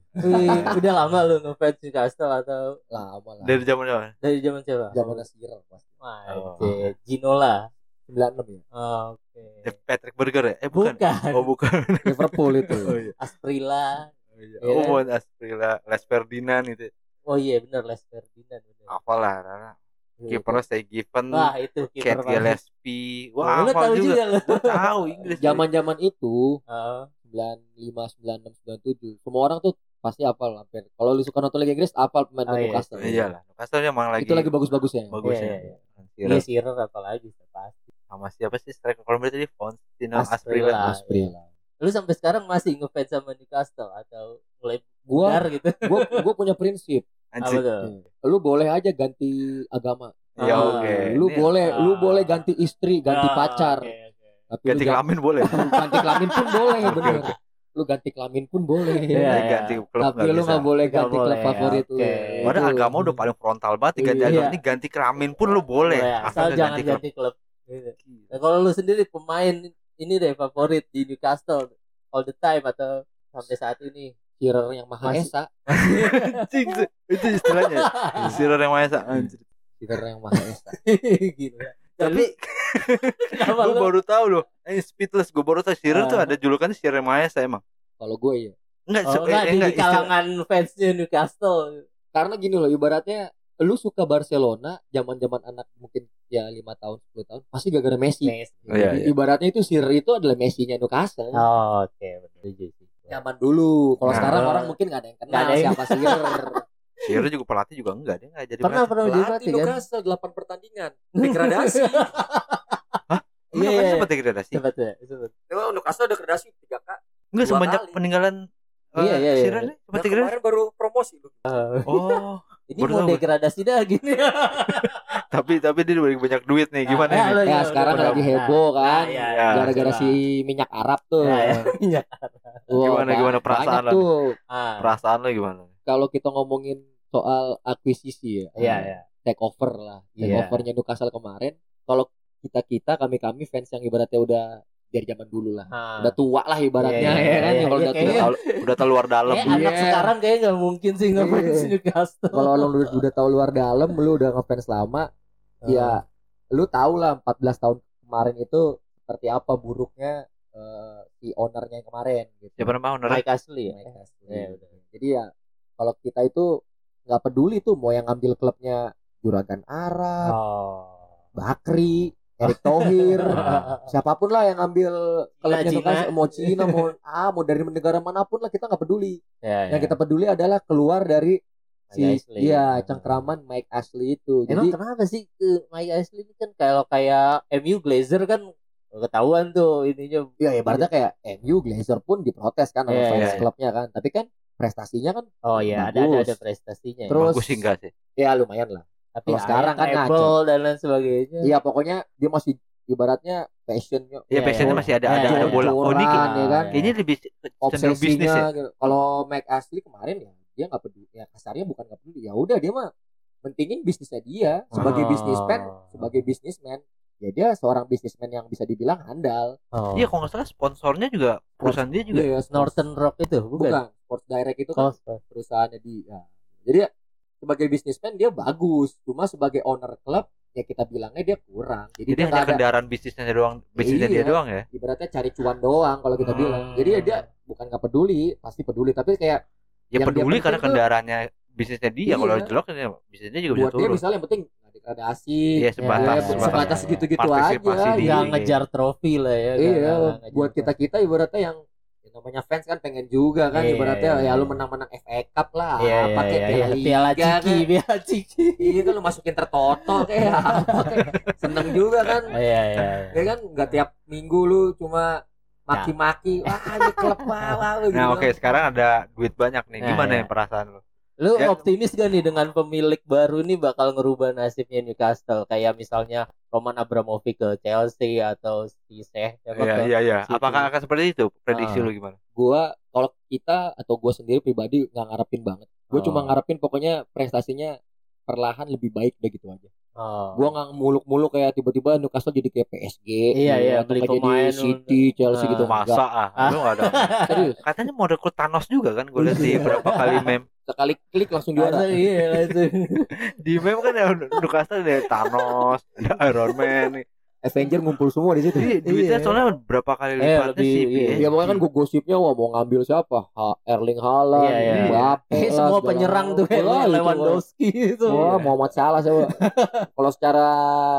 [SPEAKER 2] Udah lama lu ngefans Newcastle atau
[SPEAKER 3] Lama lah.
[SPEAKER 1] dari zaman zaman.
[SPEAKER 2] dari zaman siapa?
[SPEAKER 3] Zaman Shearer pasti.
[SPEAKER 2] Anjir, Ginola.
[SPEAKER 3] 96 ya.
[SPEAKER 2] Oke.
[SPEAKER 1] Patrick Burger ya? Eh bukan.
[SPEAKER 2] Bukan.
[SPEAKER 1] Oh bukan. [laughs]
[SPEAKER 3] Liverpool itu.
[SPEAKER 1] Oh iya.
[SPEAKER 2] Asprilla.
[SPEAKER 1] Iya.
[SPEAKER 2] Iya.
[SPEAKER 1] Oh bukan Asprilla, Les Ferdinand itu.
[SPEAKER 2] Oh iya bener Les Ferdinand bener.
[SPEAKER 1] Apalah, karena kipernya Stay Given,
[SPEAKER 2] Wah, itu kiper
[SPEAKER 1] Cat Gillespie.
[SPEAKER 2] Wah,
[SPEAKER 1] hafal
[SPEAKER 2] tahu
[SPEAKER 1] juga.
[SPEAKER 2] juga
[SPEAKER 1] tahu Inggris. [laughs]
[SPEAKER 3] Zaman-zaman itu
[SPEAKER 2] Ah,
[SPEAKER 3] 95, 96, 97. Semua orang tuh pasti hafal hampir. Kalau lu suka nonton Liga Inggris, hafal pemain
[SPEAKER 2] Oh, iya.
[SPEAKER 3] Newcastle.
[SPEAKER 1] Iyalah, Newcastle emang lagi
[SPEAKER 3] Itu lagi bagus-bagusnya.
[SPEAKER 1] bagus
[SPEAKER 2] Iya,
[SPEAKER 1] ya.
[SPEAKER 2] iya,
[SPEAKER 1] Shearer
[SPEAKER 2] Iya Shearer apalagi pasti.
[SPEAKER 1] sama siapa sih striker kalau berarti di Faustino
[SPEAKER 2] Asprilla.
[SPEAKER 1] Asprilla.
[SPEAKER 3] Asprilla.
[SPEAKER 2] Lu sampai sekarang masih ngefans sama Newcastle atau mulai
[SPEAKER 3] Gua
[SPEAKER 2] gitu? [laughs]
[SPEAKER 3] gua gua punya prinsip.
[SPEAKER 2] Apa
[SPEAKER 1] Anjir.
[SPEAKER 2] tuh?
[SPEAKER 3] Lu boleh aja ganti agama.
[SPEAKER 1] Ya
[SPEAKER 2] Ah,
[SPEAKER 1] oke.
[SPEAKER 3] Lu
[SPEAKER 1] Ini
[SPEAKER 3] boleh lu
[SPEAKER 2] Ah.
[SPEAKER 3] boleh ganti istri, ganti
[SPEAKER 2] Ah,
[SPEAKER 3] pacar.
[SPEAKER 2] oke, oke.
[SPEAKER 3] Tapi
[SPEAKER 1] ganti kelamin boleh. [laughs]
[SPEAKER 3] ganti kelamin pun boleh bener.
[SPEAKER 1] oke.
[SPEAKER 3] Lu ganti kelamin pun boleh.
[SPEAKER 2] Iya,
[SPEAKER 1] Nah,
[SPEAKER 2] iya.
[SPEAKER 1] ganti klub
[SPEAKER 3] Tapi lu nggak boleh
[SPEAKER 2] Nggak
[SPEAKER 3] ganti klub favorit lu.
[SPEAKER 2] oke.
[SPEAKER 1] Padahal
[SPEAKER 3] Itu.
[SPEAKER 1] agama udah paling frontal banget ganti
[SPEAKER 3] Iya.
[SPEAKER 1] agama. Ini ganti kelamin pun lu boleh.
[SPEAKER 2] Boleh,
[SPEAKER 1] Asal
[SPEAKER 2] jangan
[SPEAKER 1] ganti klub.
[SPEAKER 2] ganti klub. Gitu. Nah, kalau lu sendiri pemain ini deh favorit di Newcastle all the time atau sampai saat ini?
[SPEAKER 3] Shearer yang Maha Esa.
[SPEAKER 1] Anjing, itu istilahnya. [laughs] Shearer yang Maha Esa.
[SPEAKER 3] Shearer yang Maha Esa. [laughs]
[SPEAKER 2] Gila.
[SPEAKER 1] Tapi [laughs] gue baru tahu loh. Ini speedless. Gue baru tahu Shearer
[SPEAKER 2] Ah.
[SPEAKER 1] tuh ada julukannya Shearer yang Maha Esa emang.
[SPEAKER 3] Kalau gue ya.
[SPEAKER 1] Enggak,
[SPEAKER 2] Oh, enggak,
[SPEAKER 1] eh,
[SPEAKER 2] di,
[SPEAKER 1] enggak,
[SPEAKER 2] di
[SPEAKER 1] istilah-
[SPEAKER 2] kalangan fansnya Newcastle.
[SPEAKER 3] Karena gini loh, ibaratnya lu suka Barcelona zaman-zaman anak mungkin ya lima tahun 10 tahun pasti gara-gara Messi.
[SPEAKER 2] Messi.
[SPEAKER 1] Oh, iya,
[SPEAKER 3] Jadi
[SPEAKER 1] iya.
[SPEAKER 3] Ibaratnya itu Shearer itu adalah Messi-nya Newcastle.
[SPEAKER 2] Oh, oke, betul juga sih.
[SPEAKER 3] Zaman dulu. Kalau
[SPEAKER 1] Nah.
[SPEAKER 3] sekarang orang mungkin nggak ada yang kenal
[SPEAKER 2] ada yang-
[SPEAKER 3] siapa [laughs] Shearer.
[SPEAKER 1] Shearer juga pelatih juga enggak. Dia enggak jadi
[SPEAKER 2] Pernah
[SPEAKER 1] pelatih.
[SPEAKER 2] pernah jadi
[SPEAKER 3] Pelatih
[SPEAKER 2] pelatih kan?
[SPEAKER 3] Newcastle 8 pertandingan. Degradasi. [laughs]
[SPEAKER 1] Emang
[SPEAKER 2] Iya,
[SPEAKER 1] apa sih
[SPEAKER 2] iya.
[SPEAKER 1] sempat degradasi?
[SPEAKER 2] Sempat ya, sempat.
[SPEAKER 3] Newcastle degradasi 3 kali.
[SPEAKER 1] Enggak semenjak
[SPEAKER 3] kali.
[SPEAKER 1] peninggalan eh,
[SPEAKER 2] Iya, iya, iya.
[SPEAKER 1] Shearer nih sempat degradasi.
[SPEAKER 3] baru promosi lu.
[SPEAKER 1] Oh, [laughs]
[SPEAKER 2] Ini
[SPEAKER 1] Baru
[SPEAKER 2] mau degradasi dah gini. [laughs]
[SPEAKER 1] tapi tapi dia banyak banyak duit nih. Gimana
[SPEAKER 2] Ah,
[SPEAKER 1] ini?
[SPEAKER 2] lu-
[SPEAKER 3] Ya
[SPEAKER 2] lu-
[SPEAKER 3] sekarang lagi
[SPEAKER 2] nah,
[SPEAKER 3] heboh kan.
[SPEAKER 2] nah, iya,
[SPEAKER 1] iya.
[SPEAKER 3] Gara-gara
[SPEAKER 2] coba.
[SPEAKER 3] si minyak Arab tuh.
[SPEAKER 2] Ya, ya. Iya.
[SPEAKER 3] Wah,
[SPEAKER 1] Gimana- gimana perasaan lo
[SPEAKER 3] tuh.
[SPEAKER 2] Ah,
[SPEAKER 1] Perasaan lo gimana?
[SPEAKER 3] Kalau kita ngomongin soal akuisisi ya.
[SPEAKER 2] Iya, iya.
[SPEAKER 3] Take over lah. Take
[SPEAKER 2] Iya.
[SPEAKER 3] overnya Newcastle kemarin. Kalau kita-kita kami-kami fans yang ibaratnya udah dari zaman dulu lah.
[SPEAKER 2] Ah.
[SPEAKER 3] Udah tua lah ibaratnya
[SPEAKER 2] Iya, iya,
[SPEAKER 3] ya kan.
[SPEAKER 2] iya,
[SPEAKER 3] Kalau
[SPEAKER 2] iya,
[SPEAKER 3] udah
[SPEAKER 2] kayaknya-
[SPEAKER 3] tua.
[SPEAKER 1] Udah, udah keluar dalam.
[SPEAKER 2] Kayak
[SPEAKER 3] Iya.
[SPEAKER 2] anak sekarang kayaknya nggak mungkin sih ngefans
[SPEAKER 3] Iya.
[SPEAKER 2] Newcastle.
[SPEAKER 3] Kalau lu udah, udah tahu luar dalam, lu udah ngefans lama,
[SPEAKER 2] Ah.
[SPEAKER 3] ya lu tahu lah 14 tahun kemarin itu seperti apa buruknya eh, si ownernya yang kemarin gitu.
[SPEAKER 1] Siapa nama?
[SPEAKER 2] Mike Ashley ya.
[SPEAKER 3] Mike Ashley.
[SPEAKER 2] Iya, udah.
[SPEAKER 3] Jadi ya kalau kita itu nggak peduli tuh mau yang ngambil klubnya Juragan Arab,
[SPEAKER 2] Oh.
[SPEAKER 3] Bakri, [laughs] Erick Thohir, [laughs] siapa pun lah yang ngambil klubnya
[SPEAKER 2] Cina.
[SPEAKER 3] Newcastle, mau Cina mau ah mau dari negara mana pun lah kita nggak peduli.
[SPEAKER 2] Ya,
[SPEAKER 3] Yang kita peduli adalah keluar dari si
[SPEAKER 2] Ashley.
[SPEAKER 3] iya cengkraman Mike Ashley itu.
[SPEAKER 2] Emang
[SPEAKER 3] Jadi
[SPEAKER 2] kenapa sih ke Mike Ashley ini kan kalau kayak MU Glazer kan ketahuan tuh ininya
[SPEAKER 3] ya ibaratnya kayak MU Glazer pun diprotes kan sama
[SPEAKER 2] Iya,
[SPEAKER 3] fans
[SPEAKER 1] iya, iya.
[SPEAKER 3] klubnya kan. Tapi kan prestasinya kan
[SPEAKER 2] Oh iya, ada ada ada prestasinya. ya.
[SPEAKER 3] Terus-
[SPEAKER 1] Bagus sih enggak sih.
[SPEAKER 3] ya lumayan lah
[SPEAKER 2] tapi
[SPEAKER 3] kalau sekarang kan
[SPEAKER 2] Apple dan lain sebagainya.
[SPEAKER 3] iya pokoknya dia masih ibaratnya passionnya
[SPEAKER 1] Ya
[SPEAKER 2] Iya,
[SPEAKER 1] passionnya
[SPEAKER 2] iya.
[SPEAKER 1] masih ada
[SPEAKER 2] Iya,
[SPEAKER 1] ada
[SPEAKER 2] iya,
[SPEAKER 1] ada
[SPEAKER 2] iya.
[SPEAKER 1] bola. Oh ini
[SPEAKER 3] ya kan?
[SPEAKER 1] kayaknya lebih cenderung bisnis
[SPEAKER 3] obsesinya
[SPEAKER 1] ya.
[SPEAKER 3] gitu. kalau Mac asli kemarin ya dia nggak peduli ya kasarnya bukan nggak peduli ya udah dia mah pentingin bisnisnya dia sebagai
[SPEAKER 2] Oh.
[SPEAKER 3] bisnisman sebagai bisnisman ya dia seorang bisnisman yang bisa dibilang handal
[SPEAKER 2] Oh.
[SPEAKER 1] Iya kalau nggak salah sponsornya juga perusahaan dia juga.
[SPEAKER 3] Iya, sports-
[SPEAKER 2] Northern Rock itu bukan?
[SPEAKER 3] bukan Sports Direct itu
[SPEAKER 2] Oh,
[SPEAKER 3] kan perusahaannya dia jadi ya, sebagai bisnisman dia bagus cuma sebagai owner klub ya kita bilangnya dia kurang jadi,
[SPEAKER 1] Jadi
[SPEAKER 3] dia
[SPEAKER 1] hanya
[SPEAKER 3] ada
[SPEAKER 1] kendaraan bisnisnya doang, bisnisnya dia
[SPEAKER 3] Iya.
[SPEAKER 1] doang ya.
[SPEAKER 3] ibaratnya cari cuan doang kalau kita
[SPEAKER 1] Hmm.
[SPEAKER 3] bilang jadi ya dia bukan nggak peduli pasti peduli tapi kayak
[SPEAKER 1] Ya
[SPEAKER 3] Yang dia
[SPEAKER 1] peduli karena kendaraannya bisnisnya dia. Kalau
[SPEAKER 3] Iya.
[SPEAKER 1] jelek ya bisnisnya juga bisa
[SPEAKER 3] buat dia
[SPEAKER 1] turun.
[SPEAKER 3] misalnya yang penting degradasi
[SPEAKER 1] Iya sebatas,
[SPEAKER 3] Ya, sebatas segitu-gitu
[SPEAKER 1] Partisipasi
[SPEAKER 3] aja,
[SPEAKER 2] Nggak ngejar trofi lah ya.
[SPEAKER 3] iya buat kita kita ibaratnya yang namanya fans kan pengen juga kan
[SPEAKER 2] Iya,
[SPEAKER 3] ibaratnya
[SPEAKER 2] iya,
[SPEAKER 3] ya lu
[SPEAKER 2] iya.
[SPEAKER 3] menang-menang FA Cup lah
[SPEAKER 2] Iya, iya,
[SPEAKER 3] pakai
[SPEAKER 2] iya,
[SPEAKER 3] Piala
[SPEAKER 2] iya.
[SPEAKER 3] Liga
[SPEAKER 2] Piala
[SPEAKER 3] kan.
[SPEAKER 2] Ciki, Piala Ciki.
[SPEAKER 3] itu lu masukin tertoto kayak [laughs] apa kayak seneng juga kan
[SPEAKER 2] Iya, iya, iya.
[SPEAKER 3] ya kan nggak tiap minggu lu cuma maki-maki wah ini klub wah, [laughs] gitu
[SPEAKER 1] Nah oke
[SPEAKER 3] kan.
[SPEAKER 1] sekarang ada duit banyak nih.
[SPEAKER 2] Nah,
[SPEAKER 1] Gimana
[SPEAKER 2] iya.
[SPEAKER 1] yang perasaan lu?
[SPEAKER 2] Lu
[SPEAKER 1] Ya.
[SPEAKER 2] optimis gak nih dengan pemilik baru ini bakal ngerubah nasibnya Newcastle kayak misalnya Roman Abramovich ke Chelsea atau si Seh siapa
[SPEAKER 1] Iya
[SPEAKER 2] ke-
[SPEAKER 1] iya iya.
[SPEAKER 2] City.
[SPEAKER 1] Apakah akan seperti itu? Prediksi
[SPEAKER 2] Ah.
[SPEAKER 1] lu gimana?
[SPEAKER 3] gua kalau kita atau gua sendiri pribadi nggak ngarepin banget gue
[SPEAKER 2] Oh.
[SPEAKER 3] cuma ngarepin pokoknya prestasinya perlahan lebih baik udah gitu aja
[SPEAKER 2] Oh.
[SPEAKER 3] gua nggak muluk-muluk kayak tiba-tiba Newcastle jadi kayak PSG
[SPEAKER 2] Iya, iya,
[SPEAKER 3] atau
[SPEAKER 2] beli pemain,
[SPEAKER 3] jadi City Chelsea
[SPEAKER 2] Ah.
[SPEAKER 3] gitu
[SPEAKER 1] Masa
[SPEAKER 3] Nggak.
[SPEAKER 1] ah,
[SPEAKER 2] Ah.
[SPEAKER 1] lu nggak ada. [laughs]
[SPEAKER 3] serius
[SPEAKER 1] Katanya mau rekrut Thanos juga kan? Gue lihat di
[SPEAKER 3] Iya.
[SPEAKER 1] berapa kali meme.
[SPEAKER 3] sekali klik langsung juara
[SPEAKER 2] iya langsung. [laughs]
[SPEAKER 1] Di meme kan ya Newcastle ada Thanos, ada Iron Man.
[SPEAKER 3] Avenger ngumpul semua di situ
[SPEAKER 1] Iya, duitnya
[SPEAKER 2] Iya.
[SPEAKER 1] soalnya berapa kali
[SPEAKER 2] Eh,
[SPEAKER 1] lipatnya
[SPEAKER 2] lebih-
[SPEAKER 1] sih.
[SPEAKER 2] iya.
[SPEAKER 3] Ya pokoknya kan gue gosipnya wah mau ngambil siapa? Ha, Erling Haaland,
[SPEAKER 2] Iya, iya, iya.
[SPEAKER 3] Mbappe
[SPEAKER 2] Eh, semua penyerang tuh
[SPEAKER 3] itu,
[SPEAKER 2] Lewandowski itu.
[SPEAKER 3] Wah, Muhammad Salah siapa? [laughs] Kalau secara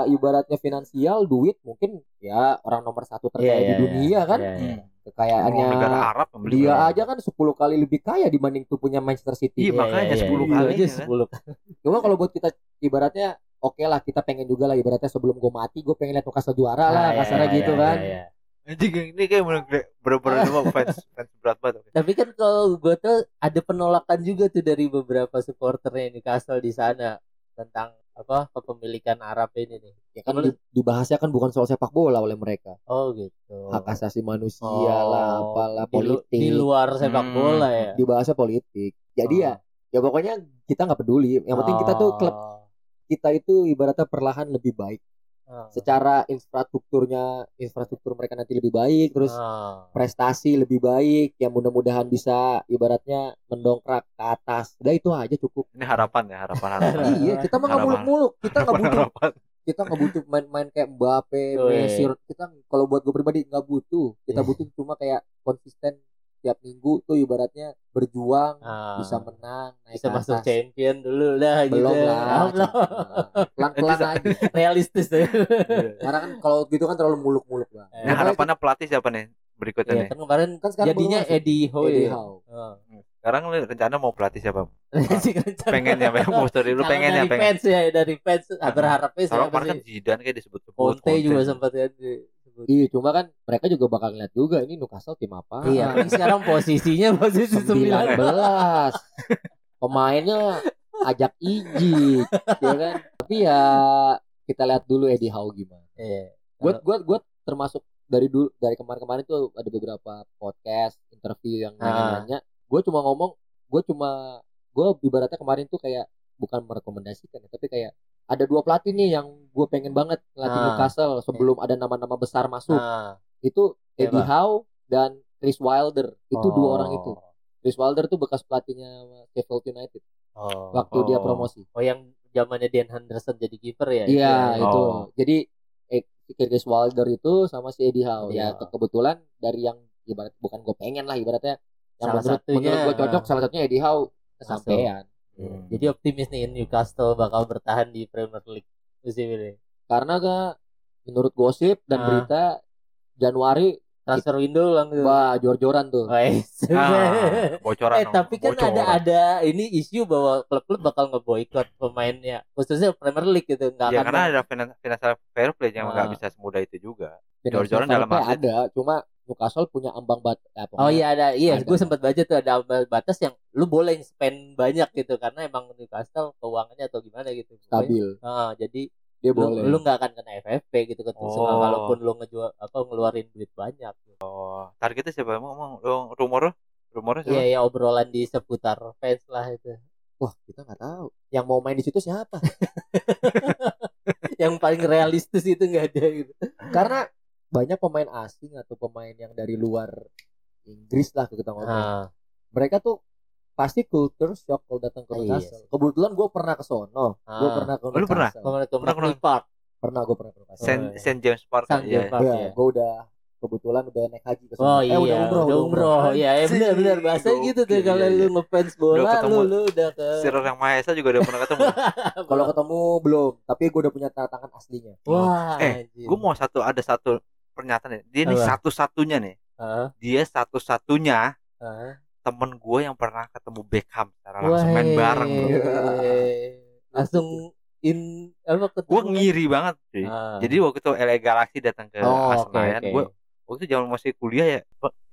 [SPEAKER 3] ibaratnya finansial duit mungkin ya orang nomor satu terkaya
[SPEAKER 2] Iya,
[SPEAKER 3] di
[SPEAKER 2] iya,
[SPEAKER 3] dunia kan.
[SPEAKER 2] Iya, iya.
[SPEAKER 3] Kekayaannya
[SPEAKER 1] negara Arab
[SPEAKER 3] dia aja kan 10 kali lebih kaya dibanding tuh punya Manchester City.
[SPEAKER 1] Iya, makanya 10
[SPEAKER 2] Itu
[SPEAKER 1] kali
[SPEAKER 2] aja
[SPEAKER 1] ya kan?
[SPEAKER 2] 10
[SPEAKER 3] Cuma kalau buat kita ibaratnya oke lah kita pengen juga lah ibaratnya sebelum gue mati gue pengen lihat Newcastle juara lah
[SPEAKER 2] Ah, iya,
[SPEAKER 3] kasarnya
[SPEAKER 2] iya,
[SPEAKER 3] gitu
[SPEAKER 2] iya,
[SPEAKER 3] kan.
[SPEAKER 2] iya.
[SPEAKER 1] Anjing ini kayak bener-bener cuma [laughs] fans fans berat banget.
[SPEAKER 2] Tapi kan kalau gue tuh ada penolakan juga tuh dari beberapa supporternya Newcastle di sana tentang apa kepemilikan Arab ini nih.
[SPEAKER 3] Ya kan di- dibahasnya kan bukan soal sepak bola oleh mereka.
[SPEAKER 2] Oh gitu.
[SPEAKER 3] Hak asasi manusia
[SPEAKER 2] Oh,
[SPEAKER 3] lah, apalah politik.
[SPEAKER 2] Di, luar sepak
[SPEAKER 1] Hmm.
[SPEAKER 2] bola ya.
[SPEAKER 3] dibahasnya politik. Jadi ya ya pokoknya kita nggak peduli. Yang penting kita tuh klub
[SPEAKER 2] Oh.
[SPEAKER 3] Kita itu ibaratnya perlahan lebih baik.
[SPEAKER 2] Oh.
[SPEAKER 3] Secara infrastrukturnya infrastruktur mereka nanti lebih baik, terus
[SPEAKER 2] Oh.
[SPEAKER 3] prestasi lebih baik. Yang mudah-mudahan bisa ibaratnya mendongkrak ke atas. Udah itu aja cukup.
[SPEAKER 1] Ini harapan ya, harapan harapan. [laughs]
[SPEAKER 3] iya, kita mah nggak muluk-muluk. Kita nggak butuh
[SPEAKER 1] harapan.
[SPEAKER 3] kita nggak butuh main-main kayak Mbappe. Messi. Kita kalau buat gue pribadi nggak butuh. Kita butuh cuma kayak konsisten tiap minggu tuh ibaratnya berjuang,
[SPEAKER 2] Ah.
[SPEAKER 3] bisa menang, naik
[SPEAKER 2] bisa
[SPEAKER 3] ke
[SPEAKER 2] masuk
[SPEAKER 3] atas.
[SPEAKER 2] champion dulu lah gitu.
[SPEAKER 3] belum
[SPEAKER 2] Ah,
[SPEAKER 3] lah
[SPEAKER 2] belum.
[SPEAKER 3] pelan-pelan
[SPEAKER 1] Itu-
[SPEAKER 3] aja [laughs]
[SPEAKER 2] Realistis ya.
[SPEAKER 3] karena kan kalau gitu kan terlalu muluk-muluk lah
[SPEAKER 2] Eh,
[SPEAKER 1] Nah, harapannya pelatih siapa nih berikutnya
[SPEAKER 2] Iya,
[SPEAKER 1] nih?
[SPEAKER 2] kan kemarin
[SPEAKER 3] kan sekarang
[SPEAKER 2] jadinya. Eddie Howe.
[SPEAKER 3] Eddie
[SPEAKER 2] ya?
[SPEAKER 3] Howe.
[SPEAKER 2] Oh.
[SPEAKER 1] Sekarang lu rencana mau pelatih siapa? [laughs]
[SPEAKER 2] Rencana-
[SPEAKER 1] Pengennya, mau story lu pengennya
[SPEAKER 2] dari
[SPEAKER 1] pengen.
[SPEAKER 2] fans ya dari fans ah, berharapnya
[SPEAKER 1] Kalau
[SPEAKER 2] siapa
[SPEAKER 1] kemarin kan
[SPEAKER 2] sih?
[SPEAKER 1] Zidane kayak disebut
[SPEAKER 2] Conte juga sempat kan
[SPEAKER 3] iya cuma kan mereka juga bakal lihat juga ini Newcastle tim apa
[SPEAKER 2] Iya, [laughs] sekarang posisinya posisi
[SPEAKER 3] 19
[SPEAKER 2] 9.
[SPEAKER 3] pemainnya ajak Iji ya kan tapi ya kita lihat dulu Eddie Howe gimana
[SPEAKER 2] Iya.
[SPEAKER 3] gue gue gue termasuk dari dulu dari kemarin-kemarin tuh ada beberapa podcast interview yang
[SPEAKER 2] Ah.
[SPEAKER 3] nanya-nanya gue cuma ngomong gue cuma gue ibaratnya kemarin tuh kayak bukan merekomendasikan ya, tapi kayak ada dua pelatih nih yang gue pengen banget ngelatih
[SPEAKER 2] Ah.
[SPEAKER 3] Newcastle sebelum ada nama-nama besar masuk
[SPEAKER 2] Ah,
[SPEAKER 3] itu Eddie
[SPEAKER 2] Siapa?
[SPEAKER 3] Howe dan Chris Wilder itu dua
[SPEAKER 2] oh.
[SPEAKER 3] orang itu Chris Wilder tuh bekas pelatihnya Sheffield United
[SPEAKER 2] Oh.
[SPEAKER 3] waktu dia
[SPEAKER 1] Oh.
[SPEAKER 3] promosi
[SPEAKER 2] Oh yang zamannya Dan Henderson jadi kiper ya?
[SPEAKER 3] Iya
[SPEAKER 2] Itu ya?
[SPEAKER 3] itu.
[SPEAKER 1] Oh.
[SPEAKER 3] Jadi eh, Chris Wilder itu sama si Eddie Howe.
[SPEAKER 2] Iya.
[SPEAKER 3] Ya ke- kebetulan dari yang ibarat bukan gue pengen lah ibaratnya yang
[SPEAKER 2] Salah
[SPEAKER 3] menurut
[SPEAKER 2] satunya,
[SPEAKER 3] menurut gue cocok
[SPEAKER 2] ah.
[SPEAKER 3] salah satunya Eddie Howe kesampaian.
[SPEAKER 1] Hmm.
[SPEAKER 2] Jadi optimis nih Newcastle bakal bertahan di Premier League musim ini.
[SPEAKER 3] Karena ke menurut gosip dan
[SPEAKER 2] Ah.
[SPEAKER 3] berita Januari
[SPEAKER 2] Transfer window langsung.
[SPEAKER 3] wah jor-joran tuh.
[SPEAKER 2] Wes.
[SPEAKER 1] Ah, bocoran.
[SPEAKER 2] eh tapi kan
[SPEAKER 1] Bocoran.
[SPEAKER 2] ada ada ini isu bahwa klub-klub bakal ngeboikot pemainnya khususnya Premier League gitu nggak
[SPEAKER 1] Ya
[SPEAKER 2] akan
[SPEAKER 1] karena ada finan- financial fair play yang nggak
[SPEAKER 2] Ah.
[SPEAKER 1] bisa semudah itu juga. Jor-joran dalam arti-
[SPEAKER 3] ada, cuma Newcastle punya ambang bat apa
[SPEAKER 2] Oh iya ada iya gue sempat baca tuh ada ambang batas yang lu boleh spend banyak gitu karena emang Newcastle keuangannya atau gimana gitu
[SPEAKER 3] stabil
[SPEAKER 2] Ah, jadi
[SPEAKER 3] dia
[SPEAKER 2] lu,
[SPEAKER 3] boleh
[SPEAKER 2] lu nggak akan kena FFP gitu kan
[SPEAKER 1] Oh.
[SPEAKER 2] walaupun lu ngejual apa ngeluarin duit banyak gitu.
[SPEAKER 1] Oh, targetnya siapa emang? emang lu- rumor rumornya siapa?
[SPEAKER 2] Iya ya obrolan di seputar fans lah itu.
[SPEAKER 3] wah kita nggak tahu yang mau main di situ siapa [laughs]
[SPEAKER 2] Yang paling realistis itu nggak ada gitu.
[SPEAKER 3] karena banyak pemain asing atau pemain yang dari luar Inggris lah kita ngomong
[SPEAKER 2] Ah,
[SPEAKER 3] mereka tuh pasti culture shock kalau datang ke
[SPEAKER 2] Iya
[SPEAKER 3] Newcastle.
[SPEAKER 2] sih.
[SPEAKER 3] Kebetulan gue pernah ke sono, gue
[SPEAKER 2] Ah.
[SPEAKER 3] pernah ke
[SPEAKER 1] Oh, lu pernah?
[SPEAKER 3] Newcastle.
[SPEAKER 2] Kemarin ke
[SPEAKER 1] Pernah, pernah.
[SPEAKER 2] Park.
[SPEAKER 3] Pernah gue pernah ke Newcastle.
[SPEAKER 1] Saint,
[SPEAKER 2] Oh, iya.
[SPEAKER 1] Saint James Park.
[SPEAKER 2] Saint
[SPEAKER 1] Iya.
[SPEAKER 2] James Park.
[SPEAKER 3] Ya,
[SPEAKER 2] ya.
[SPEAKER 3] gue udah kebetulan udah naik haji ke sono.
[SPEAKER 2] Oh
[SPEAKER 3] eh,
[SPEAKER 2] iya,
[SPEAKER 3] udah umroh,
[SPEAKER 2] udah umroh. Ya, ya benar benar
[SPEAKER 1] Anjing,
[SPEAKER 2] bahasa gitu tuh
[SPEAKER 1] gokil,
[SPEAKER 2] kalau
[SPEAKER 1] iya,
[SPEAKER 2] lu
[SPEAKER 1] iya.
[SPEAKER 2] ngefans bola
[SPEAKER 1] ketemu.
[SPEAKER 2] lu lu udah ke
[SPEAKER 1] Sir yang Maha Esa juga udah pernah ketemu. [laughs]
[SPEAKER 3] Kalau ketemu belum, tapi gue udah punya tanda tangan aslinya.
[SPEAKER 2] Wah,
[SPEAKER 1] Eh, gue mau satu ada satu pernyataan nih. Dia nih
[SPEAKER 2] Apa?
[SPEAKER 1] satu-satunya nih.
[SPEAKER 2] Ah,
[SPEAKER 1] Dia satu-satunya
[SPEAKER 2] ah.
[SPEAKER 1] temen gue yang pernah ketemu Beckham secara langsung main
[SPEAKER 2] Wah,
[SPEAKER 1] bareng bro.
[SPEAKER 2] Langsung in apa ketemu
[SPEAKER 1] Gue
[SPEAKER 2] kan?
[SPEAKER 1] ngiri banget cuy.
[SPEAKER 2] Ah.
[SPEAKER 1] Jadi waktu itu LA Galaxy datang ke
[SPEAKER 2] Oh, oke,
[SPEAKER 1] Senayan,
[SPEAKER 2] oke.
[SPEAKER 1] gue waktu itu zaman masih kuliah ya.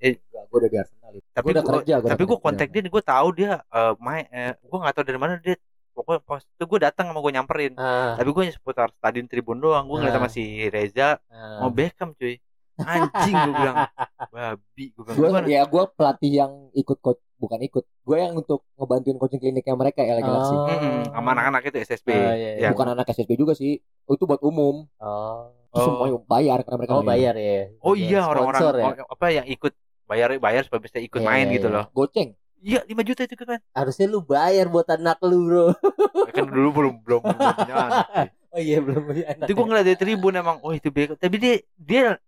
[SPEAKER 1] Eh,
[SPEAKER 3] gue udah di Arsenal
[SPEAKER 1] tapi
[SPEAKER 3] udah
[SPEAKER 1] tapi gue kontak dia, gue tahu dia eh, main. Eh, gue nggak tahu dari mana dia. Pokoknya pas itu gue datang sama gue nyamperin.
[SPEAKER 2] Ah,
[SPEAKER 1] Tapi gue seputar stadion Tribun doang. Gue ngeliat
[SPEAKER 2] Ah.
[SPEAKER 1] sama si Reza
[SPEAKER 2] ah.
[SPEAKER 1] mau Beckham cuy. Anjing gue bilang. [laughs] Babi gue bilang.
[SPEAKER 3] Gue
[SPEAKER 1] "Gimana?"
[SPEAKER 3] ya gue pelatih yang ikut coach bukan ikut. Gue yang untuk ngebantuin coaching kliniknya mereka LA Galaxy.
[SPEAKER 2] Oh.
[SPEAKER 1] Mm-mm, sama anak-anak itu SSB.
[SPEAKER 2] Oh, iya, iya.
[SPEAKER 1] Ya.
[SPEAKER 3] Bukan anak SSB juga sih. Oh, itu buat umum.
[SPEAKER 2] Oh.
[SPEAKER 3] Itu Semuanya bayar karena mereka
[SPEAKER 2] Oh, bayar ya.
[SPEAKER 1] Oh iya orang-orang
[SPEAKER 2] ya.
[SPEAKER 1] apa yang ikut bayar bayar supaya bisa ikut
[SPEAKER 2] Iya,
[SPEAKER 1] main
[SPEAKER 2] iya,
[SPEAKER 1] gitu
[SPEAKER 2] iya.
[SPEAKER 1] loh.
[SPEAKER 3] Goceng.
[SPEAKER 1] Iya 5 juta itu kan.
[SPEAKER 2] Harusnya lu bayar buat anak lu, Bro.
[SPEAKER 1] kan dulu belum belum belum punya anak. [laughs]
[SPEAKER 2] Oh iya, belum punya anak.
[SPEAKER 1] Itu gue ngeliat dari tribun emang, oh itu Beckham. Tapi dia dia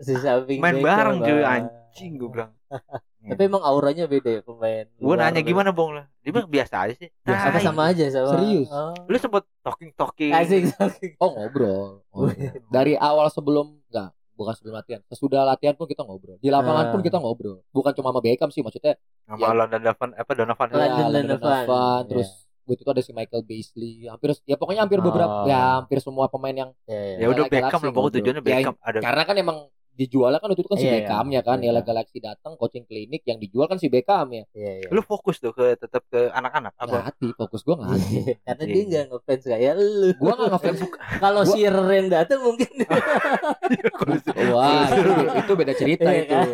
[SPEAKER 2] Si samping
[SPEAKER 1] main bareng cuy anjing gue bilang. [laughs]
[SPEAKER 2] Tapi emang auranya beda ya pemain. luar
[SPEAKER 1] nanya gimana bong lah. Dia bilang biasa aja sih.
[SPEAKER 3] Biasa,
[SPEAKER 2] Apa
[SPEAKER 1] Tai.
[SPEAKER 2] sama aja sama.
[SPEAKER 3] Serius?
[SPEAKER 2] Oh.
[SPEAKER 1] Lu sempet talking talking.
[SPEAKER 2] Asik, asik.
[SPEAKER 3] Oh ngobrol. Ngobrol. [laughs] Dari awal sebelum enggak bukan sebelum latihan. Sesudah latihan pun kita ngobrol. Di lapangan
[SPEAKER 2] Ah.
[SPEAKER 3] pun kita ngobrol. Bukan cuma sama Beckham sih maksudnya.
[SPEAKER 1] Sama
[SPEAKER 3] Ya.
[SPEAKER 1] London Donovan apa Donovan.
[SPEAKER 3] Ya, London
[SPEAKER 2] Donovan.
[SPEAKER 3] Donovan,
[SPEAKER 2] Iya.
[SPEAKER 3] terus waktu itu ada si Michael Beasley. Hampir ya pokoknya hampir
[SPEAKER 2] Oh.
[SPEAKER 3] beberapa ya hampir semua pemain yang
[SPEAKER 2] Ya,
[SPEAKER 1] Ya udah Beckham lah pokoknya tujuannya
[SPEAKER 3] Ya,
[SPEAKER 1] Beckham ada.
[SPEAKER 3] karena kan emang dijualnya kan waktu itu kan si
[SPEAKER 2] Iya, iya.
[SPEAKER 3] Beckham ya kan.
[SPEAKER 2] Iya.
[SPEAKER 3] Ya Galaxy datang coaching klinik yang dijual kan si Beckham ya.
[SPEAKER 2] Iya, iya.
[SPEAKER 1] Lu fokus tuh ke tetap ke anak-anak apa?
[SPEAKER 3] Ngelatih, fokus gua ngelatih.
[SPEAKER 2] Karena
[SPEAKER 1] Iya.
[SPEAKER 2] dia nggak ngefans kayak lu.
[SPEAKER 3] gua nggak ngefans [laughs]
[SPEAKER 2] Kalau si yang datang mungkin [laughs]
[SPEAKER 3] Wah, itu, itu beda cerita
[SPEAKER 2] Iya
[SPEAKER 3] itu.
[SPEAKER 2] kan?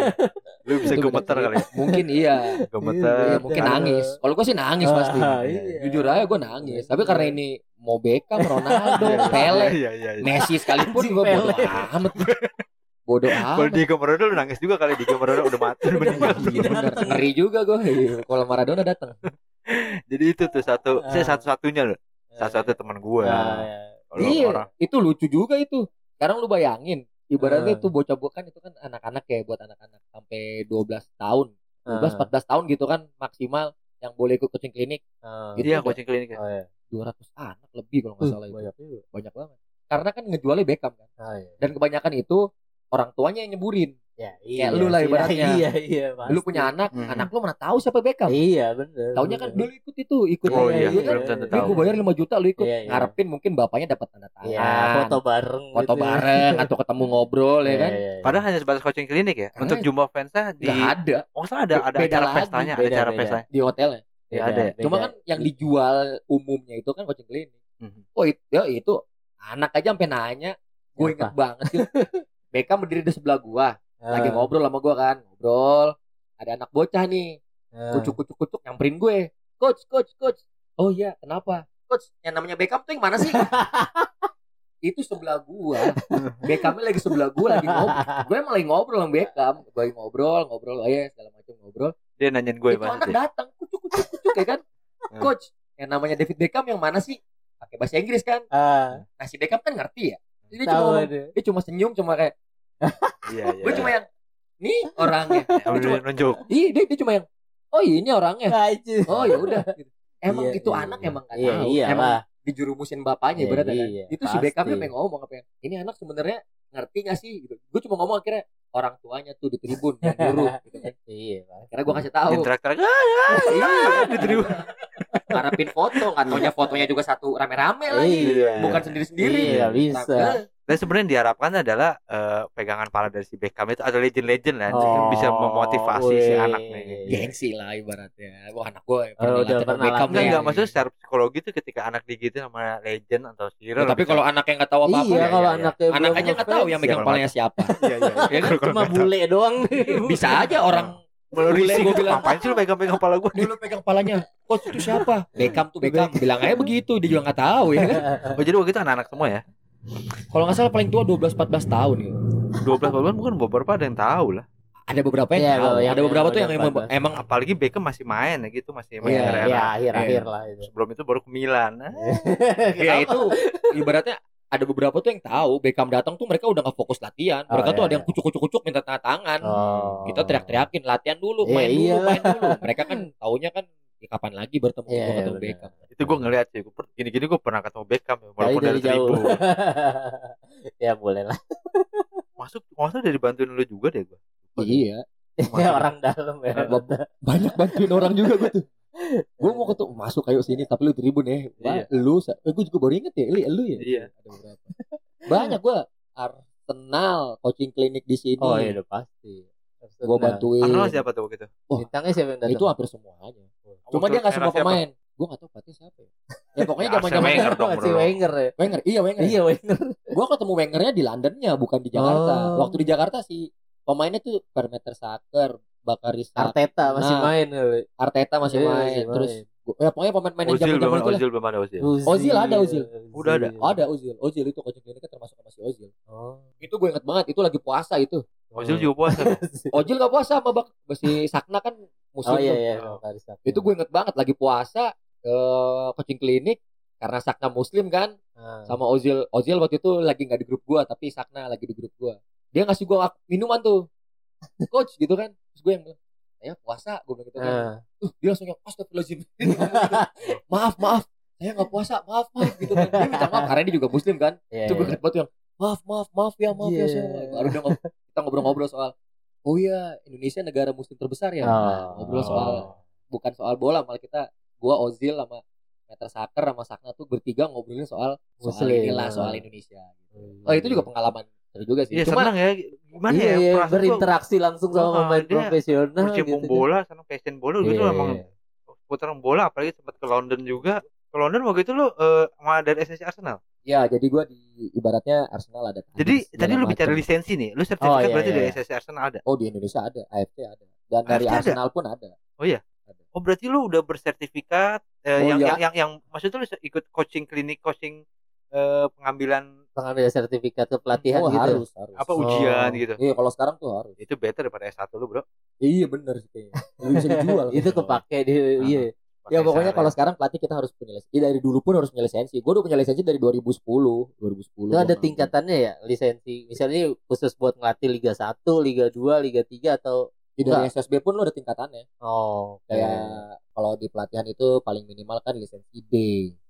[SPEAKER 1] Lu bisa gemeter kali. ya?
[SPEAKER 3] Mungkin iya.
[SPEAKER 1] Gemeter.
[SPEAKER 3] Iya, mungkin nangis. Kalau gua sih nangis pasti.
[SPEAKER 2] Iya.
[SPEAKER 3] Jujur aja gua nangis. Tapi karena ini mau Beckham, Ronaldo,
[SPEAKER 1] Iya, iya,
[SPEAKER 3] Pele,
[SPEAKER 1] Iya iya iya.
[SPEAKER 3] Messi sekalipun gua bodo
[SPEAKER 2] Pele.
[SPEAKER 3] amat.
[SPEAKER 1] Kalau. Diego Maradona lu nangis juga kali Diego Maradona udah mati udah meninggal.
[SPEAKER 3] Iya. Ngeri juga gue Kalau Maradona datang
[SPEAKER 1] Jadi itu tuh satu,
[SPEAKER 2] Ah.
[SPEAKER 1] saya satu-satunya loh. Satu-satu teman gue.
[SPEAKER 2] Ah, iya.
[SPEAKER 3] Iya
[SPEAKER 1] orang
[SPEAKER 3] Itu lucu juga itu Sekarang lu bayangin Ibaratnya
[SPEAKER 2] Ah.
[SPEAKER 3] tuh bocah-bocah kan itu kan anak-anak ya Buat anak-anak Sampai 12 tahun 12
[SPEAKER 2] Ah.
[SPEAKER 3] 14 tahun gitu kan Maksimal Yang boleh ikut coaching klinik
[SPEAKER 2] Ah.
[SPEAKER 3] Gitu
[SPEAKER 1] Iya
[SPEAKER 3] udah.
[SPEAKER 1] coaching klinik.
[SPEAKER 2] Oh, iya.
[SPEAKER 3] 200 anak lebih kalau nggak salah itu
[SPEAKER 2] Banyak.
[SPEAKER 3] Banyak banget Karena kan ngejualnya Beckham kan
[SPEAKER 2] Ah, iya.
[SPEAKER 3] Dan kebanyakan itu Orang tuanya yang nyeburin
[SPEAKER 2] Ya,
[SPEAKER 3] Kayak lu lah ibaratnya.
[SPEAKER 2] Iya, iya, pasti.
[SPEAKER 3] Lu punya anak
[SPEAKER 1] Hmm.
[SPEAKER 3] Anak lu mana tahu siapa Beckham
[SPEAKER 2] Iya, bener.
[SPEAKER 3] Taunya kan dulu ikut itu Ikut
[SPEAKER 1] Oh
[SPEAKER 2] iya,
[SPEAKER 3] Iya,
[SPEAKER 2] iya,
[SPEAKER 3] kan?
[SPEAKER 2] iya.
[SPEAKER 3] Gue bayar 5 juta lu ikut
[SPEAKER 2] Iya, iya.
[SPEAKER 3] Ngarepin mungkin bapaknya dapat tanda tangan
[SPEAKER 2] Iya, foto bareng
[SPEAKER 3] foto
[SPEAKER 2] gitu.
[SPEAKER 3] bareng atau ketemu ngobrol ya
[SPEAKER 2] Iya,
[SPEAKER 3] kan
[SPEAKER 2] iya, iya.
[SPEAKER 1] Padahal hanya sebatas coaching klinik ya. Untuk jumlah fansnya di
[SPEAKER 3] nggak ada
[SPEAKER 1] Oh, salah ada ada
[SPEAKER 3] Beda
[SPEAKER 1] acara
[SPEAKER 3] lagi,
[SPEAKER 1] pestanya, ada acara pestanya.
[SPEAKER 3] di hotelnya
[SPEAKER 1] Ya ada. ya?
[SPEAKER 2] beda.
[SPEAKER 3] cuma kan yang dijual umumnya itu kan coaching klinik
[SPEAKER 1] Mhm.
[SPEAKER 3] oh itu ya itu anak aja sampai nanya gue inget banget sih [laughs] Beckham berdiri di sebelah gua.
[SPEAKER 2] Ah.
[SPEAKER 3] lagi ngobrol sama gua kan ngobrol. Ada anak bocah nih
[SPEAKER 2] Ah.
[SPEAKER 3] kucuk kucuk kucuk nyamperin gue. Coach coach coach. Oh iya kenapa? Coach yang namanya Beckham tuh yang mana sih? [laughs] Itu sebelah gua. Beckhamnya lagi sebelah gua lagi ngobrol. Gue emang lagi ngobrol sama Beckham gue lagi ngobrol ngobrol oh ya segala macam ngobrol.
[SPEAKER 1] Dia nanyain gue
[SPEAKER 3] itu anak datang kucuk kucuk kucuk ya kan?
[SPEAKER 1] Hmm. [laughs]
[SPEAKER 3] coach yang namanya David Beckham yang mana sih? Pakai bahasa Inggris kan?
[SPEAKER 2] Ah,
[SPEAKER 3] nah si Beckham kan ngerti ya dia
[SPEAKER 2] tahu
[SPEAKER 3] cuma ngomong- dia cuma senyum cuma kayak
[SPEAKER 1] Iya, iya. [laughs]
[SPEAKER 3] gue cuma yang nih orangnya [laughs]
[SPEAKER 1] Yang
[SPEAKER 3] dia cuma
[SPEAKER 1] nunjuk.
[SPEAKER 3] iya dia, dia cuma yang oh iya, ini orangnya
[SPEAKER 2] Aja.
[SPEAKER 3] oh ya udah gitu. emang
[SPEAKER 2] Iya,
[SPEAKER 3] itu
[SPEAKER 2] iya,
[SPEAKER 3] anak
[SPEAKER 2] iya.
[SPEAKER 3] emang kan
[SPEAKER 2] Iya, iya
[SPEAKER 3] emang dijurumusin bapaknya
[SPEAKER 2] Iya,
[SPEAKER 3] ibaratnya kan
[SPEAKER 2] iya,
[SPEAKER 3] itu si. Beckhamnya pengen ngomong apa ya ini anak sebenarnya ngerti gak sih? Gitu. Gue cuma ngomong akhirnya orang tuanya tuh di tribun yang nyuruh [laughs] gitu kan.
[SPEAKER 2] Iya,
[SPEAKER 3] akhirnya gue kasih tahu.
[SPEAKER 1] Interaktor ah, ya,
[SPEAKER 3] iya.
[SPEAKER 1] di tribun.
[SPEAKER 3] ngarepin foto nggak taunya fotonya juga satu rame-rame lagi.
[SPEAKER 2] Iya.
[SPEAKER 3] bukan sendiri-sendiri.
[SPEAKER 2] Iya, bisa.
[SPEAKER 3] Nah,
[SPEAKER 1] Dan sebenarnya yang diharapkan adalah eh, pegangan pala dari si Beckham itu atau legend-legend lah yang bisa
[SPEAKER 2] Oh,
[SPEAKER 1] memotivasi si
[SPEAKER 2] wih.
[SPEAKER 1] anaknya. gitu.
[SPEAKER 3] Gengsi lah ibaratnya. Wah anak gue
[SPEAKER 2] Oh, udah pernah
[SPEAKER 3] Beckham
[SPEAKER 1] Enggak enggak maksudnya secara psikologi itu ketika anak digitu sama legend atau hero.
[SPEAKER 3] Ya, tapi kalau anaknya nggak tahu apa-apa
[SPEAKER 2] Iya,
[SPEAKER 3] ya,
[SPEAKER 2] kalau
[SPEAKER 3] ya, ya.
[SPEAKER 2] anaknya
[SPEAKER 3] anak
[SPEAKER 2] belum
[SPEAKER 3] aja nggak tahu yang megang
[SPEAKER 1] ya,
[SPEAKER 3] palanya siapa. [laughs]
[SPEAKER 1] iya iya.
[SPEAKER 3] Ya kan?
[SPEAKER 2] Cuma bule doang. [laughs]
[SPEAKER 3] Bisa aja orang
[SPEAKER 1] Bule
[SPEAKER 3] Bule,
[SPEAKER 1] gue
[SPEAKER 3] bilang.
[SPEAKER 1] ngapain sih lu pegang-pegang kepala gue?
[SPEAKER 3] dulu pegang palanya. Coach itu siapa? [laughs] Beckham tuh Beckham. Bilang aja begitu, dia juga nggak tahu ya. kan?
[SPEAKER 1] Oh jadi waktu itu anak-anak semua ya?
[SPEAKER 3] Kalau nggak salah paling tua 12 14 tahun ya.
[SPEAKER 1] 12 12 bukan beberapa ada yang tahu lah.
[SPEAKER 3] Ada beberapa yang
[SPEAKER 2] Iya,
[SPEAKER 3] tahu.
[SPEAKER 2] yang-
[SPEAKER 3] ada beberapa tuh yang emang,
[SPEAKER 2] 14.
[SPEAKER 3] emang
[SPEAKER 1] Apalagi Beckham masih main ya gitu, masih main
[SPEAKER 3] Iya,
[SPEAKER 1] era-era.
[SPEAKER 2] ya akhir-akhir lah itu.
[SPEAKER 1] Sebelum itu baru ke Milan. Ah, [laughs]
[SPEAKER 3] ya itu ibaratnya ada beberapa tuh yang tahu Beckham datang tuh mereka udah nggak fokus latihan.
[SPEAKER 2] Oh,
[SPEAKER 3] Mereka tuh
[SPEAKER 2] iya,
[SPEAKER 3] ada yang kucuk-kucuk-kucuk minta tanda tangan.
[SPEAKER 2] Oh.
[SPEAKER 3] Kita teriak-teriakin latihan dulu,
[SPEAKER 2] Iya,
[SPEAKER 3] main dulu,
[SPEAKER 2] iyalah.
[SPEAKER 3] main dulu. Mereka kan taunya kan ya kapan lagi bertemu
[SPEAKER 2] Iya,
[SPEAKER 3] gua ketemu. Beckham.
[SPEAKER 1] itu gue ngeliat sih. Gua per- Gini-gini gue pernah ketemu Beckham ya, walaupun
[SPEAKER 2] dari
[SPEAKER 1] dari
[SPEAKER 2] jauh. [laughs] ya boleh lah.
[SPEAKER 1] Masuk, masuk dari bantuin lu juga deh gue.
[SPEAKER 3] Iya,
[SPEAKER 2] Ya orang dalam ya.
[SPEAKER 3] banyak bantuin orang juga gue tuh. Gue mau [laughs] ketemu masuk ayo sini tapi lu tribun ya. Wah,
[SPEAKER 1] Iya.
[SPEAKER 3] Lu, eh, gue juga baru inget ya, lu, lu ya.
[SPEAKER 1] Iya.
[SPEAKER 3] Ada beberapa. Banyak gue Arsenal coaching klinik di sini.
[SPEAKER 2] Oh iya udah pasti.
[SPEAKER 3] Gue bantuin.
[SPEAKER 1] Arnold siapa tuh waktu itu?
[SPEAKER 3] Wah,
[SPEAKER 2] Bintangnya siapa yang datang?
[SPEAKER 3] Itu hampir semuanya. Cuma dia nggak semua pemain. Gue nggak tahu pelatih siapa. Ya, ya [laughs] pokoknya
[SPEAKER 1] Ya,
[SPEAKER 3] zaman zaman
[SPEAKER 1] Wenger dong,
[SPEAKER 2] si. Wenger ya.
[SPEAKER 3] Wenger, iya Wenger.
[SPEAKER 2] Iya Wenger.
[SPEAKER 3] Gue ketemu Wengernya di Londonnya, bukan di Jakarta.
[SPEAKER 2] Oh.
[SPEAKER 3] Waktu di Jakarta sih pemainnya tuh Permeter Saker, Bakari Sak,
[SPEAKER 2] Arteta masih
[SPEAKER 3] Nah,
[SPEAKER 2] main kali.
[SPEAKER 3] Arteta masih
[SPEAKER 2] Iya,
[SPEAKER 3] main.
[SPEAKER 2] masih
[SPEAKER 3] Terus
[SPEAKER 2] main.
[SPEAKER 3] gua- ya pokoknya pemain-pemain yang
[SPEAKER 1] Ozil
[SPEAKER 3] zaman-zaman
[SPEAKER 1] belum
[SPEAKER 3] itu.
[SPEAKER 1] Ozil belum ada Ozil.
[SPEAKER 3] Ozil ada, Ozil.
[SPEAKER 1] Udah ada.
[SPEAKER 3] Oh, ada Ozil. Ozil itu coaching kliniknya termasuk sama si Ozil.
[SPEAKER 2] Oh.
[SPEAKER 3] Itu gue inget banget, itu lagi puasa itu.
[SPEAKER 1] Ozil juga puasa. [laughs]
[SPEAKER 3] Ozil gak puasa sama bak si Sakna kan muslim
[SPEAKER 2] Oh iya iya.
[SPEAKER 1] Oh.
[SPEAKER 3] Itu gue inget banget lagi puasa eh coaching klinik karena Sakna muslim kan
[SPEAKER 2] Ah.
[SPEAKER 3] sama Ozil. Ozil waktu itu lagi nggak di grup gua tapi Sakna lagi di grup gua. Dia ngasih gua minuman tuh. Coach gitu kan. Terus gue yang bilang, "Saya puasa." Gue bilang gitu kan. Uh, dia langsung yang gitu. [laughs] maaf, maaf. Saya nggak puasa. Maaf, maaf gitu kan. Dia minta maaf karena dia juga muslim kan.
[SPEAKER 2] Iya,
[SPEAKER 3] Itu gue inget banget yang maaf, maaf, maaf ya, maaf ya.
[SPEAKER 2] Iya.
[SPEAKER 3] Saya. Baru dia ngob- kita ngobrol-ngobrol soal Oh iya, Indonesia negara muslim terbesar ya.
[SPEAKER 2] Oh.
[SPEAKER 3] Ngobrol soal bukan soal bola, malah kita gua Ozil sama Meter Saker sama Sakna tuh bertiga ngobrolin soal soal
[SPEAKER 2] Muslim.
[SPEAKER 3] inilah soal Indonesia. Oh itu juga pengalaman seru juga sih.
[SPEAKER 1] Iya
[SPEAKER 3] Cuma
[SPEAKER 1] senang ya. Gimana
[SPEAKER 2] iya,
[SPEAKER 1] ya?
[SPEAKER 2] iya,
[SPEAKER 1] perasaan gua
[SPEAKER 2] berinteraksi langsung sama
[SPEAKER 1] Oh,
[SPEAKER 2] pemain profesional gitu.
[SPEAKER 1] bola, senang passion bola gitu
[SPEAKER 2] Iya.
[SPEAKER 1] emang putaran bola apalagi sempat ke London juga. Ke London waktu itu lu eh, sama dari SSC Arsenal.
[SPEAKER 3] ya jadi gua di ibaratnya Arsenal ada.
[SPEAKER 1] Jadi
[SPEAKER 3] Tadic,
[SPEAKER 1] tadi lu bicara lisensi nih. Lu sertifikat
[SPEAKER 2] Oh, iya,
[SPEAKER 1] berarti
[SPEAKER 2] iya.
[SPEAKER 1] dari SSC Arsenal ada.
[SPEAKER 3] Oh di Indonesia ada, AFC ada. Dan dari
[SPEAKER 1] AFC ada?
[SPEAKER 3] Arsenal pun ada.
[SPEAKER 1] Oh berarti lu udah bersertifikat eh,
[SPEAKER 3] Oh,
[SPEAKER 1] yang,
[SPEAKER 3] iya.
[SPEAKER 1] yang yang yang maksudnya lu ikut coaching klinik coaching eh, pengambilan
[SPEAKER 2] pengambil sertifikat kepelatihan
[SPEAKER 3] oh,
[SPEAKER 2] gitu.
[SPEAKER 3] harus, harus.
[SPEAKER 1] apa ujian
[SPEAKER 2] Oh.
[SPEAKER 1] gitu.
[SPEAKER 3] Iya, kalau sekarang tuh harus.
[SPEAKER 1] Itu better daripada S1 lu, Bro.
[SPEAKER 3] Iya bener sih kayaknya. Lebih bisa dijual. [laughs]
[SPEAKER 2] itu kepake di iya.
[SPEAKER 3] Ya pokoknya
[SPEAKER 1] syarat.
[SPEAKER 3] kalau sekarang pelatih kita harus punya lisensi. dari dulu pun harus punya lisensi. Gue udah punya lisensi dari 2010. 2010.
[SPEAKER 2] Itu ada tingkatannya ya lisensi. Misalnya khusus buat ngelatih Liga 1, Liga 2, Liga 3 atau
[SPEAKER 3] Ya, dari SSB pun lu ada tingkatannya.
[SPEAKER 2] oh
[SPEAKER 3] Kayak kalau di pelatihan itu paling minimal kan lisensi D,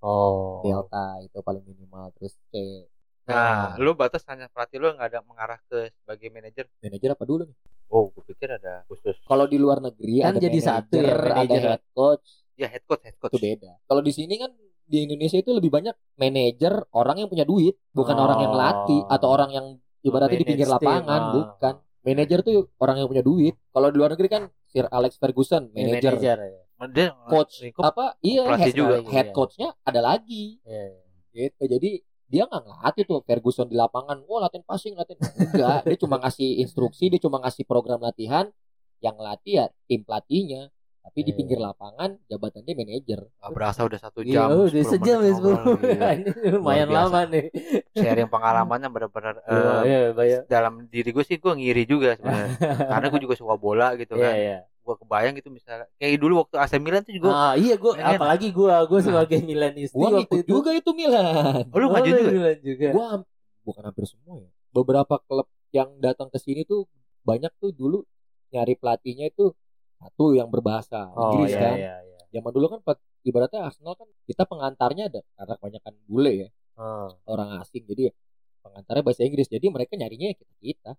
[SPEAKER 2] oh.
[SPEAKER 3] Delta itu paling minimal terus C.
[SPEAKER 1] Nah, lu batas hanya pelatih lu nggak ada mengarah ke sebagai manajer.
[SPEAKER 3] Manajer apa dulu nih?
[SPEAKER 1] Oh, gue pikir ada khusus.
[SPEAKER 3] Kalau di luar negeri
[SPEAKER 2] Kan
[SPEAKER 3] ada
[SPEAKER 2] jadi satu ya,
[SPEAKER 3] manajer, ada head coach,
[SPEAKER 1] Ya head coach, head coach.
[SPEAKER 3] itu beda. Kalau di sini kan di Indonesia itu lebih banyak manajer orang yang punya duit, bukan
[SPEAKER 2] Oh.
[SPEAKER 3] orang yang latih atau orang yang ibaratnya di pinggir lapangan,
[SPEAKER 2] ah.
[SPEAKER 3] bukan. Manajer tuh orang yang punya duit. Kalau di luar negeri kan Sir Alex Ferguson, manajer,
[SPEAKER 2] Manajer ya.
[SPEAKER 3] Coach,
[SPEAKER 1] kok
[SPEAKER 3] apa? Iya, head,
[SPEAKER 1] juga.
[SPEAKER 3] head
[SPEAKER 2] Iya.
[SPEAKER 3] coachnya ada lagi.
[SPEAKER 2] Iya.
[SPEAKER 3] gitu jadi dia nggak ngelatih tuh Ferguson di lapangan wah latihan passing latihan enggak dia cuma ngasih instruksi dia cuma ngasih program latihan yang ngelatih ya tim pelatihnya tapi di
[SPEAKER 2] Iya.
[SPEAKER 3] pinggir lapangan jabatannya manajer
[SPEAKER 1] Nggak berasa udah satu
[SPEAKER 2] Iya,
[SPEAKER 1] jam.
[SPEAKER 2] udah
[SPEAKER 1] 10
[SPEAKER 2] sejam ya
[SPEAKER 1] gila. [laughs]
[SPEAKER 2] Ini lumayan lama nih.
[SPEAKER 1] Sharing pengalamannya benar-benar eh,
[SPEAKER 2] Iya, iya, bayar.
[SPEAKER 1] dalam diri gue sih gue ngiri juga sebenarnya. [laughs] Karena gue juga suka bola gitu
[SPEAKER 2] Iya,
[SPEAKER 1] kan.
[SPEAKER 2] iya.
[SPEAKER 1] Gue kebayang gitu misalnya kayak dulu waktu AC Milan tuh juga.
[SPEAKER 2] Ah, iya gua
[SPEAKER 1] pengen.
[SPEAKER 2] apalagi gua gua sebagai Milanisti
[SPEAKER 3] gua
[SPEAKER 2] waktu itu.
[SPEAKER 3] juga itu Milan
[SPEAKER 1] Oh, lu maju
[SPEAKER 2] lu
[SPEAKER 1] juga.
[SPEAKER 2] Milan juga.
[SPEAKER 3] gua ham- bukan hampir semua ya beberapa klub yang datang ke sini tuh banyak tuh dulu nyari pelatihnya itu satu yang berbahasa
[SPEAKER 2] Oh,
[SPEAKER 3] Inggris
[SPEAKER 2] iya,
[SPEAKER 3] kan
[SPEAKER 2] iya, iya.
[SPEAKER 3] zaman dulu kan ibaratnya Arsenal kan kita pengantarnya ada karena kebanyakan bule ya
[SPEAKER 2] Ah.
[SPEAKER 3] orang asing jadi ya pengantarnya bahasa Inggris jadi mereka nyarinya ya kita kita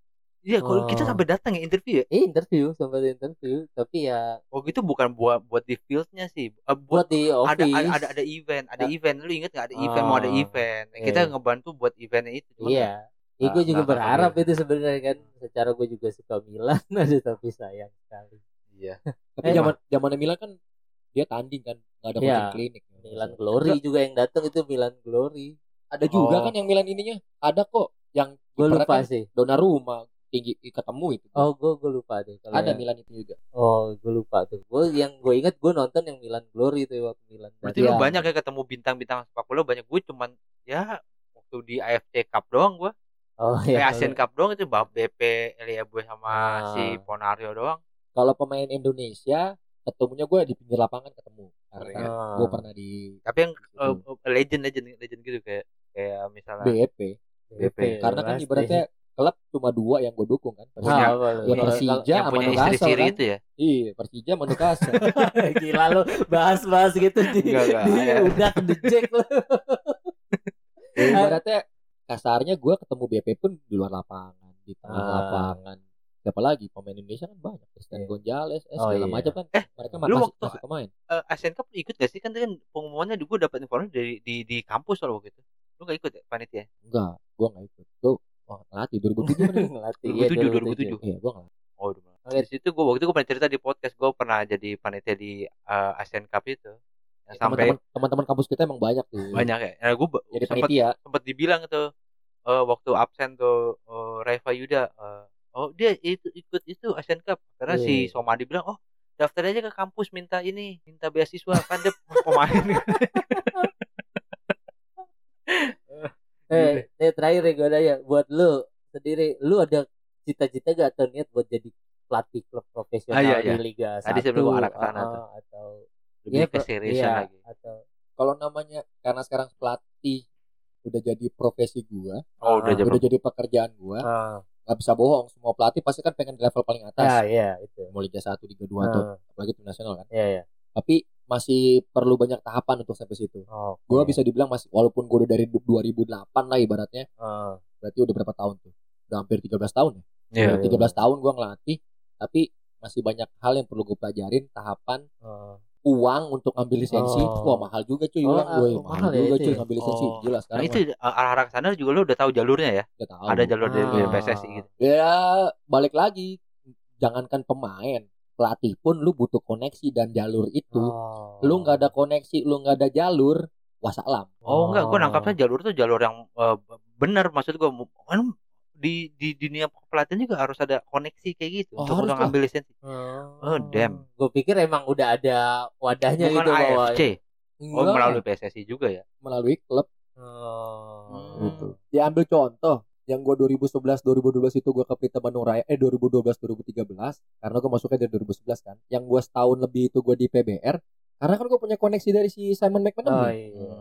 [SPEAKER 1] Iya, kalau kita
[SPEAKER 2] Oh.
[SPEAKER 1] sampai datang ya interview ya.
[SPEAKER 2] Eh, interview sempat interview, tapi ya
[SPEAKER 1] Oh gitu bukan buat buat di fieldnya sih. Eh,
[SPEAKER 2] buat
[SPEAKER 1] buat
[SPEAKER 2] di
[SPEAKER 1] ada,
[SPEAKER 2] office.
[SPEAKER 1] ada ada ada event, ada
[SPEAKER 2] Ah.
[SPEAKER 1] event. Lu inget gak ada event mau ada
[SPEAKER 2] Oh,
[SPEAKER 1] event.
[SPEAKER 2] iya,
[SPEAKER 1] Kita
[SPEAKER 2] iya.
[SPEAKER 1] ngebantu buat eventnya itu. Cuma
[SPEAKER 2] Iya. Ya, gue
[SPEAKER 1] Nggak-
[SPEAKER 2] juga
[SPEAKER 1] nggak akan
[SPEAKER 2] berharap
[SPEAKER 1] kayak
[SPEAKER 2] itu sebenarnya kan. Secara gue juga suka Milan, [laughs] aja tapi sayang sekali.
[SPEAKER 1] Iya.
[SPEAKER 3] Tapi
[SPEAKER 2] Eh,
[SPEAKER 3] zaman zaman Milan kan dia tanding kan nggak ada
[SPEAKER 2] Iya.
[SPEAKER 3] coaching klinik.
[SPEAKER 2] Milan Glory juga yang datang itu Milan Glory.
[SPEAKER 3] Ada juga
[SPEAKER 1] Oh.
[SPEAKER 3] kan yang Milan ininya. Ada kok yang
[SPEAKER 2] Gue lupa
[SPEAKER 3] kan
[SPEAKER 2] sih.
[SPEAKER 3] Donnarumma tinggi ketemu itu.
[SPEAKER 2] Oh, gue gue lupa deh. Kalau
[SPEAKER 3] ada
[SPEAKER 2] yang-
[SPEAKER 3] Milan itu juga.
[SPEAKER 2] Oh, gue lupa tuh. Gue yang gue ingat gue nonton yang Milan Glory tuh waktu Milan.
[SPEAKER 1] Berarti
[SPEAKER 3] Iya.
[SPEAKER 1] lu banyak ya ketemu bintang-bintang sepak bola banyak gue cuman ya waktu di AFC Cup doang gue.
[SPEAKER 2] Oh
[SPEAKER 1] Eh,
[SPEAKER 2] iya.
[SPEAKER 1] Asian Cup doang itu Bab BP Elia Boy sama
[SPEAKER 2] Ah.
[SPEAKER 1] si Ponario doang.
[SPEAKER 3] Kalau pemain Indonesia ketemunya gue di pinggir lapangan ketemu. Karena
[SPEAKER 1] Iya.
[SPEAKER 2] Ah.
[SPEAKER 3] gue pernah di
[SPEAKER 1] Tapi yang eh, legend legend legend gitu kayak kayak misalnya
[SPEAKER 3] BEP.
[SPEAKER 1] BP.
[SPEAKER 3] Karena kan
[SPEAKER 2] pasti.
[SPEAKER 3] ibaratnya klub cuma dua yang gue dukung kan.
[SPEAKER 2] Ah, apa lu?
[SPEAKER 3] ya Persija
[SPEAKER 1] yang
[SPEAKER 3] sama Newcastle
[SPEAKER 1] siri
[SPEAKER 3] kan.
[SPEAKER 1] itu ya.
[SPEAKER 3] Iya, Persija sama Newcastle.
[SPEAKER 2] kalau- [laughs] Gila lu bahas-bahas gitu di,
[SPEAKER 1] Enggak, enggak,
[SPEAKER 2] di
[SPEAKER 1] ya.
[SPEAKER 2] udah kedejek lu.
[SPEAKER 3] Ya, ibaratnya kasarnya gue ketemu BP pun di luar lapangan, di tengah
[SPEAKER 2] Ah.
[SPEAKER 3] lapangan. Siapa lagi pemain Indonesia kan banyak, Christian
[SPEAKER 2] Iya.
[SPEAKER 3] Gonzalez, eh,
[SPEAKER 2] Oh,
[SPEAKER 3] segala
[SPEAKER 2] iya.
[SPEAKER 3] macam kan.
[SPEAKER 1] Eh,
[SPEAKER 3] mereka
[SPEAKER 1] lu
[SPEAKER 3] masih,
[SPEAKER 1] waktu-
[SPEAKER 3] masih pemain.
[SPEAKER 1] Eh, Asian Cup ikut gak sih kan kan pengumumannya gue dapat informasi dari di di kampus loh waktu itu. Lu gak ikut ya panitia?
[SPEAKER 3] Enggak, gue nggak ikut. Gue wah, ngelatih 2007 kan itu.
[SPEAKER 2] Ngelatih, iya,
[SPEAKER 1] 2007, 2007.
[SPEAKER 3] Iya, gue nggak.
[SPEAKER 1] Oh, udah. Di situ gue waktu itu gue pernah cerita di podcast gue pernah jadi panitia di eh, Asian Cup itu. Yang sampai
[SPEAKER 3] Teman-teman kampus kita emang banyak tuh.
[SPEAKER 1] banyak ya. Nah, gue
[SPEAKER 3] Jadi
[SPEAKER 1] sempat
[SPEAKER 3] panitia.
[SPEAKER 1] sempat dibilang tuh eh, waktu absen tuh eh, Reva Yuda eh, oh dia itu ikut itu Asian Cup karena si
[SPEAKER 2] Iya.
[SPEAKER 1] Somadi bilang oh daftar aja ke kampus minta ini minta beasiswa kan dia pemain [laughs]
[SPEAKER 2] Eh, eh terakhir ya gue nanya buat lu sendiri, lu ada cita-cita gak atau niat buat jadi pelatih klub profesional
[SPEAKER 1] Ah, iya,
[SPEAKER 2] di
[SPEAKER 1] iya.
[SPEAKER 2] Liga
[SPEAKER 1] Tadi
[SPEAKER 2] 1
[SPEAKER 1] sebelum gua arah ke sana
[SPEAKER 2] ah,
[SPEAKER 1] tuh.
[SPEAKER 2] atau
[SPEAKER 1] lebih
[SPEAKER 2] Iya,
[SPEAKER 1] ke seriusan
[SPEAKER 2] iya,
[SPEAKER 1] lagi
[SPEAKER 2] atau
[SPEAKER 3] Kalau namanya karena sekarang pelatih udah jadi profesi gua,
[SPEAKER 1] oh udah
[SPEAKER 2] Ah,
[SPEAKER 3] udah jadi pekerjaan gua,
[SPEAKER 2] ah,
[SPEAKER 3] nggak bisa bohong. Semua pelatih pasti kan pengen di level paling atas.
[SPEAKER 2] ya iya itu.
[SPEAKER 3] Mau Liga 1, Liga 2 atau
[SPEAKER 2] Ah,
[SPEAKER 3] apalagi tim nasional kan.
[SPEAKER 2] iya iya.
[SPEAKER 3] Tapi masih perlu banyak tahapan untuk sampai situ.
[SPEAKER 2] Oh,
[SPEAKER 3] Gua bisa dibilang masih walaupun gua udah dari 2008 lah ibaratnya,
[SPEAKER 2] ah,
[SPEAKER 3] berarti udah berapa tahun tuh? Udah hampir 13 tahun ya.
[SPEAKER 1] Iya.
[SPEAKER 3] Udah 13 tahun gua ngelatih, tapi masih banyak hal yang perlu gue pelajarin tahapan
[SPEAKER 2] ah.
[SPEAKER 3] Uang untuk ambil lisensi
[SPEAKER 2] Oh.
[SPEAKER 3] wah mahal juga cuy
[SPEAKER 2] Oh,
[SPEAKER 3] uang
[SPEAKER 2] ah,
[SPEAKER 3] gue
[SPEAKER 2] oh,
[SPEAKER 3] mahal,
[SPEAKER 2] mahal ya
[SPEAKER 3] juga
[SPEAKER 2] itu
[SPEAKER 3] cuy
[SPEAKER 2] ya?
[SPEAKER 3] ngambil lisensi.
[SPEAKER 1] Oh.
[SPEAKER 3] jelas
[SPEAKER 1] nah
[SPEAKER 3] sekarang
[SPEAKER 1] itu uh, arah-arah sana juga lu udah tahu jalurnya ya?
[SPEAKER 3] Udah tahu.
[SPEAKER 1] Ada jalur dari
[SPEAKER 2] Ah.
[SPEAKER 1] PSSI gitu?
[SPEAKER 3] Ya balik lagi. Jangankan pemain pelatih pun lu butuh koneksi dan jalur itu.
[SPEAKER 2] Oh.
[SPEAKER 3] lu nggak ada koneksi lu nggak ada jalur wassalam
[SPEAKER 1] oh enggak gue nangkapnya jalur tuh jalur yang uh, benar maksud gue kan di di dunia pelatihan juga harus ada koneksi kayak gitu.
[SPEAKER 3] Oh,
[SPEAKER 1] untuk ngambil lisensi. Oh, damn.
[SPEAKER 2] Gue pikir emang udah ada wadahnya
[SPEAKER 1] bukan
[SPEAKER 2] gitu bahwa
[SPEAKER 1] AFC oh
[SPEAKER 3] Enggak,
[SPEAKER 1] melalui PSSI juga ya?
[SPEAKER 3] Melalui klub.
[SPEAKER 2] Oh.
[SPEAKER 3] gitu diambil contoh yang gue 2011 2012 itu gue ke Pelita Bandung Raya eh 2012 2013 karena gue masuknya dari 2011 kan. Yang gue setahun lebih itu gue di PBR karena kan gue punya koneksi dari si Simon
[SPEAKER 2] Oh
[SPEAKER 3] McManaman
[SPEAKER 2] iya.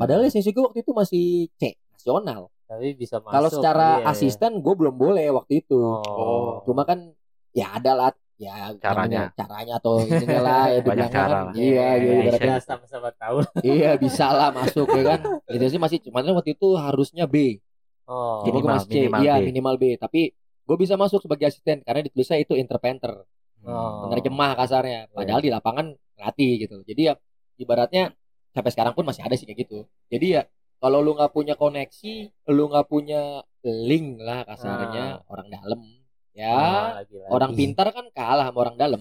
[SPEAKER 3] padahal lisensi gue waktu itu masih C nasional
[SPEAKER 2] Tapi bisa masuk.
[SPEAKER 3] kalau secara
[SPEAKER 2] iya, iya.
[SPEAKER 3] asisten gue belum boleh waktu itu
[SPEAKER 2] Oh.
[SPEAKER 3] cuma kan ya ada lah ya
[SPEAKER 1] Caranya.
[SPEAKER 3] namanya, caranya atau ininya lah ya [laughs]
[SPEAKER 1] Banyak cara
[SPEAKER 3] kan
[SPEAKER 1] lah.
[SPEAKER 3] iya
[SPEAKER 2] Iya,
[SPEAKER 3] gitu
[SPEAKER 2] iya,
[SPEAKER 3] ibaratnya.
[SPEAKER 2] iya, sama-sama tahu.
[SPEAKER 3] iya bisa lah masuk ya kan lisensi masih cuman waktu itu harusnya B
[SPEAKER 2] Oh.
[SPEAKER 3] Gue
[SPEAKER 1] Minimal-
[SPEAKER 3] masih C,
[SPEAKER 1] minimal
[SPEAKER 3] iya
[SPEAKER 1] B.
[SPEAKER 3] minimal B. Tapi gue bisa masuk sebagai asisten karena ditulisnya itu interpreter,
[SPEAKER 2] Oh.
[SPEAKER 3] penerjemah kasarnya. Padahal di lapangan ngelatih gitu. Jadi ya ibaratnya sampai sekarang pun masih ada sih kayak gitu. Jadi ya kalau lu nggak punya koneksi, lu nggak punya link lah kasarnya orang dalam. Ya,
[SPEAKER 2] Ah, lagi-lagi.
[SPEAKER 3] orang pintar kan kalah sama orang dalam.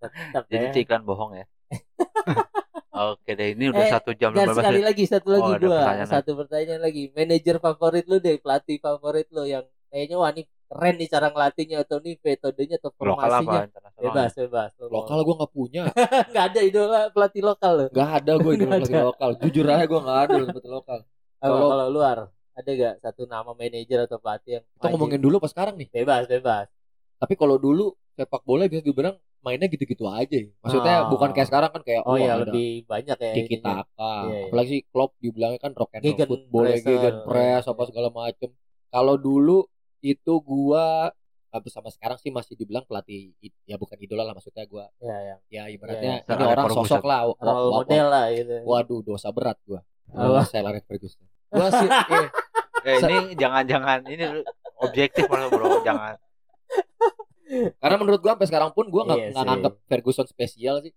[SPEAKER 2] Tetap
[SPEAKER 1] jadi
[SPEAKER 2] ya.
[SPEAKER 1] iklan bohong ya [laughs] oke deh ini udah
[SPEAKER 2] Eh,
[SPEAKER 1] satu jam
[SPEAKER 2] Dan
[SPEAKER 1] 15
[SPEAKER 2] sekali lagi satu lagi
[SPEAKER 1] Oh,
[SPEAKER 2] dua,
[SPEAKER 1] pertanyaan
[SPEAKER 2] satu pertanyaan lagi. Manajer favorit lu deh, pelatih favorit lu yang kayaknya wah ini keren nih cara ngelatihnya atau nih metodenya atau
[SPEAKER 1] lokal apa
[SPEAKER 2] formasinya.
[SPEAKER 1] internasional
[SPEAKER 2] Bebas, bebas. Mau-
[SPEAKER 3] Lokal gue nggak punya, [laughs]
[SPEAKER 2] nggak ada idola pelatih lokal lo.
[SPEAKER 3] nggak ada gue [laughs]
[SPEAKER 2] Nggak ada.
[SPEAKER 3] lokal. Jujur aja gue nggak ada pelatih lokal.
[SPEAKER 2] Kalau
[SPEAKER 3] Kalau-
[SPEAKER 2] luar ada gak satu nama manajer atau pelatih yang
[SPEAKER 3] Kita
[SPEAKER 2] wajib?
[SPEAKER 3] ngomongin dulu pas sekarang nih.
[SPEAKER 2] bebas bebas.
[SPEAKER 3] Tapi kalau dulu sepak bola bisa dibilang mainnya gitu-gitu aja. Maksudnya
[SPEAKER 2] Ah.
[SPEAKER 3] bukan kayak sekarang kan kayak
[SPEAKER 2] Oh
[SPEAKER 3] wah,
[SPEAKER 2] ya lebih banyak ya. ininya.
[SPEAKER 3] taka.
[SPEAKER 2] Iya, iya.
[SPEAKER 3] Apalagi Klopp dibilangnya kan rock and roll football, ya, gegen press apa
[SPEAKER 2] Iya.
[SPEAKER 3] segala macem. Kalau dulu itu gua habis sama sekarang sih masih dibilang pelatih ya bukan idola lah maksudnya gua
[SPEAKER 2] Ya yang
[SPEAKER 3] ya ibaratnya
[SPEAKER 2] Iya,
[SPEAKER 1] iya.
[SPEAKER 3] ini orang sosok lah
[SPEAKER 2] role
[SPEAKER 3] wa-
[SPEAKER 2] model lah gitu.
[SPEAKER 3] waduh dosa berat gua
[SPEAKER 2] Apa?
[SPEAKER 3] saya Alex Ferguson gua sih eh, [laughs]
[SPEAKER 1] eh, ini jangan-jangan ini objektif malah bro jangan
[SPEAKER 3] karena menurut gua sampai sekarang pun gua nggak
[SPEAKER 2] Iya
[SPEAKER 3] nganggap Ferguson spesial sih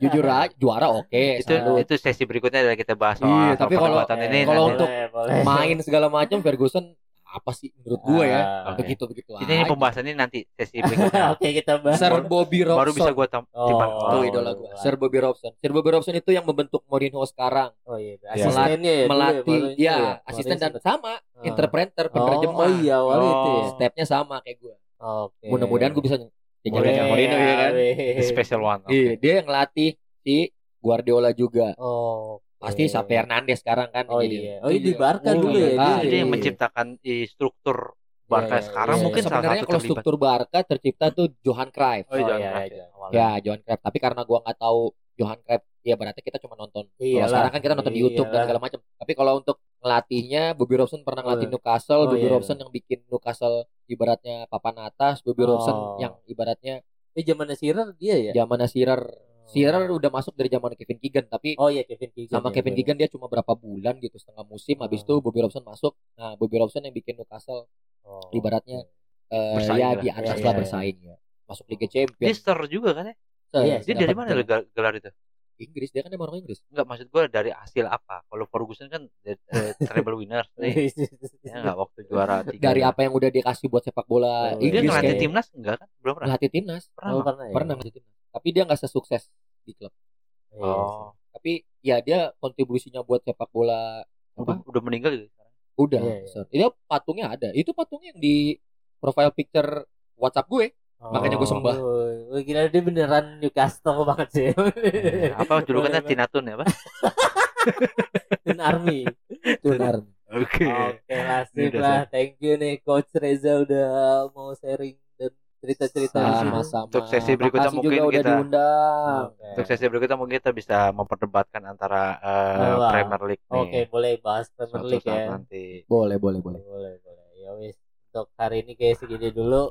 [SPEAKER 3] Jujur aja juara oke.
[SPEAKER 1] itu
[SPEAKER 3] salut.
[SPEAKER 1] itu sesi berikutnya adalah kita bahas soal,
[SPEAKER 3] Iya, tapi kalau-
[SPEAKER 1] ini
[SPEAKER 3] kalau untuk
[SPEAKER 2] Boleh, boleh.
[SPEAKER 3] main segala macam Ferguson apa sih menurut gue ya?
[SPEAKER 2] Ah,
[SPEAKER 1] oke.
[SPEAKER 3] Begitu begitu
[SPEAKER 1] ini, ini pembahasannya nanti sesi [laughs] berikutnya
[SPEAKER 2] Oke kita bahas.
[SPEAKER 3] Sir Bobby Robson.
[SPEAKER 1] baru bisa gue tam-
[SPEAKER 2] Oh. Oh,
[SPEAKER 3] idola gue.
[SPEAKER 2] iya.
[SPEAKER 3] Sir Bobby Robson. Sir Bobby Robson itu yang membentuk Mourinho sekarang.
[SPEAKER 2] Oh iya,
[SPEAKER 1] Iya.
[SPEAKER 2] asistennya ya.
[SPEAKER 3] melatih
[SPEAKER 2] baru itu
[SPEAKER 3] ya, asisten dan sama
[SPEAKER 2] Ah.
[SPEAKER 3] interpreter
[SPEAKER 2] Oh,
[SPEAKER 3] penerjemah.
[SPEAKER 2] Oh iya, awalnya itu ya.
[SPEAKER 1] Oh.
[SPEAKER 3] Stepnya sama kayak gue.
[SPEAKER 2] Oke.
[SPEAKER 3] Mudah-mudahan gue bisa jaga Mourinho ya kan.
[SPEAKER 1] The special one oke.
[SPEAKER 3] Iya, dia yang ngelatih si Guardiola juga.
[SPEAKER 2] Oh.
[SPEAKER 3] Pasti Xavi Hernandez sekarang kan.
[SPEAKER 2] Oh
[SPEAKER 3] jadi-
[SPEAKER 2] iya. Oh iya di Barca
[SPEAKER 3] Oh,
[SPEAKER 2] dulu
[SPEAKER 3] iya.
[SPEAKER 2] ya. Dia
[SPEAKER 1] jadi
[SPEAKER 2] ya.
[SPEAKER 1] yang
[SPEAKER 3] iya.
[SPEAKER 1] menciptakan i, struktur Barca
[SPEAKER 2] Iya, iya,
[SPEAKER 1] sekarang
[SPEAKER 2] iya,
[SPEAKER 1] mungkin
[SPEAKER 2] iya.
[SPEAKER 1] salah
[SPEAKER 3] sebenarnya
[SPEAKER 1] satu
[SPEAKER 3] kalau
[SPEAKER 1] terlibat
[SPEAKER 3] struktur Barca tercipta tuh Johan Cruyff.
[SPEAKER 1] Oh, iya,
[SPEAKER 2] Oh,
[SPEAKER 1] Johan
[SPEAKER 2] iya,
[SPEAKER 1] Cruyff,
[SPEAKER 2] iya.
[SPEAKER 1] ya.
[SPEAKER 3] Ya, Johan Cruyff. Tapi karena gua nggak tahu Johan Cruyff, ya berarti kita cuma nonton. Kalau
[SPEAKER 2] Iyalah.
[SPEAKER 3] sekarang kan kita nonton di YouTube dan segala macam. Tapi kalau untuk ngelatihnya, Bobby Robson pernah ngelatih
[SPEAKER 2] Oh.
[SPEAKER 3] Newcastle.
[SPEAKER 2] Oh,
[SPEAKER 3] Bobby
[SPEAKER 2] iya.
[SPEAKER 3] Robson yang bikin Newcastle ibaratnya papan atas. Bobby Robson
[SPEAKER 2] Oh.
[SPEAKER 3] yang ibaratnya
[SPEAKER 2] Ini zamannya Shearer dia ya.
[SPEAKER 3] zamannya Shearer. Shearer udah masuk dari zaman Kevin Keegan, tapi
[SPEAKER 2] Oh iya Kevin Keegan.
[SPEAKER 3] sama
[SPEAKER 2] ya,
[SPEAKER 3] Kevin
[SPEAKER 2] bener.
[SPEAKER 3] Keegan dia cuma berapa bulan gitu, setengah musim. Habis
[SPEAKER 2] Oh.
[SPEAKER 3] itu Bobby Robson masuk. Nah, Bobby Robson yang bikin Newcastle
[SPEAKER 2] Oh,
[SPEAKER 3] ibaratnya eh,
[SPEAKER 1] Bersaing
[SPEAKER 3] ya
[SPEAKER 1] lah.
[SPEAKER 3] di atas
[SPEAKER 2] Iya,
[SPEAKER 3] lah
[SPEAKER 2] iya,
[SPEAKER 3] bersaing ya. Masuk Liga
[SPEAKER 1] dia
[SPEAKER 3] Champions.
[SPEAKER 1] star juga kan ya
[SPEAKER 2] Iya,
[SPEAKER 1] dia dari mana gelar, gelar itu
[SPEAKER 3] Inggris dia kan emang orang Inggris.
[SPEAKER 1] Enggak maksud gue dari hasil apa kalau Ferguson kan eh, treble winner [laughs] nih ya enggak waktu juara tiga
[SPEAKER 3] Dari apa yang udah dikasih buat sepak bola
[SPEAKER 2] Oh,
[SPEAKER 1] dia
[SPEAKER 3] Inggris
[SPEAKER 1] ngelatih
[SPEAKER 3] kayak
[SPEAKER 1] timnas enggak kan belum pernah
[SPEAKER 3] ngelatih timnas.
[SPEAKER 1] pernah
[SPEAKER 2] Oh, pernah ya?
[SPEAKER 3] Pernah ngelatih timnas. Tapi dia nggak sesukses di klub.
[SPEAKER 2] Iya,
[SPEAKER 1] oh
[SPEAKER 3] Tapi ya dia kontribusinya buat sepak bola
[SPEAKER 1] udah, udah meninggal gitu sekarang
[SPEAKER 3] udah.
[SPEAKER 2] Iya, iya.
[SPEAKER 3] besar. Itu patungnya ada. Itu patungnya yang di profile picture WhatsApp gue.
[SPEAKER 2] Oh.
[SPEAKER 3] Makanya gue sembah.
[SPEAKER 2] Oh, kira dia beneran Newcastle banget sih.
[SPEAKER 1] Eh, apa [laughs] julukannya
[SPEAKER 2] Boleh,
[SPEAKER 1] Tinatun ya pak [laughs]
[SPEAKER 2] Tin Army.
[SPEAKER 3] Tunar.
[SPEAKER 1] oke
[SPEAKER 2] Oke lah, sip
[SPEAKER 1] Udah,
[SPEAKER 2] lah. Thank you nih Coach Reza udah mau sharing dan cerita-cerita sini.
[SPEAKER 3] Sama-sama.
[SPEAKER 1] Untuk sesi berikutnya
[SPEAKER 3] Makasih
[SPEAKER 1] mungkin
[SPEAKER 3] juga udah
[SPEAKER 1] kita-
[SPEAKER 3] diundang.
[SPEAKER 2] Oke.
[SPEAKER 1] untuk sesi berikutnya mungkin kita bisa memperdebatkan antara
[SPEAKER 2] Wah.
[SPEAKER 1] Premier League nih
[SPEAKER 2] Oke, boleh bahas Premier League ya.
[SPEAKER 1] nanti
[SPEAKER 3] Boleh, boleh, boleh.
[SPEAKER 2] Boleh, boleh. Ya wis. Untuk hari ini kayak segini dulu.